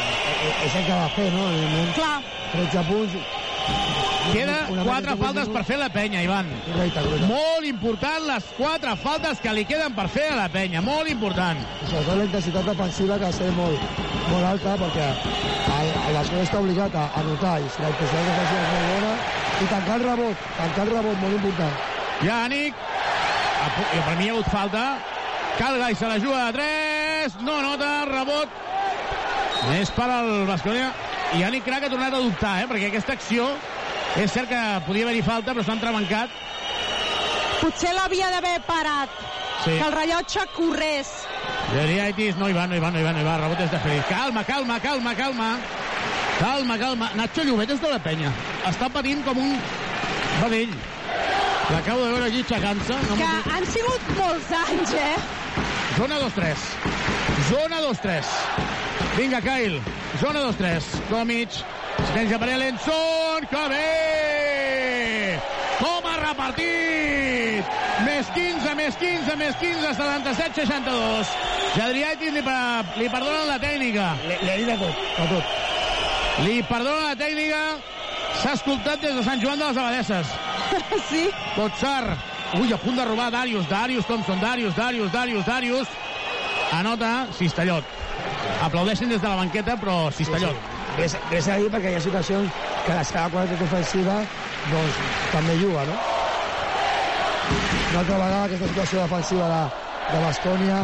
és el que va fer, no? Clar. 13 punts. Queda quatre faltes per fer la penya, Ivan. Molt important les quatre faltes que li queden per fer a la penya, molt important. I sobretot la intensitat defensiva que ha de ser molt, molt alta perquè Barcelona està obligat a anotar i si la intensitat defensiva és molt bona i tancar el rebot, tancar el rebot molt important. I per mi hi ha hagut falta. Calgai se la juga de 3, no nota, rebot. És per al Basconia. I Yannick Crac ha tornat a dubtar, eh? perquè aquesta acció és cert que podia haver-hi falta, però s'ha entrebancat. Potser l'havia d'haver parat, Sí. que el rellotge corrés. Geriaitis, no hi va, no hi va, no hi va, no hi va, rebot és de Feliz. Calma, calma, calma, calma. Calma, calma. Nacho Llobet és de la penya. Està patint com un vedell. L'acabo de veure allí aixecant-se. No Que han sigut molts anys, eh? Zona 2-3. Zona 2-3. Vinga, Kyle. Zona 2-3. Tomic. Assistència per Ellenson. Que bé! Com ha repartit! Més 15, més 15, més 15, 77, 62. Jadriaitis li, li perdonen la tècnica. Li, ha dit de tot, de tot. Li perdonen la tècnica. S'ha escoltat des de Sant Joan de les Abadesses. sí. Kotsar. Ui, a punt de robar Darius, Darius, Thompson, Darius, Darius, Darius, Darius. Anota Cistellot. Aplaudeixen des de la banqueta, però Cistellot. Res, res a dir perquè hi ha situacions que la seva qualitat ofensiva doncs, també juga, no? Una altra vegada aquesta situació defensiva de, de Bascònia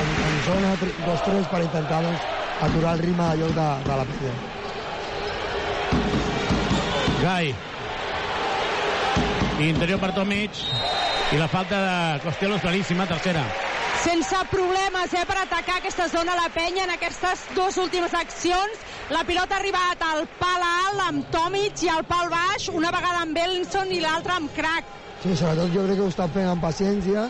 en, en zona 2-3 per intentar doncs, aturar el ritme lloc de, de la penya. Gai. Interior per Tomic. I la falta de Costello és claríssima, tercera. Sense problemes eh, per atacar aquesta zona la penya en aquestes dues últimes accions. La pilota ha arribat al pal alt amb Tomic i al pal baix, una vegada amb Bellinson i l'altra amb Crack. Sí, sobretot jo crec que ho està fent amb paciència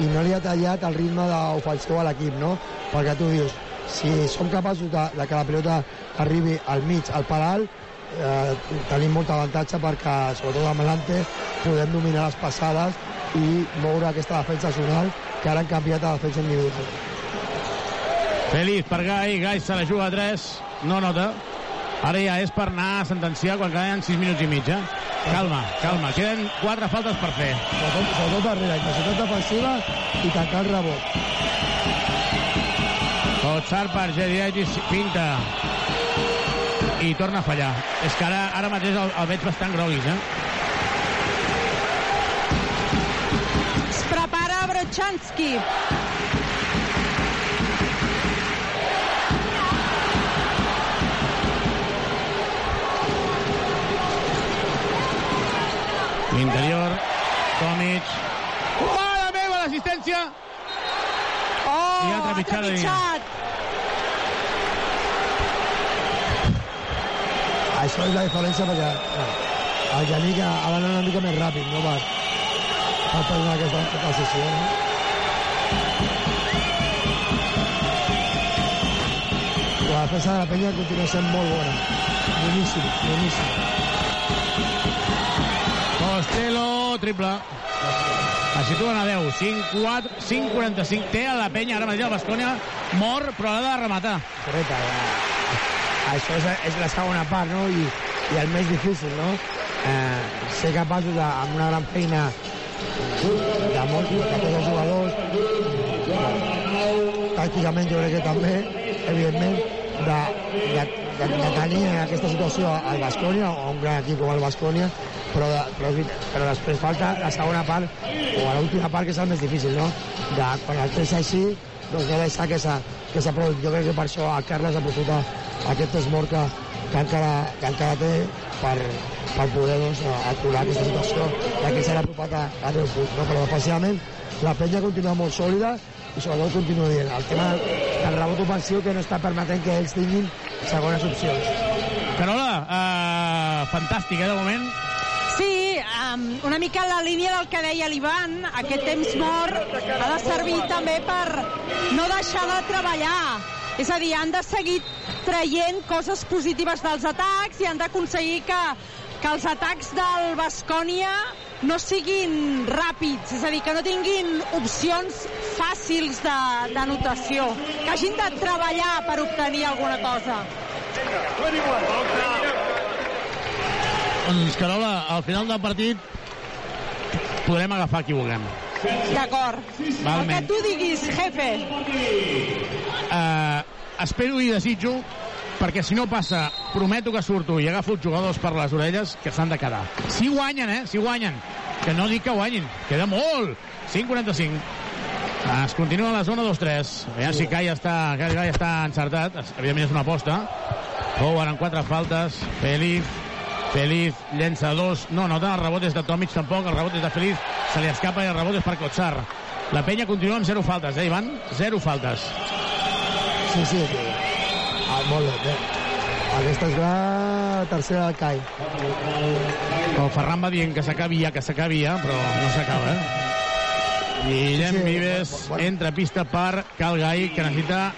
i no li ha tallat el ritme d'ofensiu a l'equip, no? Perquè tu dius, si som capaços de, de que la pilota arribi al mig, al pal alt, eh, tenim molt avantatge perquè, sobretot amb l'Ante, podem dominar les passades i moure aquesta defensa zonal que ara han canviat a defensa individual. Feliz per Gai, Gai se la juga a 3, no nota. Ara ja és per anar a sentenciar quan queden 6 minuts i mig, eh? Calma, calma, queden 4 faltes per fer. Sobretot, sobretot darrere, intensitat defensiva i tancar el rebot. Kotsar per Gediagis pinta i torna a fallar. És que ara, ara mateix el, el veig bastant groguis, eh? Brochanski. L'interior, Tomic. Mare meva, l'assistència! Oh, I ha trepitjat la línia. Això és la diferència perquè el Janik ha d'anar una mica més ràpid, no? Per, per prendre aquesta decisió, no? La defensa de la penya continua sent molt bona. Boníssim, boníssim. Costello, triple. Es situen a 10, 5-4, 5-45. Té a la penya ara mateix el Bascònia mor, però l'ha de rematar. Correcte, ja. Això és, és la segona part, no? I, i el més difícil, no? Eh, ser capaços, de, amb una gran feina de molts, de tots els jugadors, tàcticament jo crec que també, evidentment, de, de, de, de tenir en aquesta situació al Bascònia, o un gran equip com el Bascònia, però, de, però, però després falta la segona part, o l'última part, que és el més difícil, no? De, quan el tens així, doncs no deixar que s'ha que s'aprovi. Jo crec que per això el Carles aprofita aquest esmort que, que, encara, que encara té per, per poder doncs, aturar aquesta situació ja que s'ha apropat a, a 10 punts. No? Però defensivament la penya continua molt sòlida i sobretot continua dient el tema del rebot ofensiu que no està permetent que ells tinguin segones opcions. Carola, uh, fantàstic, eh, de moment. Sí, um, una mica la línia del que deia l'Ivan, aquest temps mort ha de servir també per no deixar de treballar. És a dir, han de seguir traient coses positives dels atacs i han d'aconseguir que, que els atacs del Bascònia no siguin ràpids, és a dir, que no tinguin opcions fàcils de- d'anotació, que hagin de treballar per obtenir alguna cosa. Doncs, Carola, al final del partit podrem agafar qui vulguem. D'acord. El que tu diguis, jefe. Uh, espero i desitjo perquè si no passa, prometo que surto i agafo els jugadors per les orelles que s'han de quedar. Si guanyen, eh? Si guanyen. Que no dic que guanyin. Queda molt. 5-45. Es continua a la zona 2-3. Aviam si Kai està, Kai està encertat. Evidentment és una aposta. Howard en quatre faltes. Feliz. Feliz llença dos. No, no, el rebot és de Tomic tampoc. El rebot és de Feliz. Se li escapa i el rebot és per Kotsar. La penya continua amb zero faltes, eh, Ivan? Zero faltes. Sí, sí. Ah, molt bé. bé. Aquesta és la tercera del CAI. El Ferran va dient que s'acabi ja, que s'acabi ja, però no s'acaba, eh? Guillem Sí, sí, Vives entra a pista per Calgai, que necessita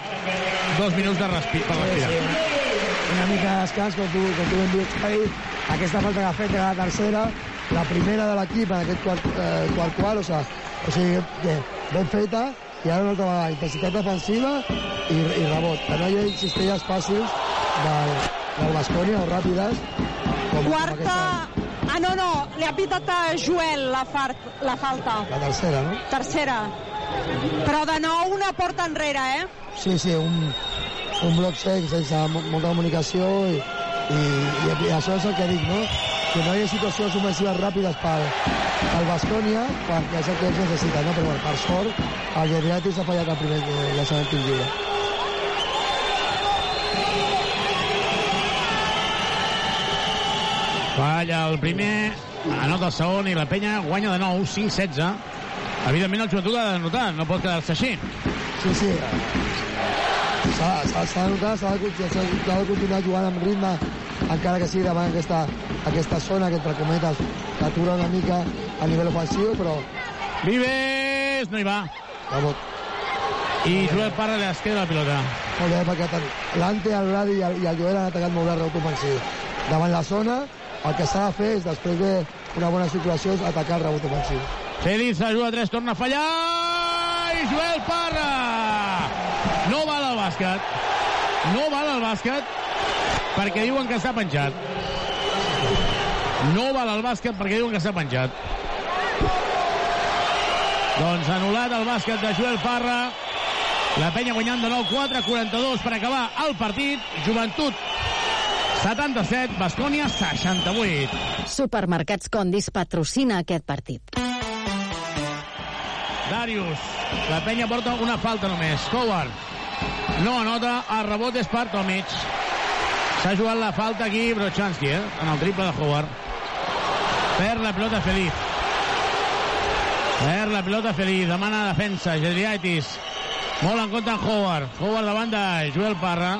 dos minuts de respi per respirar. Una mica de descans, com tu, com tu ben dius, Xavi. Aquesta falta que ha fet era la tercera, la primera de l'equip en aquest quart, eh, quart quart, o sigui, o sigui ben feta, i ara altra vegada, intensitat defensiva i, i rebot. Que no hi ha cistelles fàcils del, del Bascònia o ràpides. Com, com Quarta... aquesta, Ah, no, no, li ha pitat a Joel la, fart, la falta. la tercera, no? Tercera. Però de nou una porta enrere, eh? Sí, sí, un, un bloc sec sense mo- molta comunicació i, i, i això és el que dic, no? Que no hi ha situacions ofensives ràpides pel, pel Bascònia, perquè és el que ells necessiten, no? Però bueno, per sort, el Geriatis ha fallat el primer eh, llançament tir lliure. Falla el primer, anota el segon i la penya guanya de nou, 5-16. Evidentment el joventut ha de notar, no pot quedar-se així. Sí, sí. S'ha s'ha- s'ha de notar, s'ha de, s'ha s'ha de continuar jugant amb ritme, encara que sigui davant aquesta, aquesta zona que, entre cometes, l'atura una mica a nivell ofensiu, però... Vives, no hi va. Vamos. I Joel Parra li es queda la pilota. Molt bé, perquè l'Ante, el Brady i el, i el Joel han atacat molt bé el rebot ofensiu. Davant la zona, el que s'ha de fer és, després d'una bona situació, és atacar el rebot ofensiu. Félix ajuda a 3, torna a fallar i Joel Parra no val al bàsquet no val al bàsquet perquè diuen que està penjat no val al bàsquet perquè diuen que està penjat doncs anul·lat el bàsquet de Joel Parra la penya guanyant de nou 4 42 per acabar el partit Joventut 77 Bascònia 68 Supermercats Condis patrocina aquest partit. Darius. La penya porta una falta només. Howard. No anota. El rebot és per Tomic. S'ha jugat la falta aquí Brochanski, eh? En el triple de Howard. Perd la pilota Feliz. Perd la pilota Feliz. Demana defensa. Gedriaitis. Molt en compte en Howard. Howard davant de Joel Parra.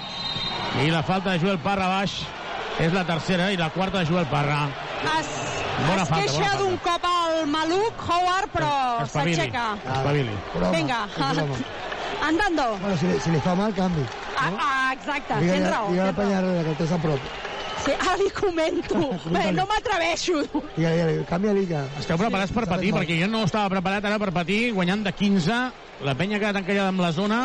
I la falta de Joel Parra baix és la tercera i la quarta de Joel Parra. Es, Bona es falta, queixa d'un cop al maluc, Howard, però s'aixeca. Espavili. Vinga, andando. Bueno, si li, si li fa mal, canvi. Ah, ah, exacte, Digue, tens raó. digue la penya que el tens a prop. Sí, ara li comento. Bé, no m'atreveixo. Digue, digue, canvia-li que... Esteu preparats per patir? Perquè jo no estava preparat ara per patir, guanyant de 15. La penya ha quedat encallada amb la zona.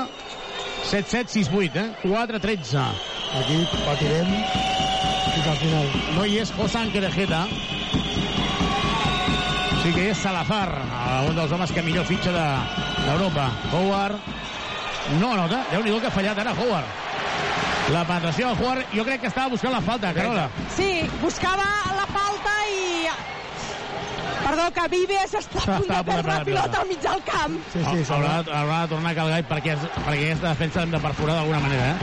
7-7, 6-8, eh? 4-13. Aquí patirem fins al final. No hi és Josan Querejeta. Sí que és Salazar, un dels homes que millor fitxa de- d'Europa. De, Howard no anota. Déu-n'hi-do que ha fallat ara Howard. La penetració de Howard, jo crec que estava buscant la falta, Carola. Sí, buscava la falta i... Perdó, que Vives està a punt de perdre la pilota pilota. al mig del camp. Sí, sí, haurà, haurà de tornar a Calgai perquè, perquè aquesta defensa l'hem de perforar d'alguna manera, eh?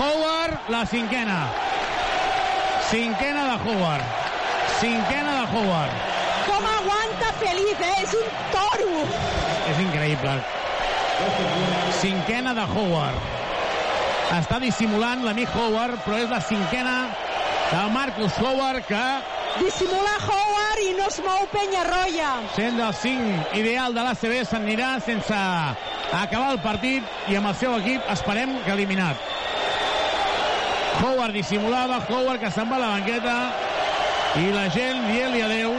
Howard, la cinquena. Cinquena de Howard. Cinquena de Howard. Com aguanta Feliz, eh? És un toro. És increïble. Cinquena de Howard. Està dissimulant l'amic Howard, però és la cinquena de Marcus Howard que Dissimula Howard i no es mou Penyarroia. sent del 5 ideal de l'ACB s'anirà sense acabar el partit i amb el seu equip esperem que eliminat. Howard dissimulava, Howard que se'n va a la banqueta i la gent dient-li adeu.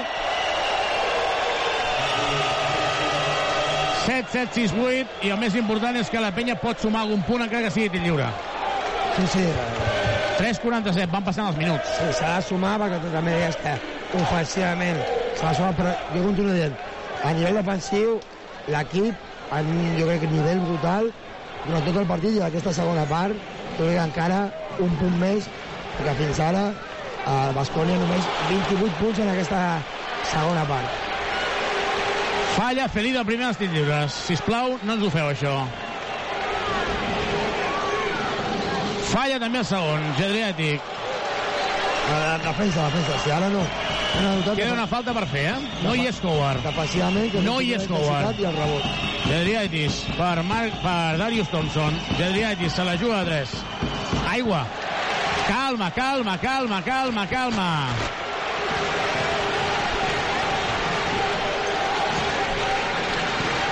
7, 7, 6, 8 i el més important és que la penya pot sumar algun punt encara que sigui tir lliure. Sí, sí. 3-47, van passant els minuts. Sí, s'ha de sumar perquè tu també deies que ofensivament s'ha de sumar, però jo continuo dient, a nivell defensiu, l'equip, en, jo crec nivell brutal, durant tot el partit i aquesta segona part, jo crec que encara un punt més, perquè fins ara el Bascònia només 28 punts en aquesta segona part. Falla Feliz el primer dels tirs lliures. Sisplau, no ens ho feu, això. Falla també el segon, Gedriàtic. Defensa, defensa, si ara no. Queda una falta per fer, eh? No hi és que No hi és Howard. I el rebot. Gedriaitis per, Marc, per Darius Thompson. Gedriaitis se la juga a 3. Aigua. Calma, calma, calma, calma, calma.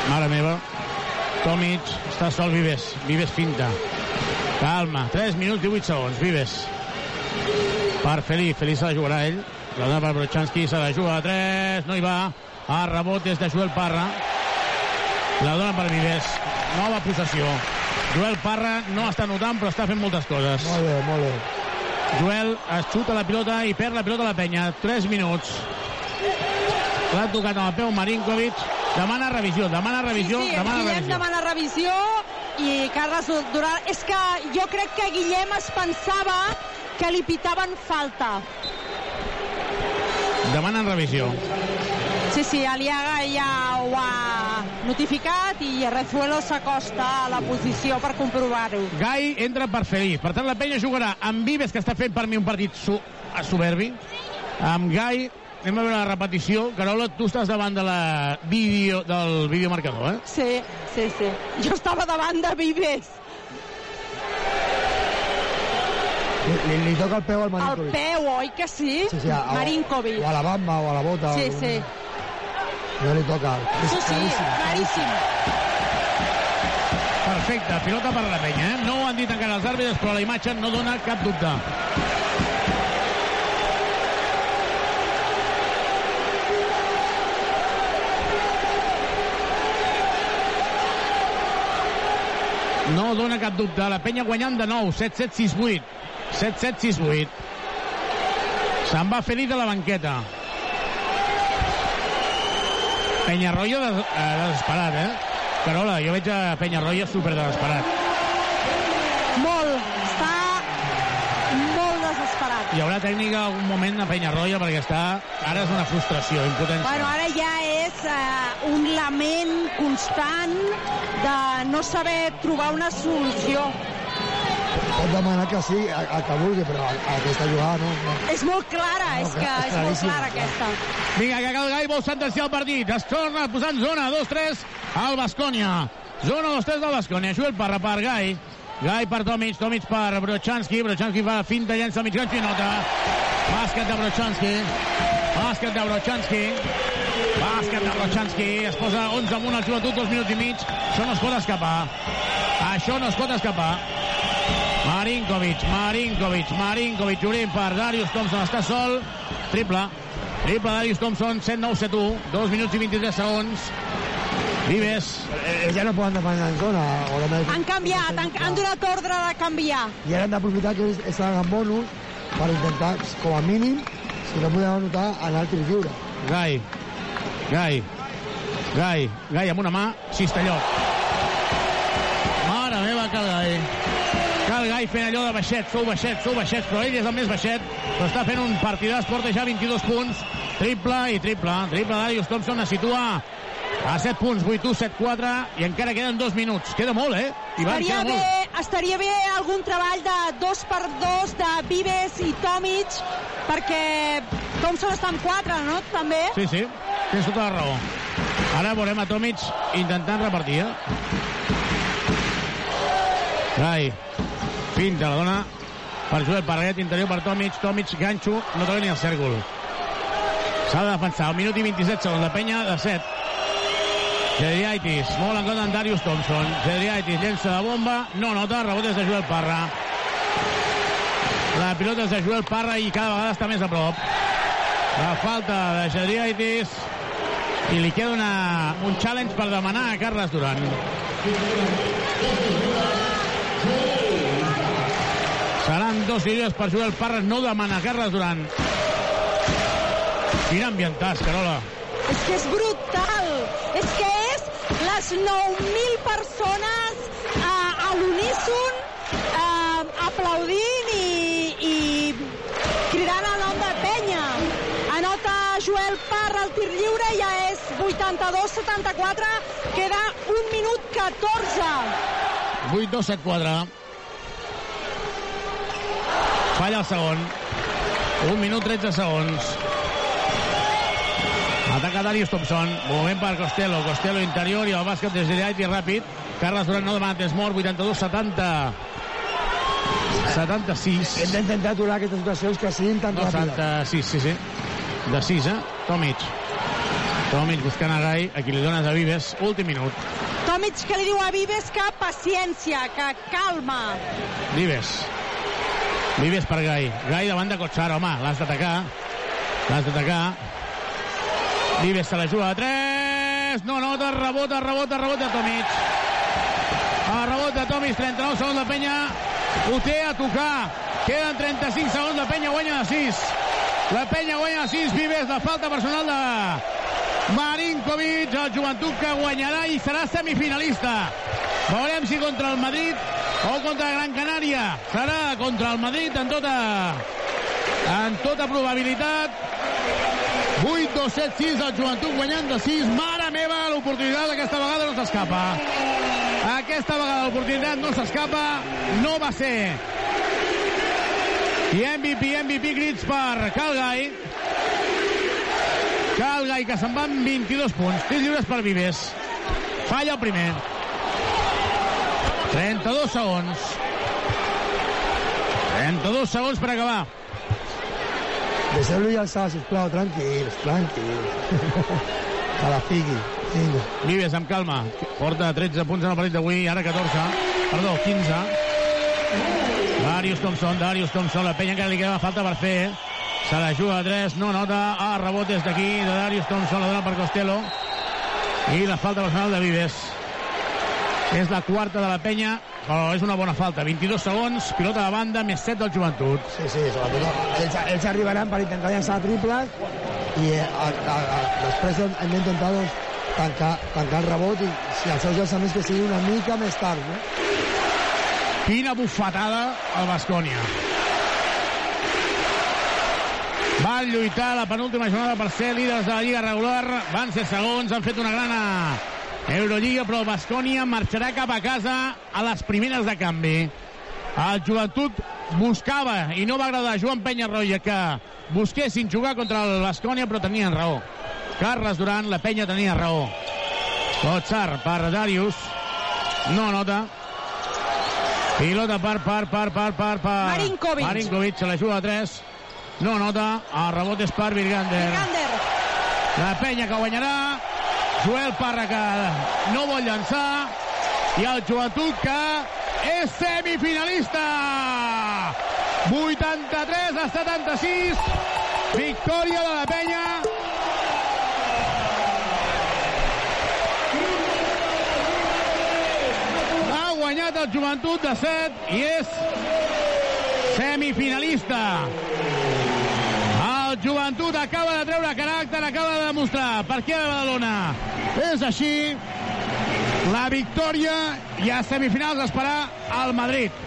Mare meva. Tomic, està sol Vives. Vives finta. Calma, 3 minuts i 8 segons. Vives. Per Feliz. Feliz se la jugarà ell. La dona per Brochanski, se la juga a 3. No hi va. A rebot és de Joel Parra. La dona per Vives. Nova possessió. Joel Parra no està notant, però està fent moltes coses. Molt bé, molt bé. Joel es xuta la pilota i perd la pilota a la penya. 3 minuts. L'ha tocat amb el peu Marinkovic. Demana revisió, demana revisió, Sí, demana Guillem revisió. demana revisió i Carles Duran... És que jo crec que Guillem es pensava que li pitaven falta. Demanen revisió. Sí, sí, Aliaga ja ho ha notificat i Rezuelo s'acosta a la posició per comprovar-ho. Gai entra per Feliz. Per tant, la penya jugarà amb Vives, que està fent per mi un partit su soberbi, amb Gai anem a veure la repetició. Carola, tu estàs davant de la vídeo, del videomarcador, eh? Sí, sí, sí. Jo estava davant de Vives. Li, li, li toca el peu al El Marinkovic. peu, oi que sí? Sí, sí, a, a, Marinkovic. O a la bamba o a la bota. Sí, o- sí. No li toca. És Sí, sí, claríssim. claríssim. Perfecte, pilota per la penya, eh? No ho han dit encara els àrbitres, però la imatge no dona cap dubte. No dona cap dubte. La penya guanyant de nou. 7-7-6-8. 7-7-6-8. Se'n va Feli de la banqueta. Penyarroia des, eh, desesperat, eh? Carola, jo veig a Penyarroia super desesperat. Molt. Està molt desesperat. Hi haurà tècnica algun moment a Penyarroia perquè està... Ara és una frustració, impotència. Bueno, ara ja és eh, un lament constant de no saber trobar una solució. Pot demanar que sí, a, a que vulgui, però a, a aquesta jugada no. no. És molt clara, és que és molt claríssim. clara aquesta. Vinga, que el Gai vol sentenciar el partit. Es torna a posar en zona 2-3 al Bascònia. Zona 2-3 del Bascònia. Joel Parra per Gai. Gai per Tomic, Tomic per Brochanski. Brochanski fa finta, llença mig ganxo i nota. Bàsquet de Brochanski. Bàsquet de Brochanski. Bàsquet de Brochanski. Es posa 11 amunt al joventut, dos minuts i mig. Això no es pot escapar. Això no es pot escapar. Marinkovic, Marinkovic, Marinkovic, obrint per Darius Thompson, està sol, triple, triple Darius Thompson, 7-9-7-1, 2 minuts i 23 segons, Vives, Eh, ja no poden demanar en zona. O demanar... Han canviat, han, han donat ordre de canviar. I ara han d'aprofitar que estan en bonus per intentar, com a mínim, si no podem anotar, anar al tir lliure. Gai, Gai, Gai, Gai amb una mà, Cistellot. Mare meva, que Gai. El Gai fent allò de baixet, sou baixet, sou baixet, però ell és el més baixet, però està fent un partidàs, porta ja 22 punts, triple i triple, triple Darius Thompson es situa a 7 punts, 8-1, 7-4, i encara queden dos minuts. Queda molt, eh? Ivan, Estaria queda bé, molt. estaria bé algun treball de dos per dos de Vives i Tomic, perquè Thompson està amb quatre, no? També. Sí, sí, tens tota la raó. Ara veurem a Tomic intentant repartir, eh? Gai, pinta la dona per Joel Parret, interior per Tomic, Tomic, ganxo, no toca ni el cèrcol. S'ha de defensar, un minut i 27 segons, la penya de 7. Cedriaitis, molt en compte en Darius Thompson. Cedriaitis llença de bomba, no nota, rebot és de Joel Parra. La pilota és de Joel Parra i cada vegada està més a prop. La falta de Cedriaitis i li queda una, un challenge per demanar a Carles Duran. Seran dos lliures per Joel Parra, no demana Carles Duran. Quin ambientàs, Carola. És que és brutal. És que és les 9.000 persones eh, a l'uníson eh, aplaudint i, i cridant el nom de Penya. Anota Joel Parra al tir lliure, ja és 82-74, queda 1 minut 14. 8-2-7-4. Falla el segon. 1 minut 13 segons. Ataca Darius Thompson. Moment per Costello. Costello interior i el bàsquet des d'allà i ràpid. Carles Duran no demana temps mort. 82-70. 76. Hem d'intentar aturar aquestes situacions que siguin tan No, ràpides. 76, sí, sí. De 6, eh? Tomic. Tomic buscant a Gai, a qui li dones a Vives. Últim minut. Tomic que li diu a Vives que paciència, que calma. Vives. Vives per Gai. Gai davant de Cotsara, home, l'has d'atacar. L'has d'atacar. Vives se la juga a 3. No nota, rebota, rebota, rebota Tomic. El rebot de Tomic, 39 segons la penya. Ho té a tocar. Queden 35 segons, la penya guanya de 6. La penya guanya de 6. Vives, la falta personal de Marinkovic, el joventut que guanyarà i serà semifinalista. Veurem si contra el Madrid o contra Gran Canària. Serà contra el Madrid en tota, en tota probabilitat. 8, 2, 7, 6, el joventut guanyant de 6. Mare meva, l'oportunitat aquesta vegada no s'escapa. Aquesta vegada l'oportunitat no s'escapa. No va ser. I MVP, MVP, crits per Calgai. Calgai, que se'n va amb 22 punts. Tirs lliures per Vives. Falla el primer. 32 segons. 32 segons per acabar. Deixeu-lo ja alçar, sisplau, tranquils, tranquils. A la fiqui. Vinga. Vives, amb calma. Porta 13 punts en el partit d'avui, ara 14. Perdó, 15. Darius Thompson, Darius Thompson, la penya encara li queda falta per fer. Se la juga a 3, no nota. Ah, rebot des d'aquí de Darius Thompson, la dona per Costello. I la falta personal de Vives. És la quarta de la penya, però és una bona falta. 22 segons, pilota de banda, més 7 del joventut. Sí, sí, sobretot ells, ells arribaran per intentar llançar triples i eh, a, a, a, després hem d'intentar doncs, tancar, tancar el rebot i si els seus llançaments que sigui una mica més tard. No? Quina bufetada al Bascònia. Van lluitar la penúltima jornada per ser líders de la Lliga regular. Van ser segons, han fet una gran Eurolliga, però el Bascònia marxarà cap a casa a les primeres de canvi. El joventut buscava i no va agradar a Joan Penyarroia que busquessin jugar contra el Bascònia, però tenien raó. Carles Duran, la penya tenia raó. Kotsar per Darius. No nota. Pilota per, per, per, per, per, per... Marinkovic. Marinkovic se la juga a 3. No nota. El rebot és per Virgander. Virgander. La penya que guanyarà. Joel Parra que no vol llançar. I el joventut que és semifinalista. 83 a 76. Victòria de la penya. Guanyat el joventut de 7 i és semifinalista. El joventut acaba de treure caràcter, acaba de demostrar per què a Badalona és així. La victòria i a semifinals esperar al Madrid.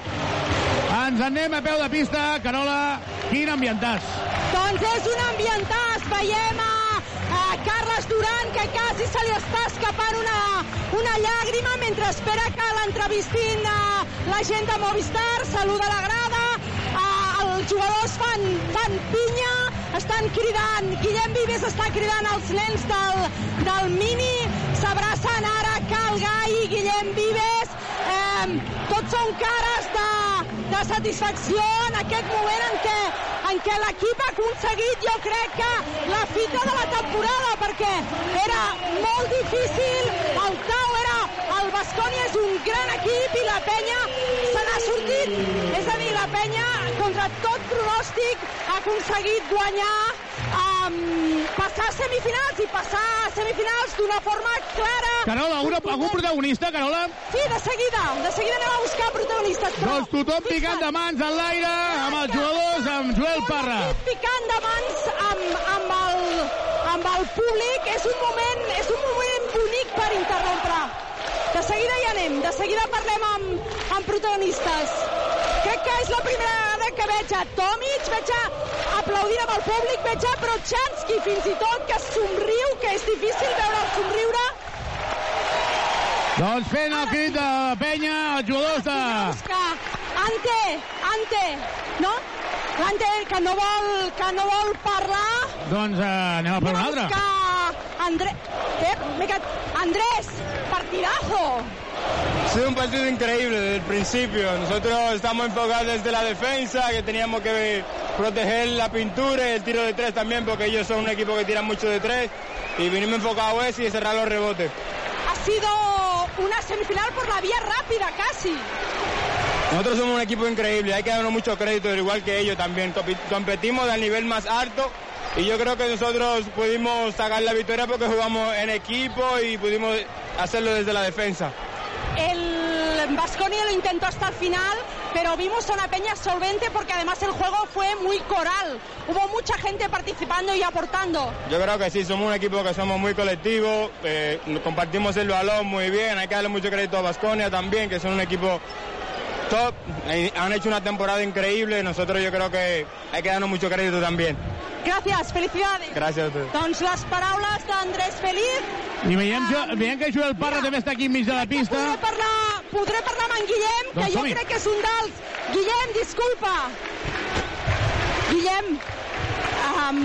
Ens en anem a peu de pista. Carola, quin ambientàs. Doncs és un ambientàs. Veiem a, a Carles Duran que quasi se li està escapant una, una llàgrima mentre espera que l'entrevistin a la gent de Movistar. Saluda la grada. A, els jugadors fan, fan pinya, estan cridant, Guillem Vives està cridant als nens del, del Mini, s'abracen ara Cal Gai i Guillem Vives, eh, tots són cares de, de satisfacció en aquest moment en què, en què l'equip ha aconseguit, jo crec que la fita de la temporada, perquè era molt difícil, el era, el Bascònia és un gran equip i la penya se n'ha sortit, és a dir, la penya contra tot pronòstic ha aconseguit guanyar um, passar a semifinals i passar a semifinals d'una forma clara. Carola, una, algun protagonista, Carola? Sí, de seguida, de seguida anem a buscar protagonistes. Però Doncs tothom picant de mans en l'aire amb els jugadors, amb Joel Parra. picant de mans amb, amb, el, amb el públic és un moment, és un moment bonic per interrompre. De seguida hi anem, de seguida parlem amb, amb protagonistes. Crec que és la primera vegada que veig a Tomic, veig a aplaudint amb el públic, veig a Brochanski fins i tot, que somriu, que és difícil veure'l somriure. Doncs fent el crit de penya, els jugadors de... Que Ante, Ante, no? Ante, que no vol, que no vol parlar. Doncs eh, anem a per una altra. Que André... Eh, Andrés, partidazo. Ha sido un partido increíble desde el principio. Nosotros estamos enfocados desde la defensa, que teníamos que proteger la pintura y el tiro de tres también, porque ellos son un equipo que tira mucho de tres. Y vinimos enfocados a eso y cerrar los rebotes. Sido una semifinal por la vía rápida, casi. Nosotros somos un equipo increíble, hay que darnos mucho crédito, al igual que ellos también. Competimos al nivel más alto y yo creo que nosotros pudimos sacar la victoria porque jugamos en equipo y pudimos hacerlo desde la defensa. El Vasconia lo intentó hasta el final, pero vimos a una peña solvente porque además el juego fue muy coral. Hubo mucha gente participando y aportando. Yo creo que sí, somos un equipo que somos muy colectivos, eh, compartimos el balón muy bien, hay que darle mucho crédito a Basconia también, que son un equipo top, eh, han hecho una temporada increíble, nosotros yo creo que hay que darnos mucho crédito también. Gràcies, felicidades. Gracias a ustedes. Doncs les paraules d'Andrés Feliz. I veiem, jo, veiem que Joel Parra també està aquí enmig de la pista. Podré parlar, podré parlar amb en Guillem, que Doncs jo crec que és un dels... Guillem, disculpa. Guillem, um,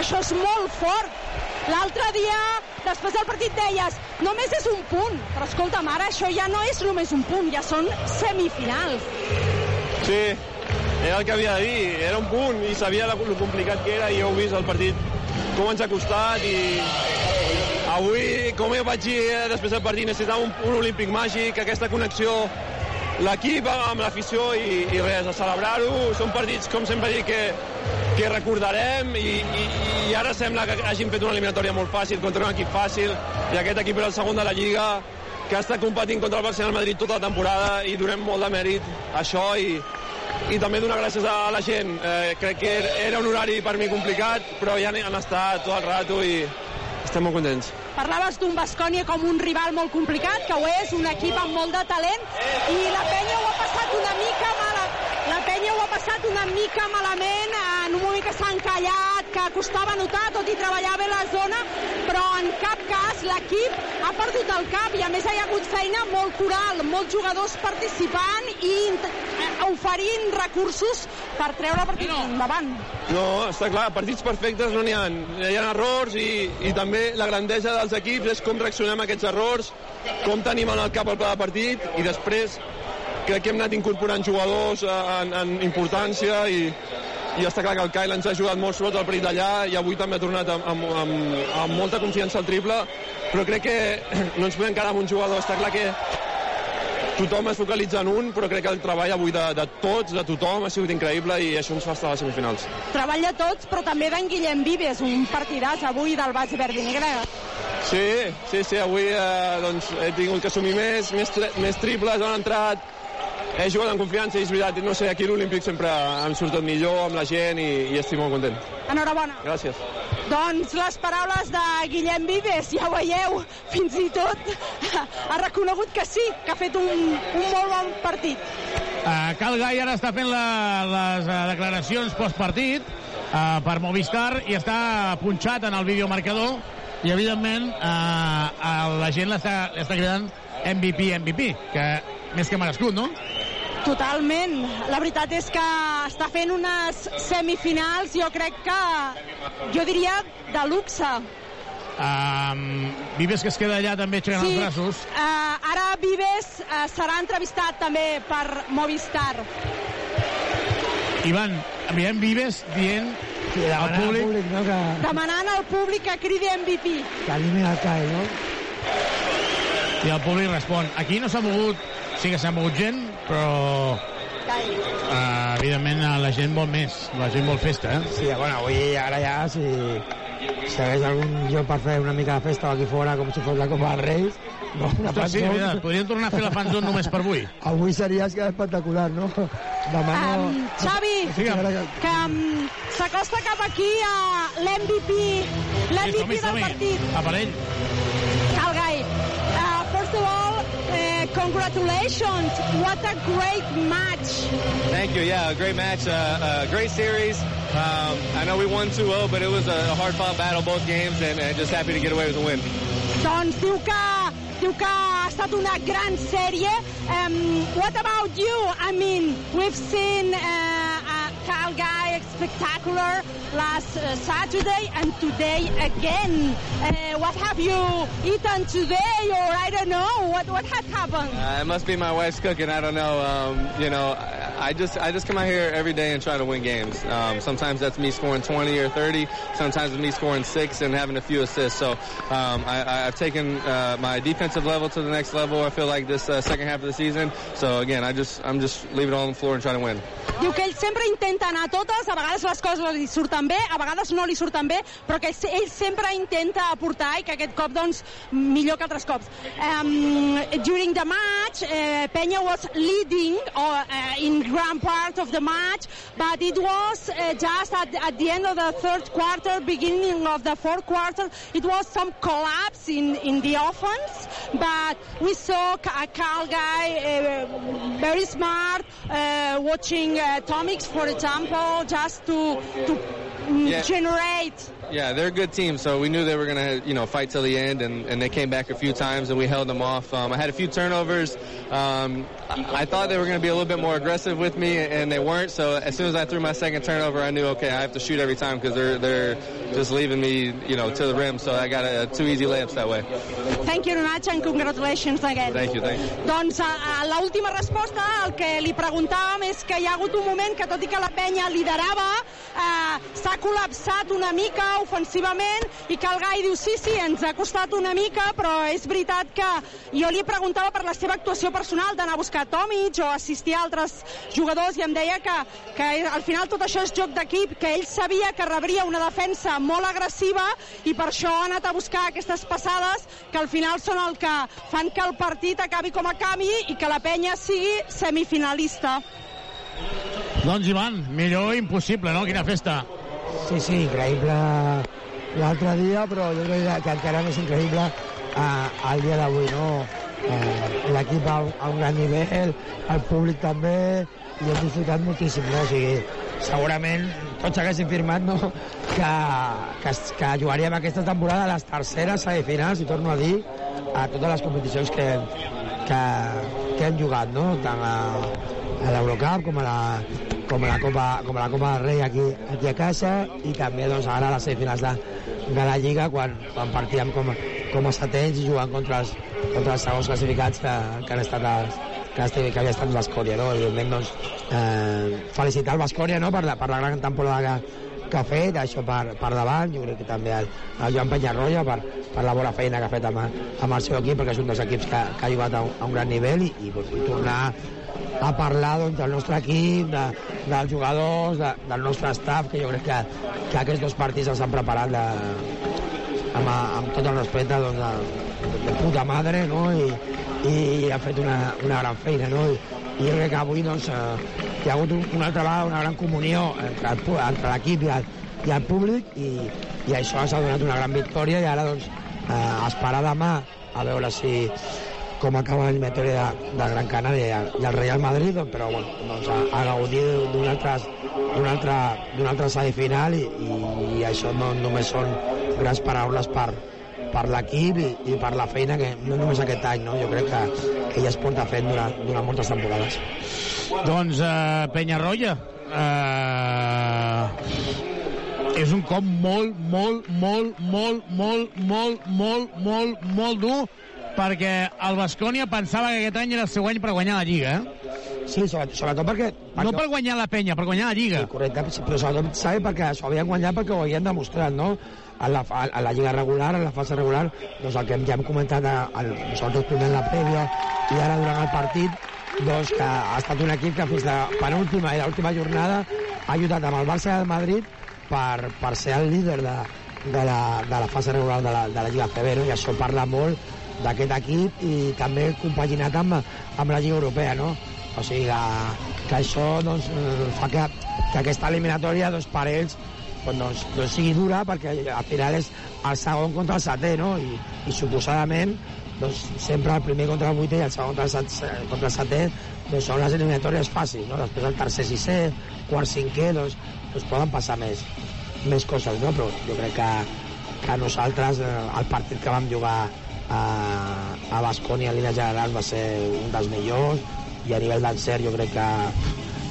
això és molt fort. L'altre dia, després del partit, deies només és un punt, però escolta'm, ara això ja no és només un punt, ja són semifinals. Sí, era el que havia de dir, era un punt i sabia el complicat que era i heu vist el partit com ens ha costat i avui, com jo vaig dir eh, després del partit, necessitàvem un, un olímpic màgic, aquesta connexió l'equip amb l'afició i, i res, a celebrar-ho. Són partits, com sempre dic, que, que recordarem i, i, i ara sembla que hagin fet una eliminatòria molt fàcil contra un equip fàcil i aquest equip era el segon de la Lliga que estat competint contra el el Madrid tota la temporada i donem molt de mèrit a això i, i també donar gràcies a la gent. Eh, crec que era un horari per mi complicat, però ja han estat tot el rato i estem molt contents. Parlaves d'un Bascònia com un rival molt complicat, que ho és, un equip amb molt de talent, i la penya ho ha passat una mica mala, la penya ho ha passat una mica malament en un moment que s'ha encallat, que costava notar, tot i treballar bé la zona, però en cap cas l'equip ha perdut el cap i a més hi ha hagut feina molt coral, molts jugadors participant i eh, oferint recursos per treure el partit endavant. No, està clar, partits perfectes no n'hi ha. Hi ha errors i, i també la grandesa dels equips és com reaccionem a aquests errors, com tenim en el cap el pla de partit i després crec que hem anat incorporant jugadors en, en importància i, i està clar que el Kyle ens ha ajudat molt sobretot el partit d'allà i avui també ha tornat amb, amb, amb, amb molta confiança al triple però crec que no ens podem quedar amb un jugador està clar que tothom es focalitza en un, però crec que el treball avui de, de tots, de tothom, ha sigut increïble i això ens fa estar a les semifinals. Treball de tots, però també d'en Guillem Vives, un partidàs avui del Baix Verd i Negre. Sí, sí, sí, avui eh, doncs, he tingut que assumir més, més, més triples, han entrat, he jugat amb confiança i és veritat, no sé, aquí a l'Olímpic sempre hem sortit millor amb la gent i, i estic molt content. Enhorabona. Gràcies. Doncs les paraules de Guillem Vives, ja ho veieu, fins i tot ha reconegut que sí, que ha fet un, un molt bon partit. Uh, Cal Gai ara està fent la, les uh, declaracions postpartit uh, per Movistar i està punxat en el videomarcador i evidentment uh, uh, la gent l'està cridant MVP, MVP, que més que merescut, no? Totalment. La veritat és que està fent unes semifinals, jo crec que, jo diria, de luxe. Um, Vives que es queda allà també aixecant sí, els braços. Uh, ara Vives uh, serà entrevistat també per Movistar. Ivan, veiem Vives dient sí, al públic... públic no, que... Demanant al públic que cridi MVP. Que animi el CAE, no? I el públic respon. Aquí no s'ha mogut, sí que s'ha mogut gent, però uh, evidentment la gent vol més, la gent vol festa, eh? Sí, bueno, avui ara ja, si, si hagués algun lloc per fer una mica de festa aquí fora, com si fos la Copa dels Reis, no, una Ostres, sí, mira, podríem tornar a fer la fanzone només per avui. Avui seria espectacular, no? Demà no... Um, Xavi, Sí, que, que um, s'acosta cap aquí a l'MVP, l'MVP del partit. Aparell. Calgai, uh, first of all, congratulations. What a great match. Thank you. Yeah, a great match, uh, uh, great series. Um, I know we won 2-0, but it was a hard-fought battle both games, and, and just happy to get away with a win. Doncs diu que, diu que ha estat una gran sèrie. Um, what about you? I mean, we've seen uh, uh, Cal Guy spectacular last uh, Saturday and today again. Uh, what have you eaten today or I don't know, what, what had happened? Uh, it must be my wife's cooking. I don't know. Um, you know, I, I just I just come out here every day and try to win games. Um, sometimes that's me scoring 20 or 30. Sometimes it's me scoring six and having a few assists. So um, I, I've taken uh, my defensive level to the next level. I feel like this uh, second half of the season. So again, I just I'm just leaving it all on the floor and trying to win. Diu que ell sempre intenta anar a totes, a vegades les coses li surten bé, a vegades no li surten bé, però que ell sempre intenta aportar i que aquest cop, doncs, millor que altres cops. Um, during the match, uh, Peña was leading uh, uh, in grand part of the match, but it was uh, just at, at the end of the third quarter, beginning of the fourth quarter, it was some collapse in, in the offense, but we saw a Cal guy uh, very smart, uh, watching uh, Tomics, for example, just to, to mm, Yeah. generate Yeah, they're a good team, so we knew they were going to, you know, fight till the end, and, and they came back a few times, and we held them off. Um, I had a few turnovers. Um, I, I thought they were going to be a little bit more aggressive with me, and they weren't. So as soon as I threw my second turnover, I knew, okay, I have to shoot every time because they're they're just leaving me, you know, to the rim. So I got uh, two easy layups that way. Thank you very much and congratulations again. Thank you, thank you. Doncs a, a l'última resposta el que li preguntàvem és que hi ha hagut un moment que tot i que la penya liderava eh, s'ha col·lapsat una mica ofensivament i que el Gai diu sí, sí, ens ha costat una mica però és veritat que jo li preguntava per la seva actuació personal d'anar a buscar Tomic o assistir a altres jugadors i em deia que, que al final tot això és joc d'equip, que ell sabia que rebria una defensa molt agressiva i per això ha anat a buscar aquestes passades que al final són el que fan que el partit acabi com acabi i que la penya sigui semifinalista. Doncs, Ivan, millor impossible, no? Quina festa. Sí, sí, increïble l'altre dia, però jo crec que encara més increïble eh, el dia d'avui, no? Eh, L'equip a, a un gran nivell, el públic també, i hem disfrutat moltíssim, no? O sigui, segurament tots haguessin firmat no? que, que, que jugaríem aquesta temporada a les terceres semifinals, i torno a dir, a totes les competicions que, que, que hem jugat, no? tant a, a l'Eurocup com a la, com la Copa, com la Copa del Rei aquí, aquí a casa i també doncs, ara a les semifinals de, de la Lliga quan, quan partíem com, com a setents i jugant contra els, contra els segons classificats que, que han estat els, que, que havia estat l'Escòria, no? Evidentment, doncs, eh, felicitar el Bascòria, no?, per la, per la gran temporada que, que ha fet, això per, per davant, jo crec que també el, el Joan Penyarroia per, per la bona feina que ha fet amb, amb el seu equip, perquè és un dels equips que, que ha jugat a un, a un gran nivell i, i, i tornar a parlar doncs, del nostre equip, de, dels jugadors, de, del nostre staff, que jo crec que, que aquests dos partits els han preparat de, amb, amb tot el respecte doncs, de, de, puta madre, no? I, i ha fet una, una gran feina, no? I, i jo crec que avui doncs, eh, hi ha hagut un, una altra vegada una gran comunió entre, entre l'equip i, i el públic i, i això s'ha donat una gran victòria i ara doncs, eh, esperar demà a veure si com acaba l'eliminatòria de, de Gran Canària i el Real Madrid, doncs, però bueno, doncs, a, a gaudir d'una altra, d'una altra semifinal i, i, i això no només són grans paraules per, per l'equip i, i per la feina que no només aquest any, no? jo crec que, que ja es porta fent durant, durant moltes temporades. Doncs, uh, Penyarroia, uh, és un cop molt, molt, molt, molt, molt, molt, molt, molt, molt dur perquè el Bascònia pensava que aquest any era el seu any per guanyar la Lliga, eh? Sí, sobretot, sobretot perquè... No per guanyar la penya, per guanyar la Lliga. Sí, correcte, però sobretot sabe perquè s'ho havien guanyat perquè ho havien demostrat, no? A la, a, a la Lliga regular, a la fase regular, doncs el que ja hem comentat a, a, nosaltres primer en la prèvia i ara durant el partit, doncs que ha estat un equip que fins a la penúltima i l'última jornada ha ajudat amb el Barça i el Madrid per, per ser el líder de, de, la, de la fase regular de la, de la Lliga CB, no? i això parla molt d'aquest equip i també compaginat amb, amb la Lliga Europea, no? O sigui que, que això doncs, eh, fa que, que aquesta eliminatòria doncs, per ells doncs, doncs, doncs sigui dura perquè al final és el segon contra el setè, no? I, i suposadament doncs, sempre el primer contra el vuitè i el segon contra el setè, contra el setè doncs, són les eliminatòries fàcils, no? Després el tercer, sisè, quart, cinquè, doncs, doncs poden passar més, més coses, no? Però jo crec que, que nosaltres, eh, el partit que vam jugar a, a Bascònia en línia general va ser un dels millors i a nivell d'encert jo crec que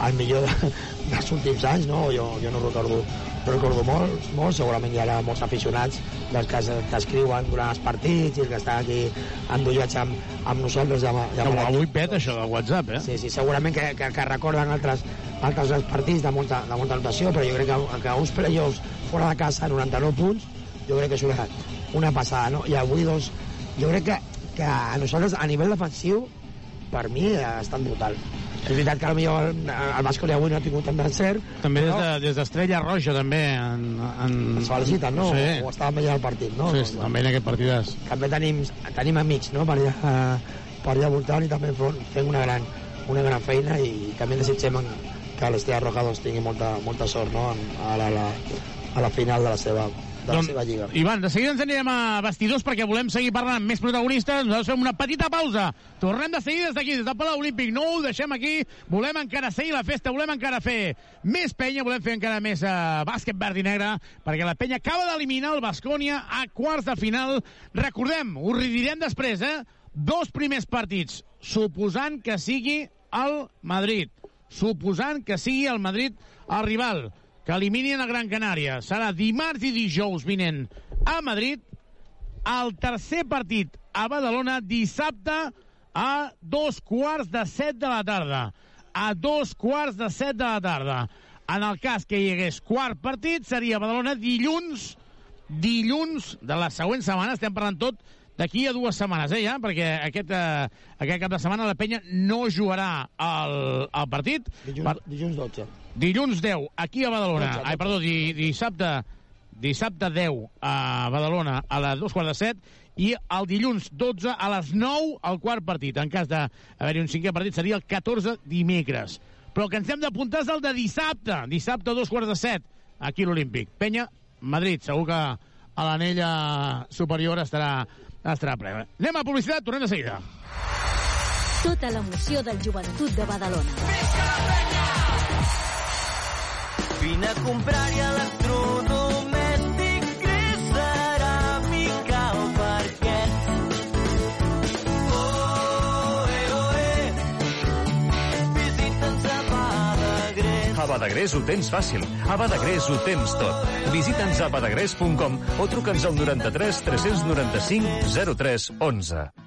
el millor de, dels últims anys no? jo, jo no recordo no recordo molt, molt, segurament hi ha molts aficionats dels que es- que escriuen durant els partits i els que estan aquí endollats amb, amb nosaltres amb, amb l'equip. avui peta això del WhatsApp, eh? Sí, sí, segurament que, que, que recorden altres, altres partits de molta, de molta notació, però jo crec que, que uns playoffs fora de casa, 99 punts, jo crec que és una, una passada, no? I avui, doncs, jo crec que, que a nosaltres, a nivell defensiu, per mi ha estat brutal. És veritat que potser el, el Bascoli avui no ha tingut tant d'encert, També des però de- des d'Estrella Roja, també. En, en... ens feliciten, no? Sí. O estava millor el partit, no? Sí, sí, també en aquest partidàs. també tenim, tenim amics no? per, allà, per allà voltant i també fem una gran, una gran feina i també desitgem que l'Estrella Roja doncs, tingui molta, molta sort no? A, la, la, a la final de la seva, de la seva lliga. Ivan, de seguida ens anirem a vestidors perquè volem seguir parlant amb més protagonistes. Nosaltres fem una petita pausa. Tornem de seguida des d'aquí, des del Palau Olímpic. No ho deixem aquí. Volem encara seguir la festa, volem encara fer més penya, volem fer encara més uh, bàsquet verd i negre, perquè la penya acaba d'eliminar el Bascònia a quarts de final. Recordem, ho redirem després, eh? Dos primers partits, suposant que sigui el Madrid. Suposant que sigui el Madrid el rival que eliminin a Gran Canària. Serà dimarts i dijous vinent a Madrid, el tercer partit a Badalona dissabte a dos quarts de set de la tarda. A dos quarts de set de la tarda. En el cas que hi hagués quart partit, seria Badalona dilluns, dilluns de la següent setmana, estem parlant tot d'aquí a dues setmanes, eh, ja, perquè aquest, eh, aquest cap de setmana la penya no jugarà el, el partit. Dilluns, Per- dilluns 12. Dilluns 10, aquí a Badalona. 12, Ai, perdó, di, dissabte, dissabte 10 a Badalona a les dos quarts de set i el dilluns 12 a les 9 al quart partit. En cas d'haver-hi un cinquè partit seria el 14 dimecres. Però el que ens hem d'apuntar és el de dissabte. Dissabte a dos quarts de set, aquí a l'Olímpic. Penya, Madrid. Segur que a l'anella superior estarà, estarà ple. Anem a publicitat, tornem de seguida. Tota l'emoció del joventut de Badalona. Vine a comprar-hi electrodomèstic gris ceràmica al parquet. Oh, eh. Visita'ns a Badagrés. A Badagrés ho tens fàcil. A Badagrés ho tens tot. Visita'ns a badagrés.com o truca'ns al 93 395 03 11.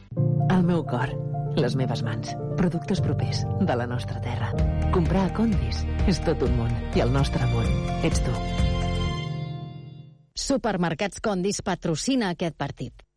El meu cor, les meves mans, productes propers de la nostra terra. Comprar a Condis és tot un món i el nostre món ets tu. Supermercats Condis patrocina aquest partit.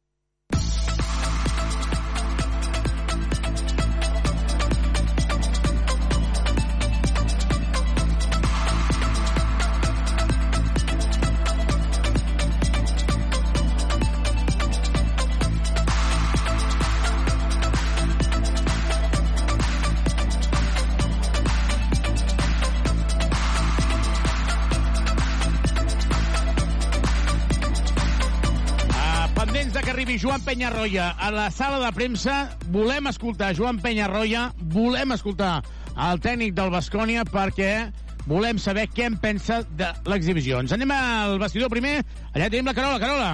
Penyarroia a la sala de premsa, volem escoltar Joan Penyarroia, volem escoltar el tècnic del Bascònia perquè volem saber què en pensa de l'exhibició. Ens anem al vestidor primer. Allà tenim la Carola. Carola.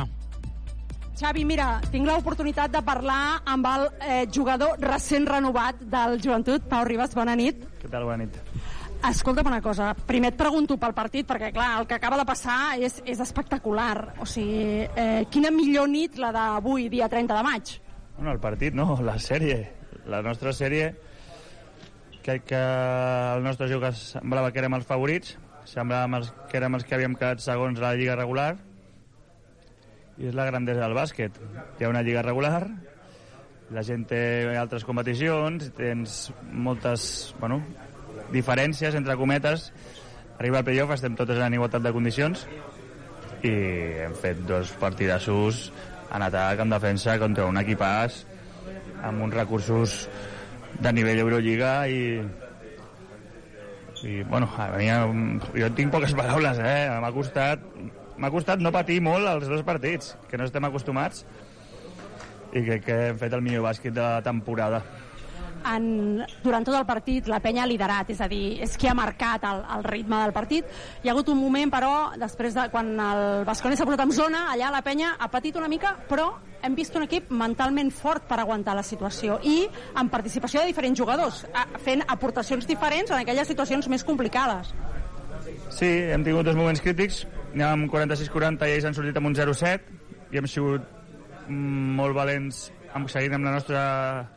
Xavi, mira, tinc l'oportunitat de parlar amb el eh, jugador recent renovat del Joventut, Pau Ribas, bona nit. Què tal, bona nit? Escolta'm una cosa, primer et pregunto pel partit, perquè clar, el que acaba de passar és, és espectacular. O sigui, eh, quina millor nit la d'avui, dia 30 de maig? Bueno, el partit no, la sèrie. La nostra sèrie, crec que el nostre joc semblava que érem els favorits, semblava que érem els que havíem quedat segons la lliga regular, i és la grandesa del bàsquet. Hi ha una lliga regular, la gent té altres competicions, tens moltes, bueno, diferències entre cometes. Arriba al playoff, estem totes en igualtat de condicions i hem fet dos partidassos en atac, en defensa, contra un equipàs amb uns recursos de nivell Eurolliga i i bueno, a mi jo tinc poques paraules, eh? M'ha costat m'ha costat no patir molt els dos partits, que no estem acostumats i crec que hem fet el millor bàsquet de la temporada. En, durant tot el partit la penya ha liderat, és a dir, és qui ha marcat el, el ritme del partit. Hi ha hagut un moment, però, després de quan el Basconi s'ha posat en zona, allà la penya ha patit una mica, però hem vist un equip mentalment fort per aguantar la situació i amb participació de diferents jugadors, fent aportacions diferents en aquelles situacions més complicades. Sí, hem tingut dos moments crítics. Anàvem 46-40 i ells han sortit amb un 0-7 i hem sigut mm, molt valents seguint amb la nostra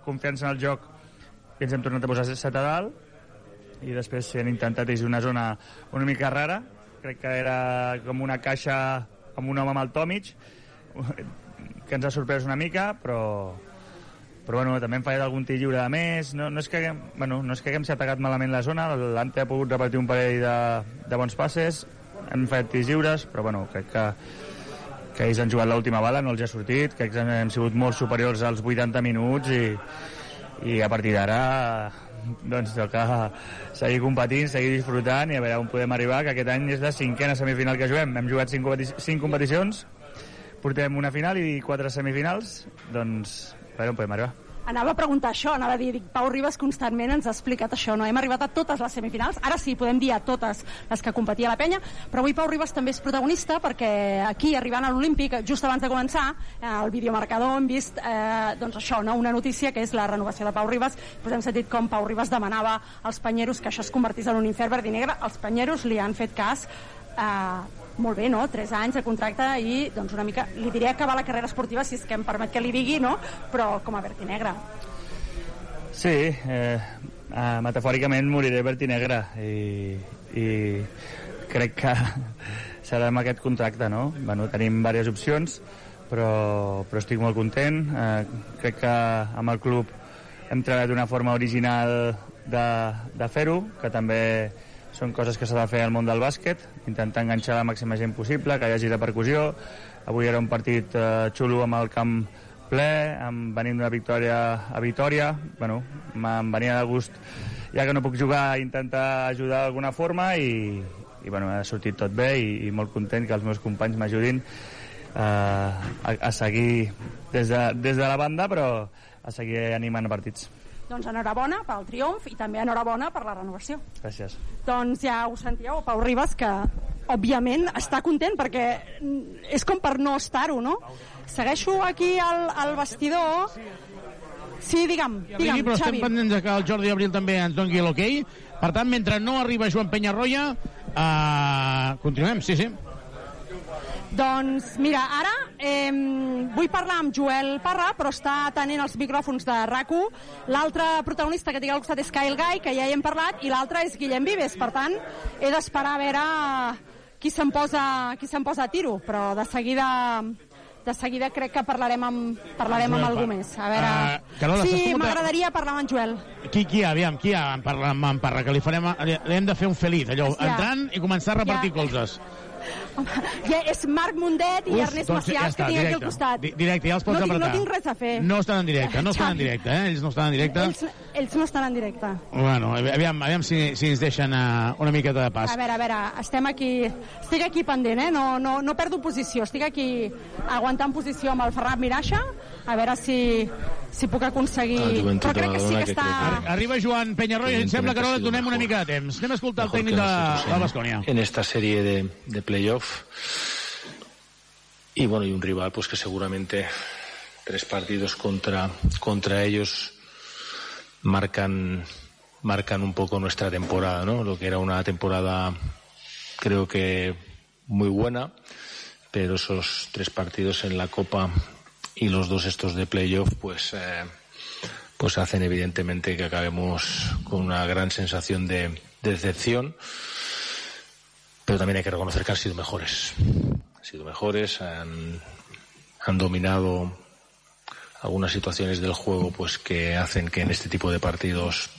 confiança en el joc i ens hem tornat a posar 7 a dalt i després han intentat és una zona una mica rara. Crec que era com una caixa amb un home amb el Tomic que ens ha sorprès una mica però però bueno, també hem fallat algun tir lliure de més. No, no, és que haguem, bueno, no és que haguem atacat malament la zona l'Ante ha pogut repartir un parell de, de bons passes hem fallat tirs lliures però bueno, crec que que ells han jugat l'última bala, no els ha sortit, que hem sigut molt superiors als 80 minuts i, i a partir d'ara doncs toca seguir competint, seguir disfrutant i a veure on podem arribar, que aquest any és la cinquena semifinal que juguem. Hem jugat cinc, competi cinc competicions, portem una final i quatre semifinals, doncs a veure on podem arribar. Anava a preguntar això, anava a dir, dic, Pau Ribas constantment ens ha explicat això, no? Hem arribat a totes les semifinals, ara sí, podem dir a totes les que competia la penya, però avui Pau Ribas també és protagonista perquè aquí, arribant a l'Olímpic, just abans de començar, eh, el videomarcador hem vist eh, doncs això, no? una notícia que és la renovació de Pau Ribas, doncs hem sentit com Pau Ribas demanava als panyeros que això es convertís en un infern negre, els panyeros li han fet cas eh, molt bé, no? 3 anys de contracte i doncs una mica, li diré acabar la carrera esportiva si és que em permet que li digui, no? Però com a negre. Sí, eh, eh, metafòricament moriré negre i, i crec que serà amb aquest contracte, no? Bueno, tenim diverses opcions, però, però estic molt content. Eh, crec que amb el club hem treballat d'una forma original de, de fer-ho, que també són coses que s'ha de fer al món del bàsquet, intentar enganxar la màxima gent possible, que hi hagi repercussió. Avui era un partit eh, xulo amb el camp ple, amb, venint d'una victòria a Vitoria. Bueno, em venia de gust, ja que no puc jugar, intentar ajudar d'alguna forma i, i bueno, ha sortit tot bé i, i molt content que els meus companys m'ajudin eh, a, a seguir des de, des de la banda, però a seguir animant partits. Doncs enhorabona pel triomf i també enhorabona per la renovació. Gràcies. Doncs ja ho sentíeu, Pau Ribas, que òbviament està content perquè és com per no estar-ho, no? Segueixo aquí al, al vestidor... Sí, digue'm, digue'm, però Xavi. estem pendents de que el Jordi Abril també ens doni l'hoquei. Per tant, mentre no arriba Joan Penyarroia, uh, continuem, sí, sí. Doncs mira, ara eh, vull parlar amb Joel Parra, però està atenent els micròfons de rac L'altre protagonista que tinc al costat és Kyle Guy, que ja hi hem parlat, i l'altre és Guillem Vives. Per tant, he d'esperar a veure qui se'n posa, qui se'n posa a tiro, però de seguida de seguida crec que parlarem amb, parlarem amb Joel algú Parra. més. A veure... Ah, Carola, sí, m'agradaria parlar amb en Joel. Qui, qui hi ha, aviam, qui hi ha en parla, en parla, que li farem, li, li hem de fer un feliç, allò, Ja. entrant i començar a repartir Ja. colzes. Ja, és Marc Mundet i Uf, Ernest doncs ja Macià, està, que tinc aquí directe. al costat. Di- directe, ja els pots no, tinc, apretar. no tinc res a fer. No estan en directe, no estan en directe, eh? Ells no estan en directe. Ells, ells no estan en directe. Bueno, aviam, aviam si, si ens deixen uh, una miqueta de pas. A veure, a veure, estem aquí... Estic aquí pendent, eh? No, no, no perdo posició. Estic aquí aguantant posició amb el Ferran Miraxa, a veure si, si puc aconseguir... Joventut Però crec que sí que Badalona, està... Arri- Arriba Joan Penyarroia, ens sembla que ara et donem una mica de temps. Anem a escoltar el tècnic que de, nosotros de en- esta serie de, de playoff. Y bueno, y un rival pues que seguramente tres partidos contra, contra ellos marcan, marcan un poco nuestra temporada, ¿no? Lo que era una temporada creo que muy buena, pero esos tres partidos en la Copa y los dos estos de playoff pues eh, pues hacen evidentemente que acabemos con una gran sensación de, de decepción pero también hay que reconocer que han sido mejores. Han sido mejores han, han dominado algunas situaciones del juego pues que hacen que en este tipo de partidos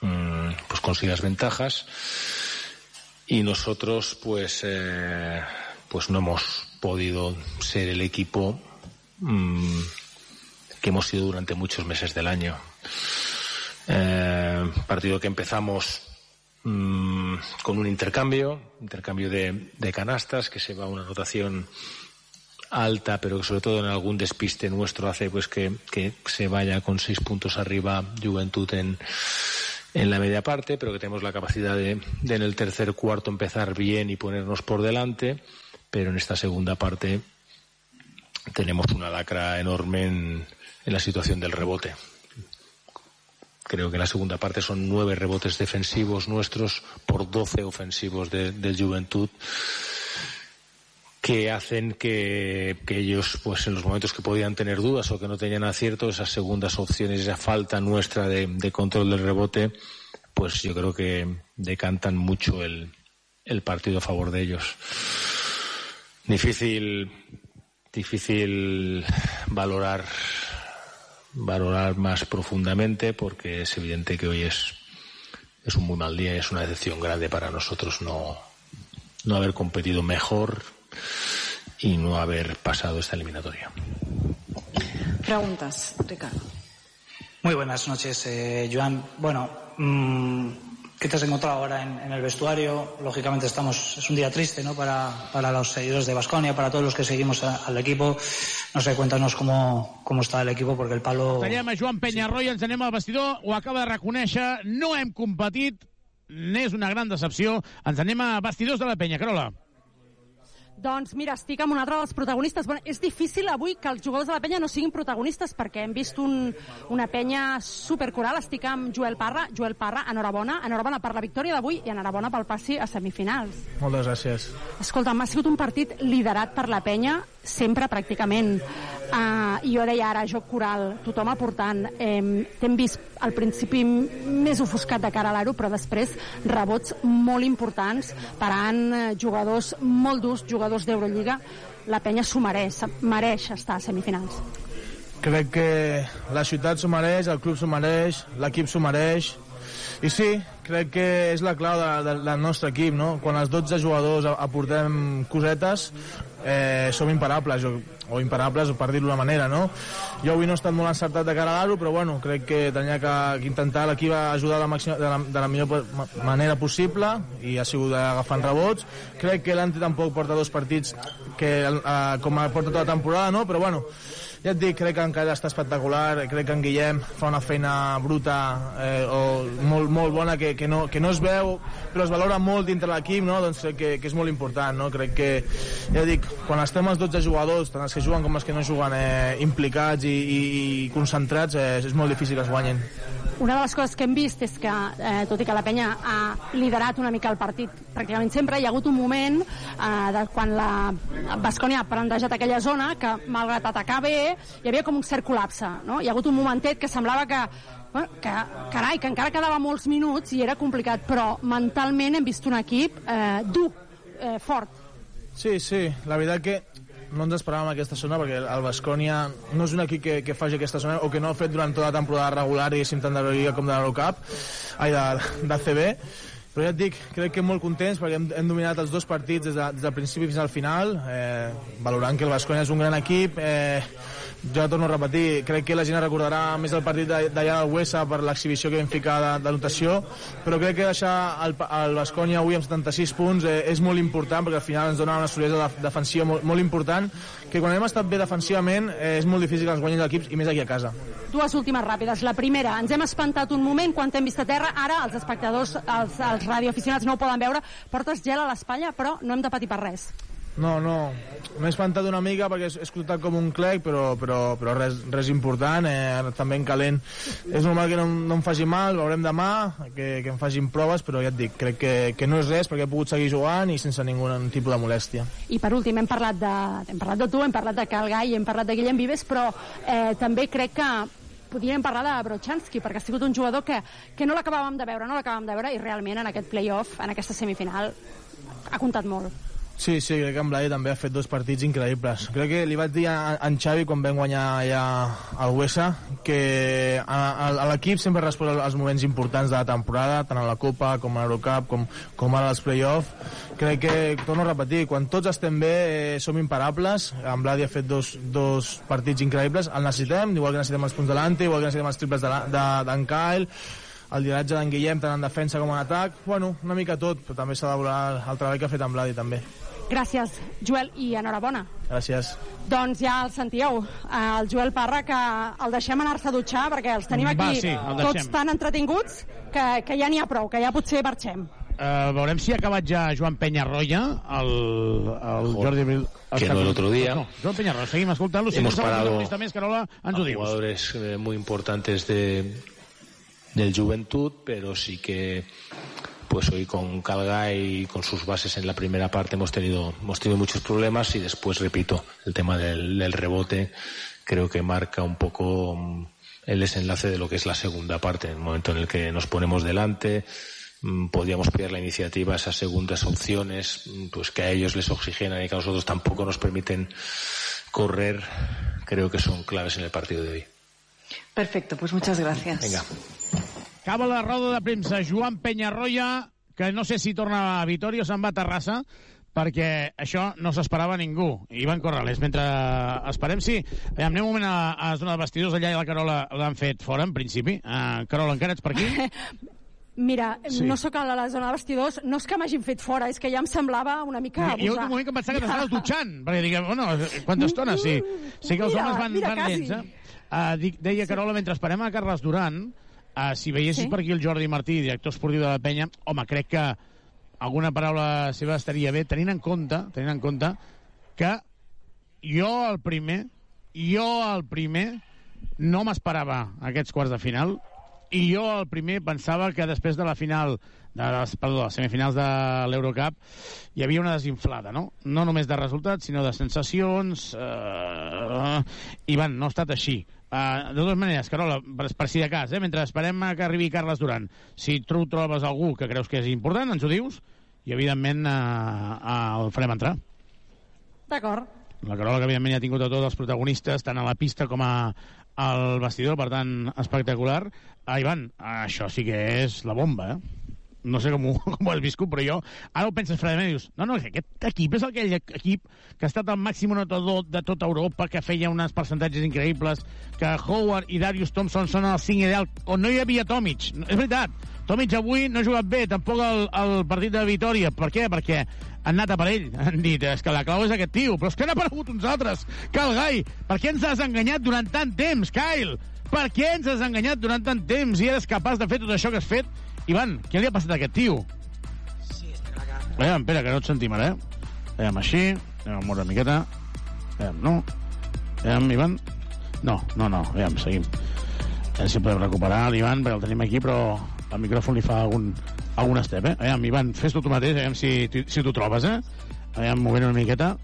mm, pues consigas ventajas. Y nosotros pues eh, pues no hemos podido ser el equipo mm, que hemos sido durante muchos meses del año. Eh, partido que empezamos mm, con un intercambio intercambio de, canastas que se va a una rotación alta, pero que sobre todo en algún despiste nuestro hace pues que, que se vaya con seis puntos arriba Juventud en, en la media parte, pero que tenemos la capacidad de en el tercer cuarto empezar bien y ponernos por delante, pero en esta segunda parte tenemos una lacra enorme en, la situación del rebote. Creo que en la segunda parte son nueve rebotes defensivos nuestros por doce ofensivos de, Juventud que hacen que, ellos, pues en los momentos que podían tener dudas o que no tenían acierto, esas segundas opciones, esa falta nuestra de, control del rebote, pues yo creo que decantan mucho el partido a favor de ellos. Difícil, difícil valorar, valorar más profundamente porque es evidente que hoy es, es un muy mal día y es una decepción grande para nosotros no, no haber competido mejor y no haber pasado esta eliminatoria. Preguntes, Ricardo. Muy buenas noches, eh, Joan. Bueno, mm, ¿qué te has encontrado ahora en, en el vestuario? Lógicamente estamos, es un día triste, ¿no? Para, para los seguidores de Basconia, para todos los que seguimos a- al equipo. No sé, cuéntanos cómo, cómo está el equipo, porque el palo... Tallem a Joan Penyarroia, ens anem al vestidor, ho acaba de reconèixer, no hem competit, n'és una gran decepció. Ens anem a vestidors de la penya, Carola. Doncs mira, estic amb un altre dels protagonistes. Bueno, és difícil avui que els jugadors de la penya no siguin protagonistes perquè hem vist un, una penya supercoral. Estic amb Joel Parra. Joel Parra, enhorabona. Enhorabona per la victòria d'avui i enhorabona pel passi a semifinals. Moltes gràcies. Escolta, m'ha sigut un partit liderat per la penya, sempre pràcticament. Uh, jo deia ara, joc coral, tothom aportant. Eh, T'hem vist al principi més ofuscat de cara a l'aro, però després rebots molt importants, parant eh, jugadors molt durs, jugadors d'Eurolliga. La penya s'ho mereix, mereix estar a semifinals. Crec que la ciutat s'ho mereix, el club s'ho mereix, l'equip s'ho mereix. I sí, crec que és la clau de, de, nostre equip, no? Quan els 12 jugadors aportem cosetes, eh, som imparables, o, o imparables, per dir-ho d'una manera, no? Jo avui no he estat molt encertat de cara a l'aro, però bueno, crec que tenia que, que intentar l'equip ajudar de la, màxima, de, la, de la millor manera possible i ha sigut agafant rebots. Crec que l'Ante tampoc porta dos partits que, eh, com porta tota la temporada, no? Però bueno, ja et dic, crec que encara està espectacular, crec que en Guillem fa una feina bruta eh, o molt, molt bona que, que, no, que no es veu, però es valora molt dintre l'equip, no? doncs que, que és molt important. No? Crec que, ja dic, quan estem els 12 jugadors, tant els que juguen com els que no juguen, eh, implicats i, i, i concentrats, eh, és molt difícil que es guanyen. Una de les coses que hem vist és que, eh, tot i que la penya ha liderat una mica el partit pràcticament sempre, hi ha hagut un moment eh, de quan la Bascònia ha plantejat aquella zona que, malgrat atacar bé, hi havia com un cert col·lapse. No? Hi ha hagut un momentet que semblava que bueno, que, carai, que encara quedava molts minuts i era complicat, però mentalment hem vist un equip eh, dur, eh, fort. Sí, sí, la veritat que no ens esperàvem aquesta zona perquè el Bascònia no és un equip que, que faci aquesta zona o que no ha fet durant tota la temporada regular diguéssim tant de la Lliga com de l'Eurocup ai, de, de CB però ja et dic, crec que molt contents perquè hem, hem dominat els dos partits des, de, des del principi fins al final eh, valorant que el Bascònia és un gran equip eh, jo torno a repetir, crec que la gent recordarà més el partit d'allà del Huesa per l'exhibició que vam ficar de, de notació, però crec que deixar el, el Bascònia avui amb 76 punts eh, és molt important perquè al final ens dona una solidesa de, defensiva molt, molt important que quan hem estat bé defensivament eh, és molt difícil que ens guanyin els equips i més aquí a casa. Dues últimes ràpides. La primera, ens hem espantat un moment quan t'hem vist a terra. Ara els espectadors, els, els radioaficionats no ho poden veure. Portes gel a l'espatlla, però no hem de patir per res. No, no, m'he espantat una mica perquè he escoltat com un clec, però, però, però res, res important, eh, també en calent. És normal que no, no em faci mal, veurem demà, que, que em facin proves, però ja et dic, crec que, que no és res perquè he pogut seguir jugant i sense ningun tipus de molèstia. I per últim, hem parlat de, hem parlat de tu, hem parlat de Calgai, hem parlat de Guillem Vives, però eh, també crec que podríem parlar de Brochanski, perquè ha sigut un jugador que, que no l'acabàvem de veure, no l'acabàvem de veure, i realment en aquest play-off, en aquesta semifinal, ha comptat molt. Sí, sí, crec que en Blai també ha fet dos partits increïbles. Crec que li vaig dir a, en Xavi quan vam guanyar allà al Huesa que l'equip sempre respon als moments importants de la temporada, tant a la Copa com a l'Eurocup, com, com ara als play-off. Crec que, torno a repetir, quan tots estem bé eh, som imparables. En Bladi ha fet dos, dos partits increïbles, el necessitem, igual que necessitem els punts de l'Ante, igual que necessitem els triples d'en de, de, d'en Kyle, el lideratge d'en Guillem tant en defensa com en atac, bueno, una mica tot, però també s'ha de valorar el treball que ha fet en Bladi també. Gràcies, Joel, i enhorabona. Gràcies. Doncs ja el sentíeu, eh, el Joel Parra, que el deixem anar-se a dutxar, perquè els tenim Va, aquí sí, el tots tan entretinguts que, que ja n'hi ha prou, que ja potser marxem. Uh, veurem si ha acabat ja Joan Peñarroya, el, el Jordi Bril... que no el otro día. No, Joan Peñarroya, seguim escoltant-lo. Si Hemos parado més, Carola, ens ho a dius. jugadores eh, muy importantes de del Juventud, pero sí que pues hoy con Calgay y con sus bases en la primera parte hemos tenido hemos tenido muchos problemas y después repito el tema del, del rebote creo que marca un poco mm, el desenlace de lo que es la segunda parte, en el momento en el que nos ponemos delante, mm, podíamos pillar la iniciativa, esas segundas opciones, mm, pues que a ellos les oxigenan y que a nosotros tampoco nos permiten correr, creo que son claves en el partido de hoy. Perfecto, pues muchas gracias. Venga. Acaba la roda de premsa Joan Peñarroya, que no sé si torna a Vitoria o se'n va a Terrassa, perquè això no s'esperava ningú. Ivan Corrales, mentre esperem, sí. Anem un moment a, a la zona de vestidors, allà i la Carola l'han fet fora, en principi. Uh, Carola, encara ets per aquí? Mira, Sí. no sóc a la zona de vestidors, no és que m'hagin fet fora, és que ja em semblava una mica Hi ha abusar. un moment que em pensava que t'estaves dutxant, perquè dic, bueno, quanta estona, sí. Sí que els Mira, homes van, mira, van lents, eh? Uh, dic, deia Carola, mentre esperem a Carles Duran, uh, si veiessis Sí. per aquí el Jordi Martí, director esportiu de la penya, home, crec que alguna paraula seva estaria bé, tenint en compte, tenint en compte que jo el primer, jo el primer, no m'esperava aquests quarts de final, i jo el primer pensava que després de la final de les, perdó, de les semifinals de l'Eurocup hi havia una desinflada, no? No només de resultats, sinó de sensacions eh, i van, no ha estat així Uh, de totes maneres, Carola, per, per si de cas, eh, mentre esperem que arribi Carles Duran, si tu trobes algú que creus que és important, ens ho dius, i evidentment uh, uh, el farem entrar. D'acord. La Carola, que evidentment ja ha tingut a tots els protagonistes, tant a la pista com a, al vestidor, per tant, espectacular. Ah, Ivan, això sí que és la bomba, eh? No sé com ho, com ho has viscut, però jo... Ara ho penses fredament i dius, no, no, que aquest equip és aquell equip que ha estat el màxim anotador de tota Europa, que feia uns percentatges increïbles, que Howard i Darius Thompson són el 5 ideal, on no hi havia Tomic. És veritat, Tomic avui no ha jugat bé, tampoc el, el partit de Vitoria. Per què? Perquè han anat a per ell. Han dit, és que la clau és aquest tio. Però és que han aparegut uns altres. Que el gai, per què ens has enganyat durant tant temps, Kyle? Per què ens has enganyat durant tant temps i eres capaç de fer tot això que has fet? Ivan, què li ha passat a aquest tio? Sí, clar. Aviam, espera, que no et sentim ara, eh? Aviam, així, anem a moure una miqueta. Aviam, no. Aviam, Ivan. No, no, no, aviam, seguim. A veure si podem recuperar l'Ivan, perquè el tenim aquí, però el micròfon li fa algun, algun step, eh? Aviam, Ivan, fes-ho tu mateix, aviam si, si t'ho trobes, eh? Aviam, movent una miqueta.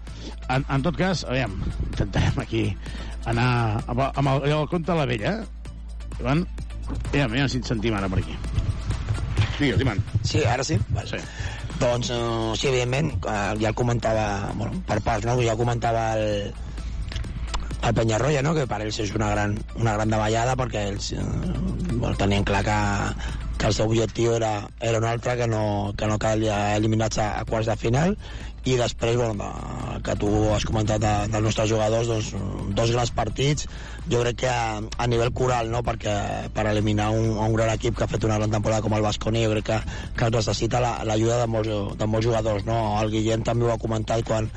En, en tot cas, aviam, intentarem aquí anar amb, amb el, el conte de la vella, eh? Ivan, aviam, aviam si et sentim ara per aquí. Digues, Ivan. Sí, ara sí? Vale. Sí. Doncs, eh, sí, evidentment, eh, ja el comentava, bueno, per parts, no? Ja comentava el, el Penyarroia, no? que per ells és una gran, una gran davallada perquè ells eh, tenien clar que, que el seu objectiu era, era un altre, que no, que no calia eliminats a, a quarts de final i després, bueno, de, que tu has comentat de, dels nostres jugadors, doncs, dos grans partits, jo crec que a, a nivell coral, no? perquè per eliminar un, un gran equip que ha fet una gran temporada com el Basconi, jo crec que, que es necessita la- l'ajuda de, molts, de molts jugadors. No? El Guillem també ho ha comentat quan,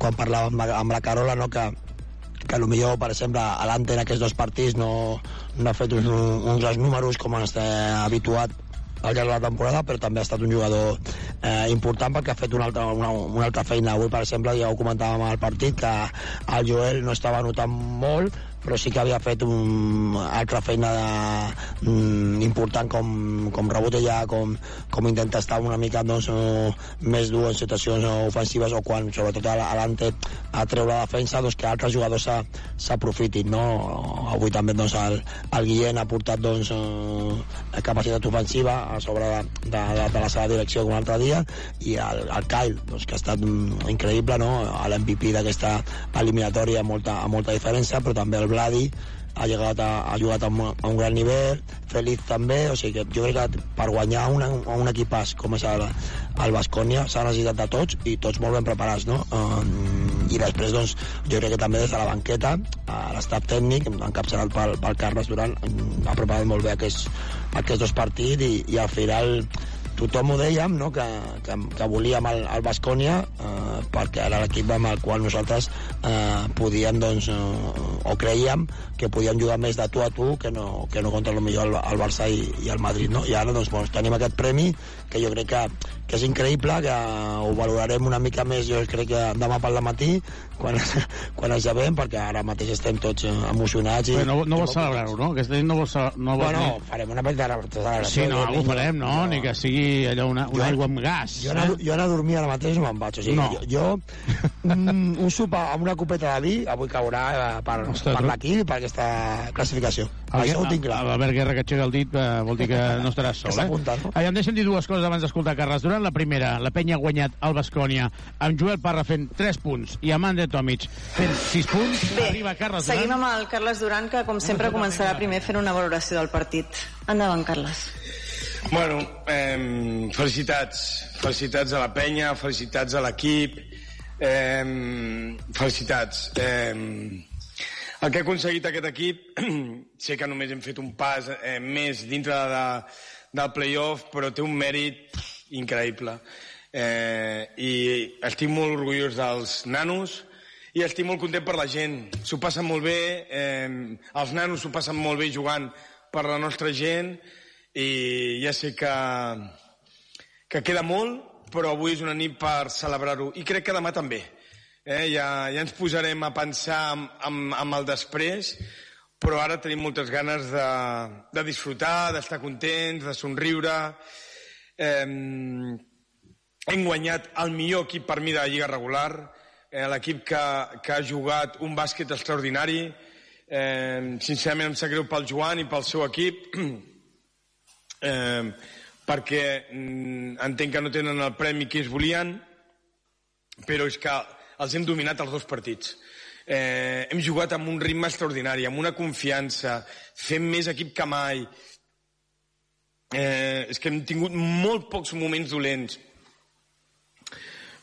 quan parlava amb la, amb la Carola, no? que, que potser, per exemple, a l'Ante en aquests dos partits no, no ha fet uns, uns grans números com ens té habituat al llarg de la temporada, però també ha estat un jugador eh, important perquè ha fet una altra, una, una altra feina. Avui, per exemple, ja ho comentàvem al partit, que el Joel no estava notant molt, però sí que havia fet una altra feina de, mm, important com, com rebotella, com, com intenta estar una mica doncs, eh, més dur en situacions ofensives o quan, sobretot a l'Ante, a treure la defensa, doncs, que altres jugadors s'aprofitin. No? Avui també doncs, el, el Guillén ha portat doncs, eh, capacitat ofensiva a sobre de, de, de, de la seva direcció com l'altre dia i el, el Kyle, doncs, que ha estat mm, increïble, no? l'MVP d'aquesta eliminatòria amb molta, amb molta diferència, però també el Vladi ha, llegat a, ha jugat a un, a un gran nivell, Feliz també, o sigui que jo crec que per guanyar una, un equipàs com és el, el Bascònia s'ha necessitat de tots i tots molt ben preparats, no? Um, I després, doncs, jo crec que també des de la banqueta, a l'estat tècnic, encapçalat pel, pel Carles Duran, mm, ha preparat molt bé aquests, aquests dos partits i, i al final tothom ho dèiem, no? que, que, que volíem el, el Bascònia eh, perquè era l'equip amb el qual nosaltres eh, podíem, doncs, eh, o creiem que podíem jugar més de tu a tu que no, que no contra el millor el, el Barça i, i el Madrid. No? I ara doncs, doncs, tenim aquest premi que jo crec que, que és increïble, que ho valorarem una mica més, jo crec que demà pel matí, quan, quan ens llevem, perquè ara mateix estem tots eh, emocionats. I, no, no vols celebrar-ho, no? Aquesta nit no vols... No vols Bueno, farem una petita celebració. Sí, no, ho farem, no? Ni que sigui allò una, una Jo- aigua amb gas. Jo anar, eh? jo anar a dormir ara mateix no me'n vaig. O sigui, No. jo, jo un, un sopar amb una copeta de vi avui caurà eh, per, Ostres, per l'equip per aquesta classificació. El, Això ho tinc clar. L'Albert Guerra que aixeca el dit eh, vol dir que no estaràs sol, eh? no? Aviam, deixa'm dir dues coses abans d'escoltar Carles Duran. La primera, la penya ha guanyat el Bascònia amb Joel Parra fent 3 punts i Amanda Tomic fent 6 punts. Bé, Arriba Carles seguim Duran. amb el Carles Duran, que com sempre començarà primer fent una valoració del partit. Endavant, Carles. Bueno, eh, felicitats. Felicitats a la penya, felicitats a l'equip, eh, felicitats. Eh, el que ha aconseguit aquest equip, sé que només hem fet un pas eh, més dintre de, del playoff, però té un mèrit increïble. Eh, I estic molt orgullós dels nanos i estic molt content per la gent. S'ho passen molt bé, eh, els nanos s'ho passen molt bé jugant per la nostra gent i ja sé que, que queda molt, però avui és una nit per celebrar-ho. I crec que demà també. Eh? Ja, ja ens posarem a pensar amb, amb, amb el després, però ara tenim moltes ganes de, de disfrutar, d'estar contents, de somriure. Eh, hem guanyat el millor equip per mi de la Lliga regular, eh, l'equip que, que ha jugat un bàsquet extraordinari. Eh, sincerament em sap greu pel Joan i pel seu equip, eh, perquè mm, entenc que no tenen el premi que ells volien, però és que els hem dominat els dos partits. Eh, hem jugat amb un ritme extraordinari, amb una confiança, fent més equip que mai. Eh, és que hem tingut molt pocs moments dolents.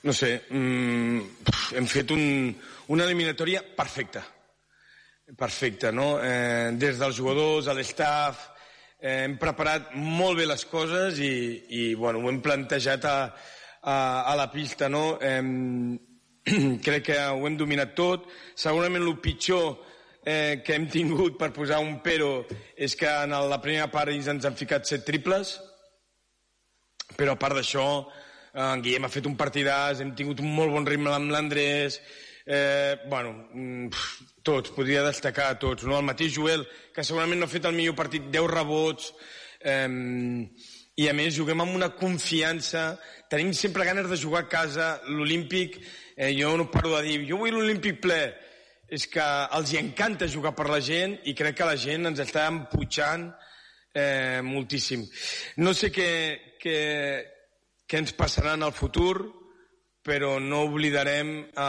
No sé, mm, hem fet un, una eliminatòria perfecta. Perfecta, no? Eh, des dels jugadors, a l'estaf, eh, hem preparat molt bé les coses i, i bueno, ho hem plantejat a, a, a la pista, no? Eh, crec que ho hem dominat tot. Segurament el pitjor eh, que hem tingut per posar un però és que en la primera part ells ens han ficat set triples, però a part d'això en Guillem ha fet un partidàs, hem tingut un molt bon ritme amb l'Andrés, eh, bueno, mm, pff, tots, podria destacar a tots, no? El mateix Joel, que segurament no ha fet el millor partit, 10 rebots, eh, i a més juguem amb una confiança, tenim sempre ganes de jugar a casa, l'Olímpic, eh, jo no paro de dir, jo vull l'Olímpic ple, és que els hi encanta jugar per la gent i crec que la gent ens està empujant eh, moltíssim. No sé què, què, què ens passarà en el futur, però no oblidarem eh,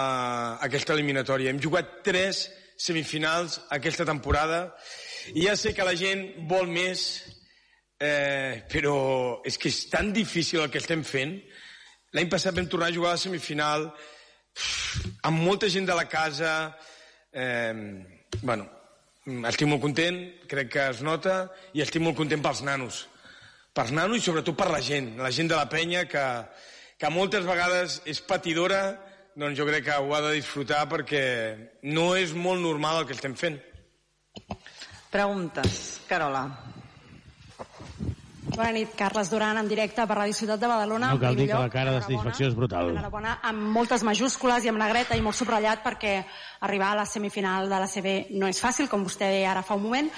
aquesta eliminatòria. Hem jugat tres semifinals aquesta temporada i ja sé que la gent vol més, eh, però és que és tan difícil el que estem fent. L'any passat vam tornar a jugar a la semifinal amb molta gent de la casa. Eh, bueno, estic molt content, crec que es nota, i estic molt content pels nanos. Pels nanos i sobretot per la gent, la gent de la penya que, que moltes vegades és patidora, doncs jo crec que ho ha de disfrutar perquè no és molt normal el que estem fent. Preguntes. Carola. Bona nit, Carles Duran, en directe per Ràdio Ciutat de Badalona. No cal dir que la cara de satisfacció és brutal. Enhorabona amb moltes majúscules i amb negreta i molt subratllat perquè arribar a la semifinal de la CB no és fàcil, com vostè deia ara fa un moment.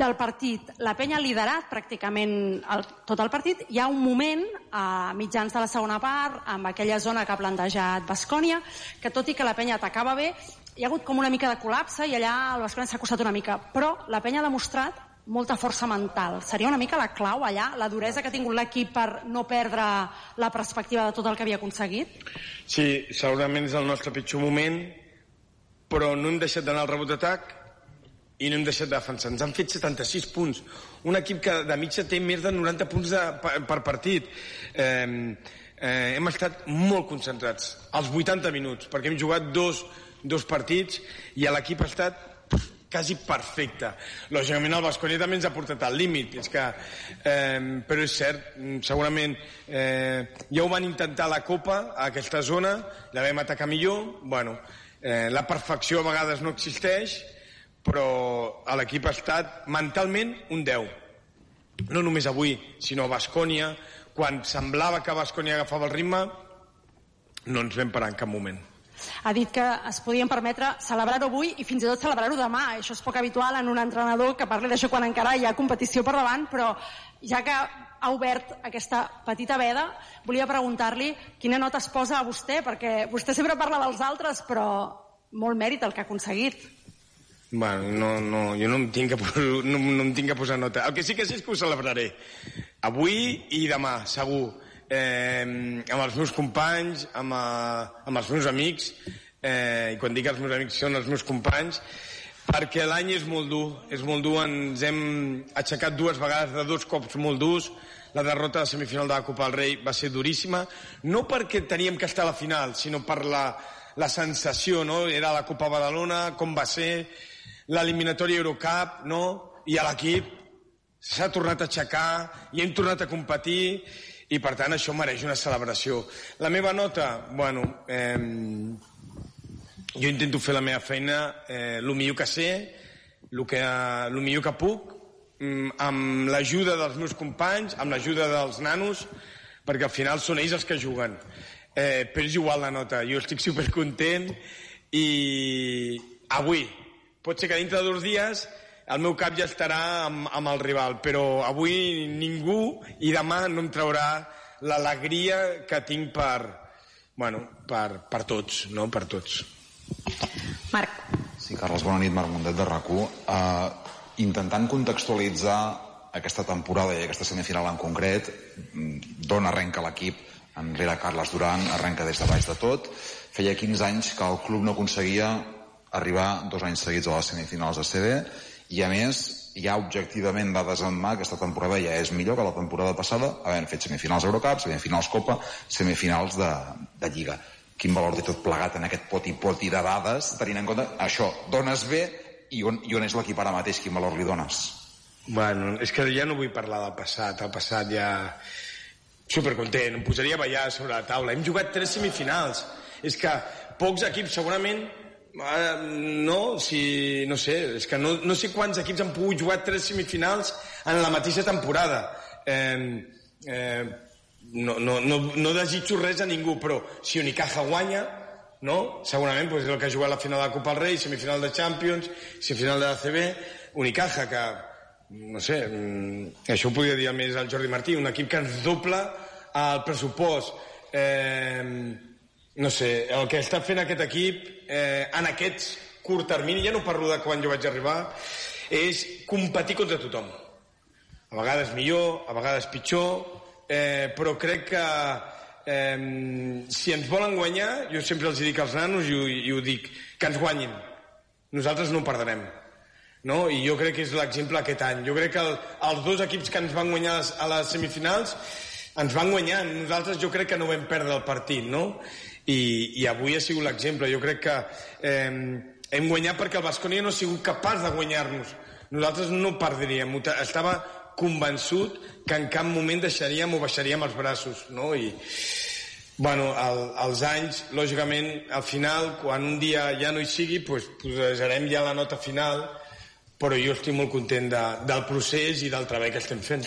Del partit, la penya ha liderat pràcticament el, tot el partit. Hi ha un moment, a mitjans de la segona part, amb aquella zona que ha plantejat Bascònia, que tot i que la penya atacava bé, hi ha hagut com una mica de col·lapse i allà el Bascònia s'ha costat una mica. Però la penya ha demostrat molta força mental. Seria una mica la clau allà, la duresa que ha tingut l'equip per no perdre la perspectiva de tot el que havia aconseguit? Sí, segurament és el nostre pitjor moment, però no hem deixat d'anar al rebot d'atac i no hem deixat de defensar. Ens han fet 76 punts. Un equip que de mitja té més de 90 punts de, per, per partit. Eh, eh, hem estat molt concentrats, als 80 minuts, perquè hem jugat dos, dos partits i l'equip ha estat quasi perfecte. Lògicament el Basconia també ens ha portat al límit, és que, eh, però és cert, mm, segurament eh, ja ho van intentar a la Copa, a aquesta zona, la vam atacar millor, bueno, eh, la perfecció a vegades no existeix, però l'equip ha estat mentalment un 10. No només avui, sinó a Bascònia, quan semblava que Bascònia agafava el ritme, no ens vam parar en cap moment. Ha dit que es podien permetre celebrar-ho avui i fins i tot celebrar-ho demà. Això és poc habitual en un entrenador que parli d'això quan encara hi ha competició per davant, però ja que ha obert aquesta petita veda, volia preguntar-li quina nota es posa a vostè, perquè vostè sempre parla dels altres, però molt mèrit el que ha aconseguit. Bueno, no, no, jo no em, tinc que, no, no em tinc que posar nota. El que sí que sé és que ho celebraré. Avui i demà, segur. Eh, amb els meus companys, amb, eh, amb els meus amics, eh, i quan dic els meus amics són els meus companys, perquè l'any és molt dur, és molt dur, ens hem aixecat dues vegades de dos cops molt durs, la derrota de semifinal de la Copa del Rei va ser duríssima, no perquè teníem que estar a la final, sinó per la, la sensació, no? Era la Copa Badalona, com va ser, l'eliminatòria Eurocup, no? I a l'equip s'ha tornat a aixecar i hem tornat a competir i per tant això mereix una celebració. La meva nota, bueno, eh, jo intento fer la meva feina eh, millor que sé, el, que, el millor que puc, mm, amb l'ajuda dels meus companys, amb l'ajuda dels nanos, perquè al final són ells els que juguen. Eh, però és igual la nota, jo estic supercontent i avui, pot ser que dintre de dos dies el meu cap ja estarà amb, amb el rival, però avui ningú i demà no em traurà l'alegria que tinc per, bueno, per, per tots, no? per tots. Marc. Sí, Carles, bona nit, Marc Mundet de RAC1. Uh, intentant contextualitzar aquesta temporada i aquesta semifinal en concret, mm, d'on arrenca l'equip enrere Carles Duran, arrenca des de baix de tot. Feia 15 anys que el club no aconseguia arribar dos anys seguits a les semifinals de CD i a més ja objectivament dades en mà aquesta temporada ja és millor que la temporada passada havent fet semifinals Eurocup, semifinals Copa semifinals de, de Lliga quin valor té tot plegat en aquest poti poti de dades tenint en compte això, dones bé i on, i on és l'equip ara mateix quin valor li dones? Bueno, és que ja no vull parlar del passat, el passat ja... Supercontent, em posaria a ballar sobre la taula. Hem jugat tres semifinals. És que pocs equips segurament no, si, no sé, és que no, no sé quants equips han pogut jugar tres semifinals en la mateixa temporada. Eh, eh, no, no, no, no desitjo res a ningú, però si Unicaja guanya, no? segurament pues, és el que ha jugat la final de la Copa del Rei, semifinal de Champions, semifinal de la CB, Unicaja, que no sé, això ho podria dir més el Jordi Martí, un equip que ens dobla el pressupost. Eh, no sé, el que està fent aquest equip eh, en aquest curt termini, ja no parlo de quan jo vaig arribar, és competir contra tothom. A vegades millor, a vegades pitjor, eh, però crec que eh, si ens volen guanyar, jo sempre els dic als nanos i, i ho dic, que ens guanyin. Nosaltres no perdrem no? i jo crec que és l'exemple aquest any jo crec que el, els dos equips que ens van guanyar a les semifinals ens van guanyar, nosaltres jo crec que no vam perdre el partit no? I, i avui ha sigut l'exemple jo crec que eh, hem guanyat perquè el Basconia no ha sigut capaç de guanyar-nos nosaltres no perdríem estava convençut que en cap moment deixaríem o baixaríem els braços no? i Bueno, el, els anys, lògicament, al final, quan un dia ja no hi sigui, pues, posarem ja la nota final, però jo estic molt content de, del procés i del treball que estem fent.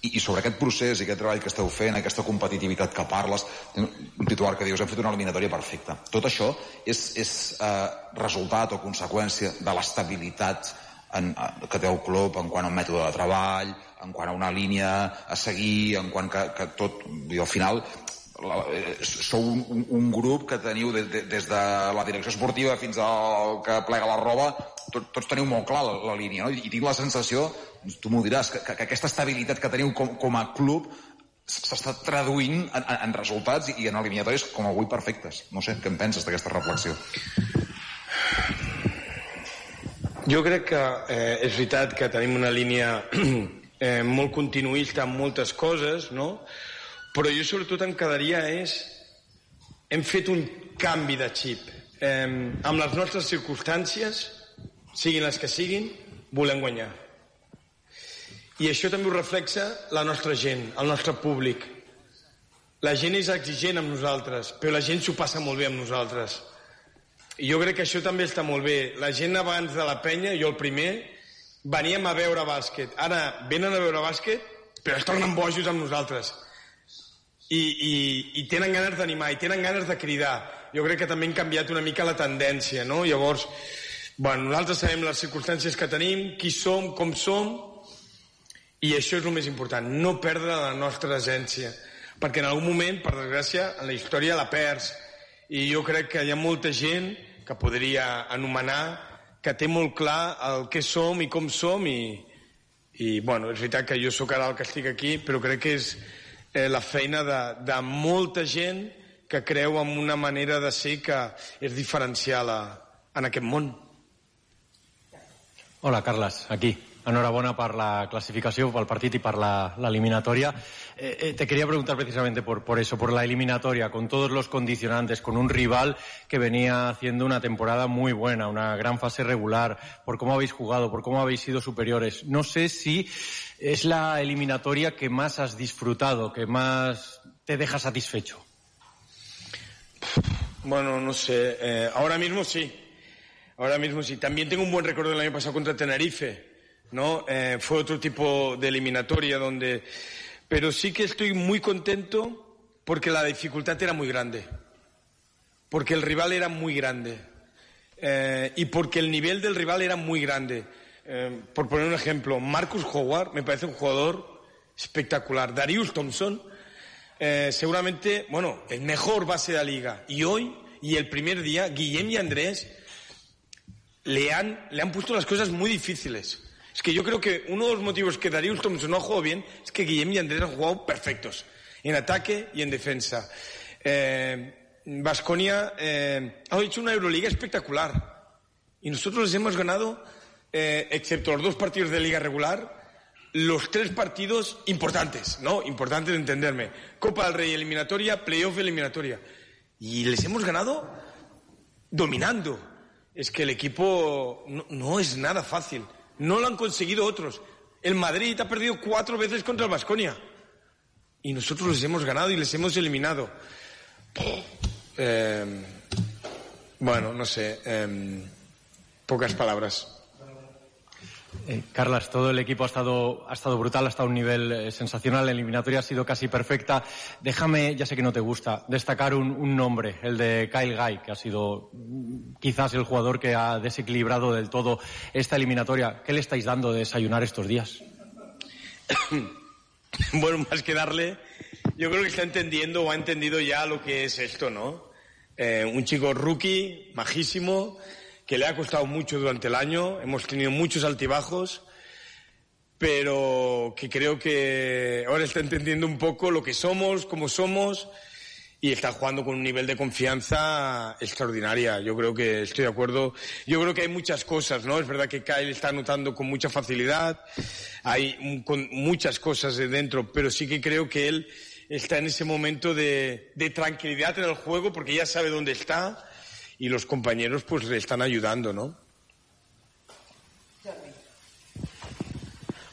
I, I sobre aquest procés i aquest treball que esteu fent, aquesta competitivitat que parles, un titular que dius, hem fet una eliminatòria perfecta. Tot això és, és eh, resultat o conseqüència de l'estabilitat en, que té el club en quant a un mètode de treball, en quant a una línia a seguir, en quant que, que tot... Dir, al final, la, eh, sou un, un, un grup que teniu de, de, des de la direcció esportiva fins al que plega la roba, tot, tots teniu molt clar la, la línia, no? I, tinc la sensació, tu m'ho diràs, que, que, que aquesta estabilitat que teniu com, com a club s'està traduint en, en, resultats i, en eliminatoris com avui perfectes. No sé, què en penses d'aquesta reflexió? Jo crec que eh, és veritat que tenim una línia eh, molt continuista en moltes coses, no? Però jo sobretot em quedaria és... Hem fet un canvi de xip. Eh, amb les nostres circumstàncies, siguin les que siguin, volem guanyar. I això també ho reflexa la nostra gent, el nostre públic. La gent és exigent amb nosaltres, però la gent s'ho passa molt bé amb nosaltres. I jo crec que això també està molt bé. La gent abans de la penya, jo el primer, veníem a veure bàsquet. Ara venen a veure bàsquet, però es tornen bojos amb nosaltres. I, i, i tenen ganes d'animar, i tenen ganes de cridar. Jo crec que també hem canviat una mica la tendència, no? Llavors, bueno, nosaltres sabem les circumstàncies que tenim, qui som, com som, i això és el més important, no perdre la nostra essència. Perquè en algun moment, per desgràcia, en la història la perds. I jo crec que hi ha molta gent que podria anomenar que té molt clar el que som i com som i, i bueno, és veritat que jo sóc ara el que estic aquí, però crec que és eh, la feina de, de molta gent que creu en una manera de ser que és diferencial a, en aquest món. Hola, Carles, aquí. Enhorabuena por la clasificación, por el partido y por la, eliminatoria. Eh, eh, te quería preguntar precisamente por, por eso, por la eliminatoria, con todos los condicionantes, con un rival que venía haciendo una temporada muy buena, una gran fase regular, por cómo habéis jugado, por cómo habéis sido superiores. No sé si es la eliminatoria que más has disfrutado, que más te deja satisfecho. Bueno, no sé. eh, ahora mismo sí. Ahora mismo sí. También tengo un buen recuerdo del año pasado contra Tenerife. ¿No? Eh, fue otro tipo de eliminatoria donde... Pero sí que estoy muy contento porque la dificultad era muy grande. Porque el rival era muy grande. Eh, y porque el nivel del rival era muy grande. Eh, por poner un ejemplo, Marcus Howard me parece un jugador espectacular. Darius Thompson, eh, seguramente, bueno, el mejor base de la liga. Y hoy, y el primer día, Guillem y Andrés le han, le han puesto las cosas muy difíciles. Es que yo creo que uno de los motivos que Darius Thompson no ha jugado bien es que Guillem y Andrés han jugado perfectos, en ataque y en defensa. Vasconia ha hecho una Euroliga espectacular y nosotros les hemos ganado, eh, excepto los dos partidos de liga regular, los tres partidos importantes, ¿no? Importantes de entenderme. Copa del Rey eliminatoria, playoff eliminatoria. Y les hemos ganado dominando. Es que el equipo no es nada fácil. No lo han conseguido otros. El Madrid ha perdido cuatro veces contra el Vasconia. Y nosotros les hemos ganado y les hemos eliminado. Eh, bueno, no sé. eh, pocas palabras. Eh, Carlas, todo el equipo ha estado, ha estado brutal, ha estado a un nivel eh, sensacional, la eliminatoria ha sido casi perfecta. Déjame, ya sé que no te gusta, destacar un, nombre, el de Kyle Guy, que ha sido mm, quizás el jugador que ha desequilibrado del todo esta eliminatoria. ¿Qué le estáis dando de desayunar estos días? bueno, más que darle, yo creo que está entendiendo o ha entendido ya lo que es esto, ¿no? Eh, un chico rookie, majísimo, que le ha costado mucho durante el año, hemos tenido muchos altibajos, pero que creo que ahora está entendiendo un poco lo que somos, cómo somos, y está jugando con un nivel de confianza extraordinaria. Yo creo que estoy de acuerdo. Yo creo que hay muchas cosas, ¿no? Es verdad que Kyle está anotando con mucha facilidad, hay con muchas cosas de dentro, pero sí que creo que él está en ese momento de tranquilidad en el juego porque ya sabe dónde está y los compañeros pues le están ayudando, ¿no?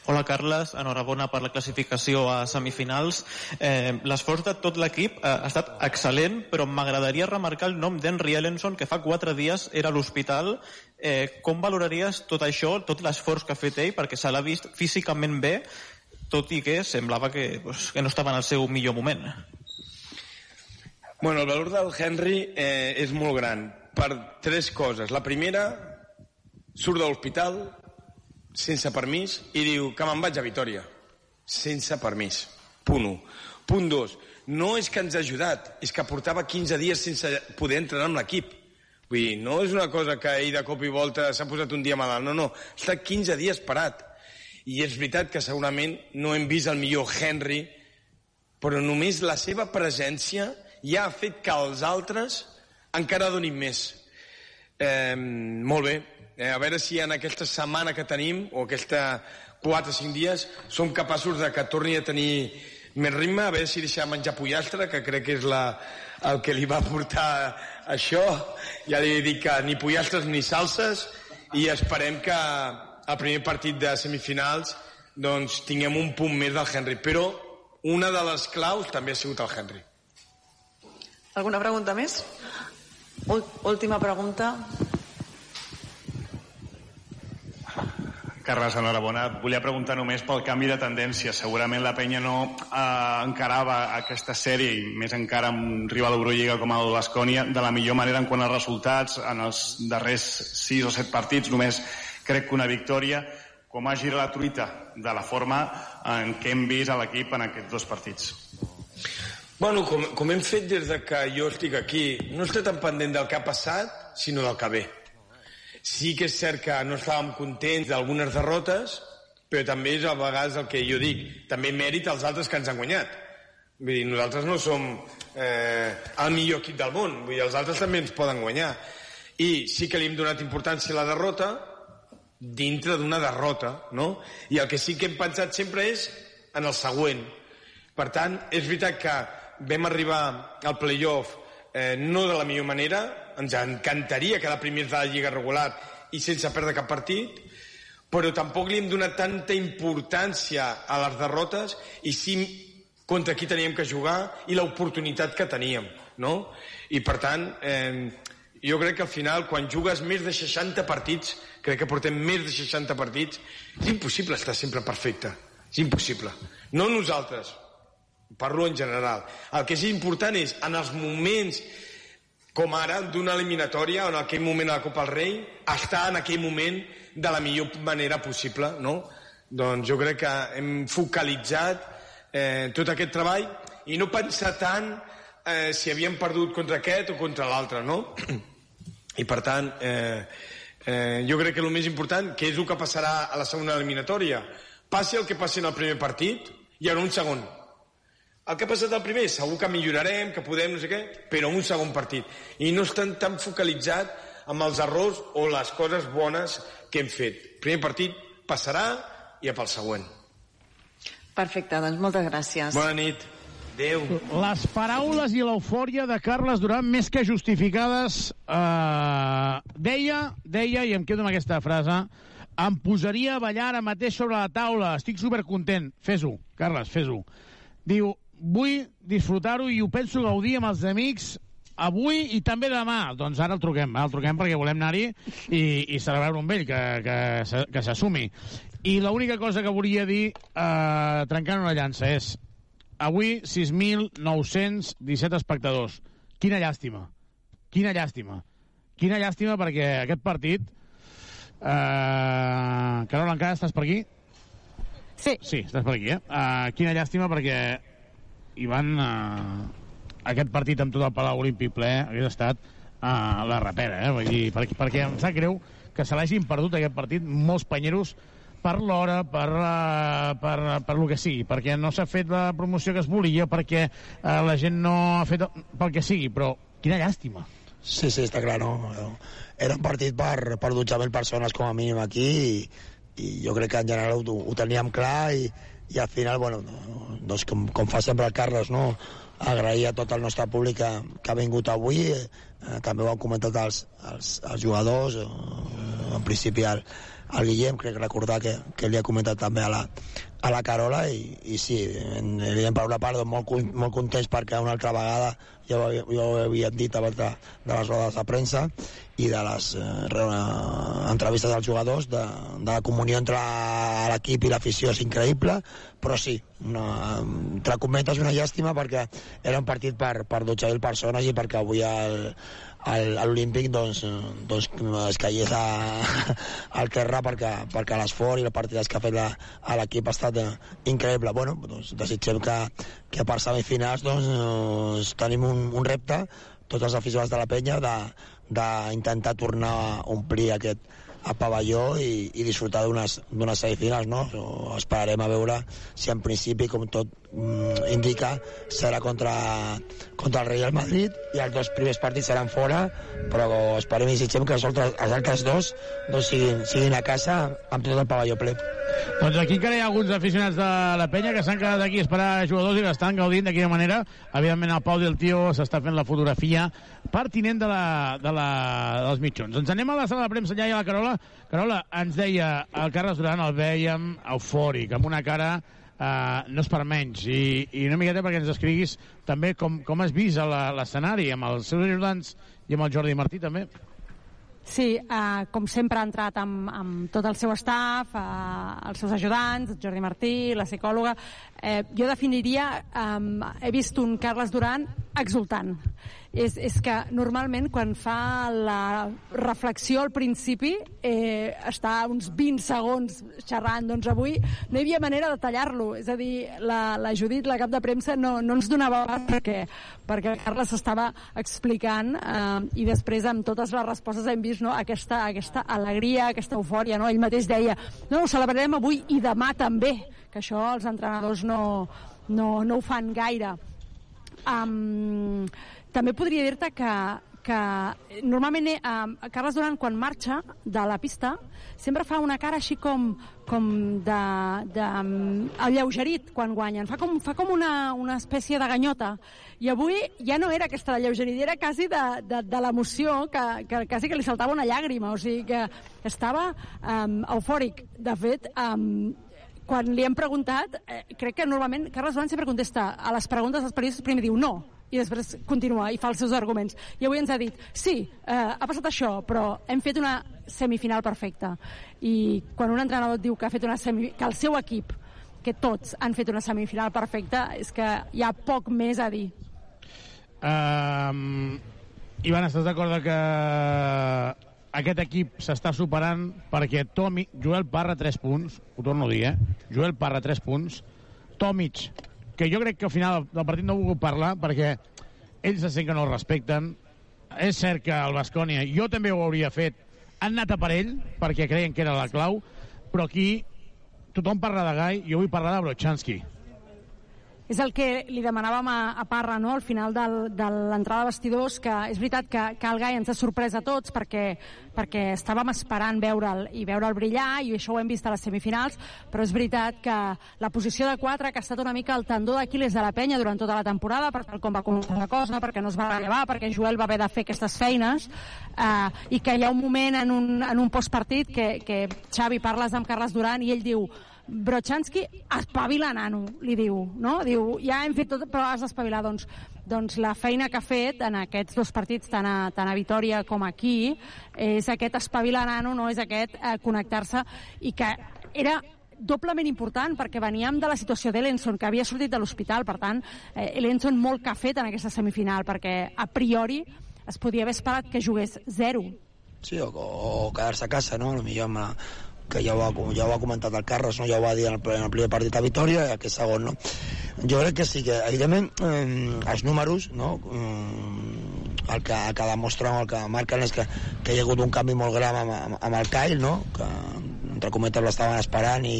Hola, Carles. Enhorabona per la classificació a semifinals. Eh, L'esforç de tot l'equip eh, ha estat excel·lent, però m'agradaria remarcar el nom d'Henry Ellenson, que fa quatre dies era a l'hospital. Eh, com valoraries tot això, tot l'esforç que ha fet ell, perquè se l'ha vist físicament bé, tot i que semblava que, pues, que no estava en el seu millor moment? Bueno, el valor del Henry eh, és molt gran per tres coses. La primera, surt de l'hospital sense permís i diu que me'n vaig a Vitoria. Sense permís. Punt 1. Punt 2. No és que ens ha ajudat, és que portava 15 dies sense poder entrenar amb l'equip. Vull dir, no és una cosa que ell de cop i volta s'ha posat un dia malalt, no, no. Està 15 dies parat. I és veritat que segurament no hem vist el millor Henry, però només la seva presència ja ha fet que els altres encara donin més. Eh, molt bé. Eh, a veure si en aquesta setmana que tenim, o aquesta 4 o 5 dies, som capaços de que torni a tenir més ritme, a veure si deixa de menjar pollastre, que crec que és la, el que li va portar això. Ja li dic que ni pollastres ni salses, i esperem que al primer partit de semifinals doncs, tinguem un punt més del Henry. Però una de les claus també ha sigut el Henry. Alguna pregunta més? Última pregunta. Carles, enhorabona. Volia preguntar només pel canvi de tendència. Segurament la penya no eh, encarava aquesta sèrie, i més encara amb un rival d'Eurolliga com el Bascònia, de la millor manera en quant als resultats. En els darrers sis o set partits només crec que una victòria. Com ha girat la truita de la forma en què hem vist l'equip en aquests dos partits? Bueno, com, com hem fet des de que jo estic aquí, no estic tan pendent del que ha passat, sinó del que ve. Sí que és cert que no estàvem contents d'algunes derrotes, però també és a vegades el que jo dic, també mèrit als altres que ens han guanyat. Vull dir, nosaltres no som eh, el millor equip del món, vull dir, els altres també ens poden guanyar. I sí que li hem donat importància a la derrota, dintre d'una derrota, no? I el que sí que hem pensat sempre és en el següent. Per tant, és veritat que vam arribar al playoff eh, no de la millor manera, ens encantaria quedar primers de la Lliga regular i sense perdre cap partit, però tampoc li hem donat tanta importància a les derrotes i sí contra qui teníem que jugar i l'oportunitat que teníem, no? I per tant, eh, jo crec que al final, quan jugues més de 60 partits, crec que portem més de 60 partits, és impossible estar sempre perfecte. És impossible. No nosaltres, parlo en general. El que és important és, en els moments com ara, d'una eliminatòria, en aquell moment a la Copa del Rei, estar en aquell moment de la millor manera possible, no? Doncs jo crec que hem focalitzat eh, tot aquest treball i no pensar tant eh, si havíem perdut contra aquest o contra l'altre, no? I per tant, eh, eh, jo crec que el més important, que és el que passarà a la segona eliminatòria, passi el que passi en el primer partit, hi haurà un segon. El que ha passat al primer, segur que millorarem, que podem, no sé què, però un segon partit. I no estan tan focalitzat amb els errors o les coses bones que hem fet. Primer partit passarà i a pel següent. Perfecte, doncs moltes gràcies. Bona nit. Adéu. Les paraules i l'eufòria de Carles Duran més que justificades eh, deia, deia, i em quedo amb aquesta frase, em posaria a ballar ara mateix sobre la taula, estic supercontent. Fes-ho, Carles, fes-ho. Diu, vull disfrutar-ho i ho penso gaudir amb els amics avui i també demà. Doncs ara el truquem, el truquem perquè volem anar-hi i, i celebrar-ho amb ell, que, que, que s'assumi. I l'única cosa que volia dir, eh, trencant una llança, és avui 6.917 espectadors. Quina llàstima. Quina llàstima. Quina llàstima perquè aquest partit... Eh, Carol, encara estàs per aquí? Sí. Sí, estàs per aquí, eh? Uh, quina llàstima perquè Ivan, uh, aquest partit amb tot el Palau Olímpic ple hagués estat uh, la rapera, eh? Vull dir, perquè, perquè em sap greu que se l'hagin perdut aquest partit molts panyeros per l'hora, per, uh, per, per lo que sigui, perquè no s'ha fet la promoció que es volia, perquè uh, la gent no ha fet el, pel que sigui, però quina llàstima. Sí, sí, està clar, no? Era un partit per, per 12.000 persones com a mínim aquí i, i jo crec que en general ho, ho teníem clar i, i al final, bueno, doncs com, com fa sempre el Carles, no? agrair a tot el nostre públic que, que ha vingut avui, eh, també ho han comentat els, els, els jugadors, eh, en principi el, el Guillem, crec recordar que, que li ha comentat també a la, a la Carola i, i sí, en, una part doncs, molt, molt contents perquè una altra vegada ja ho, havia- ja ho havíem dit abans de, de les rodes de premsa i de les eh, re- entrevistes dels jugadors de, de la comunió entre l'equip i l'afició és increïble però sí, una, entre cometes una llàstima perquè era un partit per, per 12.000 persones i perquè avui el, a l'Olímpic doncs, doncs es caigués a, al terra perquè, perquè l'esforç i la partida que ha fet la- a l'equip ha estat eh, increïble. Bueno, doncs desitgem que, que per semifinals doncs, eh, tenim un, un repte, tots els aficionats de la penya, d'intentar tornar a omplir aquest a pavelló i, i disfrutar d'unes semifinals, no? Esperarem a veure si en principi, com tot mm, indica, serà contra, contra el Real Madrid i els dos primers partits seran fora, però esperem i desitgem que els altres, els altres dos doncs siguin, siguin a casa amb tot el pavelló ple. Doncs aquí encara hi ha alguns aficionats de la penya que s'han quedat aquí a esperar jugadors i l'estan gaudint d'aquella manera. Evidentment, el Pau del Tio s'està fent la fotografia pertinent de, la, de la, dels mitjons. Doncs anem a la sala de premsa ja i a la Carola. Carola, ens deia el Carles Duran, el veiem eufòric, amb una cara Uh, no és per menys i, i una miqueta perquè ens escriguis també com, com has vist l'escenari amb els seus ajudants i amb el Jordi Martí també Sí, eh, com sempre ha entrat amb, amb tot el seu staff, eh, els seus ajudants, Jordi Martí, la psicòloga. Eh, jo definiria, eh, he vist un Carles Duran exultant. És, és que normalment quan fa la reflexió al principi eh, està uns 20 segons xerrant, doncs avui no hi havia manera de tallar-lo, és a dir, la, la Judit, la cap de premsa, no, no ens donava perquè, perquè Carles s'estava explicant eh, i després amb totes les respostes hem vist no, aquesta, aquesta alegria, aquesta eufòria, no? ell mateix deia, no, ho celebrarem avui i demà també, que això els entrenadors no, no, no ho fan gaire. Um, també podria dir-te que, que normalment eh, Carles Duran quan marxa de la pista sempre fa una cara així com, com de, de um, alleugerit quan guanyen. Fa com, fa com una, una espècie de ganyota. I avui ja no era aquesta alleugerit, era quasi de, de, de l'emoció que, que quasi que li saltava una llàgrima. O sigui que estava um, eufòric. De fet, um, quan li hem preguntat, eh, crec que normalment Carles Duran sempre contesta a les preguntes dels periodistes, primer diu no, i després continua i fa els seus arguments. I avui ens ha dit, sí, eh, ha passat això, però hem fet una semifinal perfecta. I quan un entrenador diu que ha fet una semi... que el seu equip, que tots han fet una semifinal perfecta, és que hi ha poc més a dir. Um, Ivan, estàs d'acord que aquest equip s'està superant perquè Tomi, Joel Parra 3 punts, ho torno a dir, eh? Joel Parra 3 punts, Tomic, que jo crec que al final del partit no ha volgut parlar perquè ells se sent que no el respecten. És cert que el Bascònia, jo també ho hauria fet, han anat a per ell perquè creien que era la clau, però aquí tothom parla de Gai, jo vull parlar de Brochanski. És el que li demanàvem a, a Parra no? al final del, de l'entrada de vestidors, que és veritat que, que el Gai ens ha sorprès a tots perquè, perquè estàvem esperant veure'l i veure'l brillar i això ho hem vist a les semifinals, però és veritat que la posició de 4 que ha estat una mica el tendó d'Aquiles de la penya durant tota la temporada, per tal com va començar la cosa, perquè no es va rellevar, perquè Joel va haver de fer aquestes feines eh, i que hi ha un moment en un, en un postpartit que, que Xavi parles amb Carles Duran i ell diu Brochanski, espavila, nano, li diu, no? Diu, ja hem fet tot, però has d'espavilar. Doncs, doncs la feina que ha fet en aquests dos partits, tant a, tant a Vitoria com aquí, és aquest espavila, nano, no és aquest eh, connectar-se, i que era doblement important perquè veníem de la situació d'Elenson, que havia sortit de l'hospital, per tant, eh, Elenson molt que ha fet en aquesta semifinal, perquè a priori es podia haver esperat que jugués zero. Sí, o, o quedar-se a casa, no? Potser amb la, que ja ho, ha, ja ho ha comentat el Carles, no? ja ho va dir en el, en el primer partit a Vitoria i aquest segon, no? Jo crec que sí, que evidentment eh, els números, no? Eh, el, que, el que demostren, el que marquen és que, que hi ha hagut un canvi molt gran amb, amb, amb el Kyle, no? Que entre cometes l'estaven esperant i,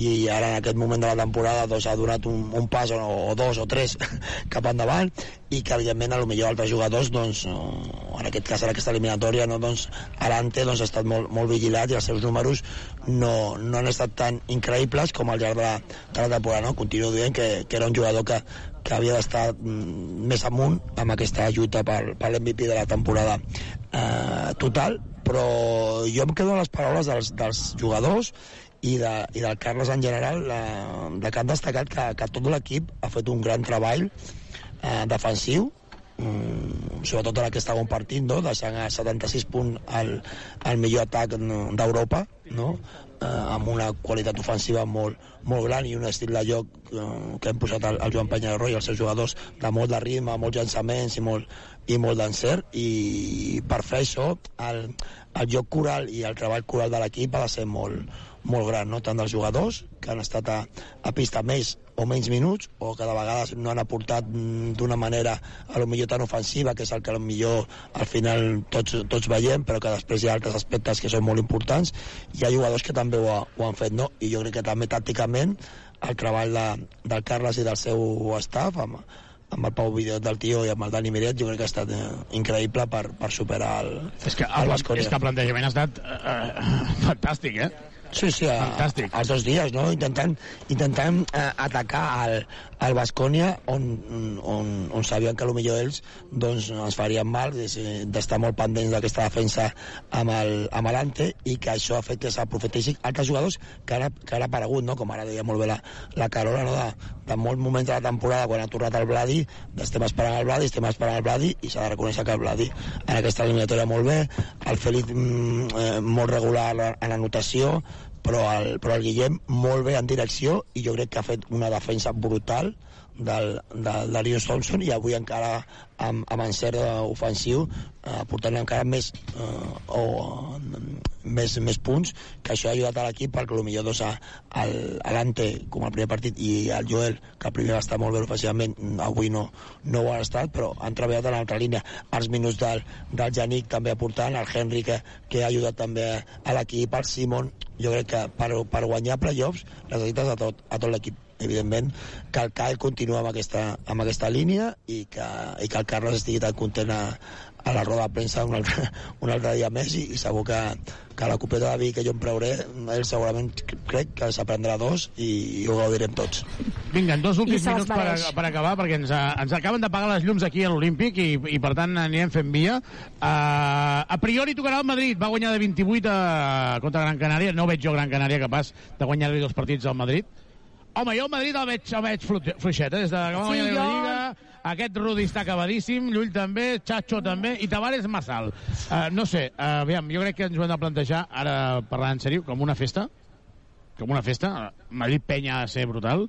i ara en aquest moment de la temporada doncs, ha donat un, un pas o, o dos o tres cap endavant i que evidentment a lo millor altres jugadors doncs, en aquest cas en aquesta eliminatòria no, doncs, Arante doncs, ha estat molt, molt vigilat i els seus números no, no han estat tan increïbles com al llarg de la, de la temporada no? continuo dient que, que era un jugador que, que havia d'estar mm, més amunt amb aquesta lluita per, per l'MVP de la temporada eh, total però jo em quedo amb les paraules dels, dels jugadors i, de, i del Carles en general la, de que han destacat que, que tot l'equip ha fet un gran treball eh, defensiu mm, sobretot en aquest segon partit no? deixant a 76 punts el, el millor atac d'Europa no? eh, amb una qualitat ofensiva molt, molt gran i un estil de joc eh, que hem posat el, el Joan Penyarro i els seus jugadors de molt de ritme, molts llançaments i molt, i molt d'encert i per fer això el, el joc coral i el treball coral de l'equip ha de ser molt, molt gran, no? tant dels jugadors que han estat a, a pista més o menys minuts o que de vegades no han aportat mm, d'una manera a lo millor tan ofensiva que és el que a lo millor al final tots, tots veiem però que després hi ha altres aspectes que són molt importants hi ha jugadors que també ho, ha, ho han fet no? i jo crec que també tàcticament el treball de, del Carles i del seu staff amb, amb el Pau Videot del Tio i amb el Dani Miret jo crec que ha estat eh, increïble per, per superar el, és que el, el el és que el plantejament ha estat eh, eh, fantàstic, eh? Sí, sí, a, Fantàstic. dos dies, no? Intentant, intentant eh, atacar el, el Bascònia on, on, on sabien que potser ells doncs, ens farien mal d'estar molt pendents d'aquesta defensa amb el, amb l'Ante i que això ha fet que s'aprofitessin altres jugadors que han, que han aparegut, no? com ara deia molt bé la, la Carola, no? de, de molts moments de la temporada quan ha tornat el Bladi, estem esperant el Bladi, estem esperant el Bladi i s'ha de reconèixer que el Bladi en aquesta eliminatòria molt bé, el Fèlix mm, eh, molt regular en l'anotació, però el, però el Guillem molt bé en direcció i jo crec que ha fet una defensa brutal del, del Darius Thompson i avui encara amb, amb encert ofensiu eh, portant encara més eh, o eh, més, més punts que això ha ajudat a l'equip perquè potser doncs, l'Ante com el primer partit i el Joel que el primer va estar molt bé ofensivament avui no, no ho ha estat però han treballat en l'altra línia. Els minuts del, del Janik també aportant el Henry que, que ha ajudat també a l'equip el Simon jo crec que per, per guanyar playoffs necessites a tot, a tot l'equip evidentment, que el CAE continua amb aquesta, amb aquesta línia i que, i que el Carles estigui tan content a, a la roda de premsa un altre, un altre dia més i, i segur que, que la copeta de vi que jo em preuré ell segurament crec que s'aprendrà dos i, i ho gaudirem tots Vinga, en dos últims minuts per, mereix. per acabar, perquè ens, ens acaben d'apagar les llums aquí a l'Olímpic i, i per tant anirem fent via. Uh, a priori tocarà el Madrid, va guanyar de 28 a, contra Gran Canària, no veig jo Gran Canària capaç de guanyar-li dos partits al Madrid. Home, jo el Madrid el veig, el veig flu- fluixet, eh? des de que va Sí, jo- Lliga, aquest Rudi està acabadíssim, Llull també, Chacho també, i Tavares massa alt. Uh, no sé, uh, aviam, jo crec que ens ho hem de plantejar, ara parlant en sèrio, com una festa, com una festa. Madrid-Penya ha de ser brutal.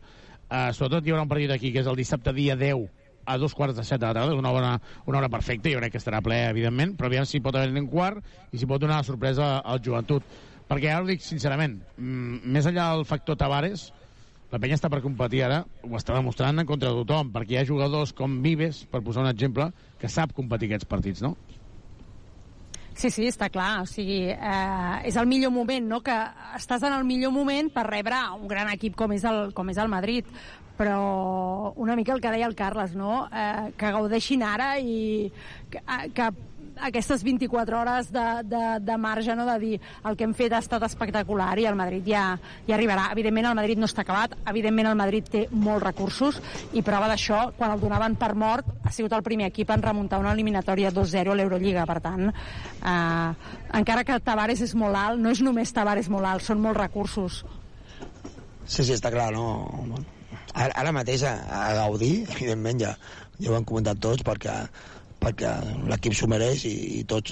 Uh, sobretot hi haurà un partit aquí, que és el dissabte dia 10 a dos quarts de set de la tarda, una hora, una hora perfecta, jo crec que estarà ple, evidentment, però aviam si pot haver un quart i si pot donar la sorpresa al joventut. Perquè ara ho dic sincerament, mm, més enllà del factor Tavares, la penya està per competir ara, ho està demostrant en contra de tothom, perquè hi ha jugadors com Vives, per posar un exemple, que sap competir aquests partits, no? Sí, sí, està clar. O sigui, eh, és el millor moment, no? Que estàs en el millor moment per rebre un gran equip com és el, com és el Madrid. Però una mica el que deia el Carles, no? Eh, que gaudeixin ara i que, eh, que aquestes 24 hores de, de, de marge, no? de dir el que hem fet ha estat espectacular i el Madrid ja, ja arribarà. Evidentment el Madrid no està acabat, evidentment el Madrid té molts recursos i prova d'això, quan el donaven per mort, ha sigut el primer equip en remuntar una eliminatòria 2-0 a l'Eurolliga. Per tant, eh, encara que Tavares és molt alt, no és només Tavares molt alt, són molts recursos. Sí, sí, està clar, no? Ara, ara mateix a, a gaudir, evidentment, ja, ja ho han comentat tots, perquè, perquè l'equip s'ho mereix i, i tots,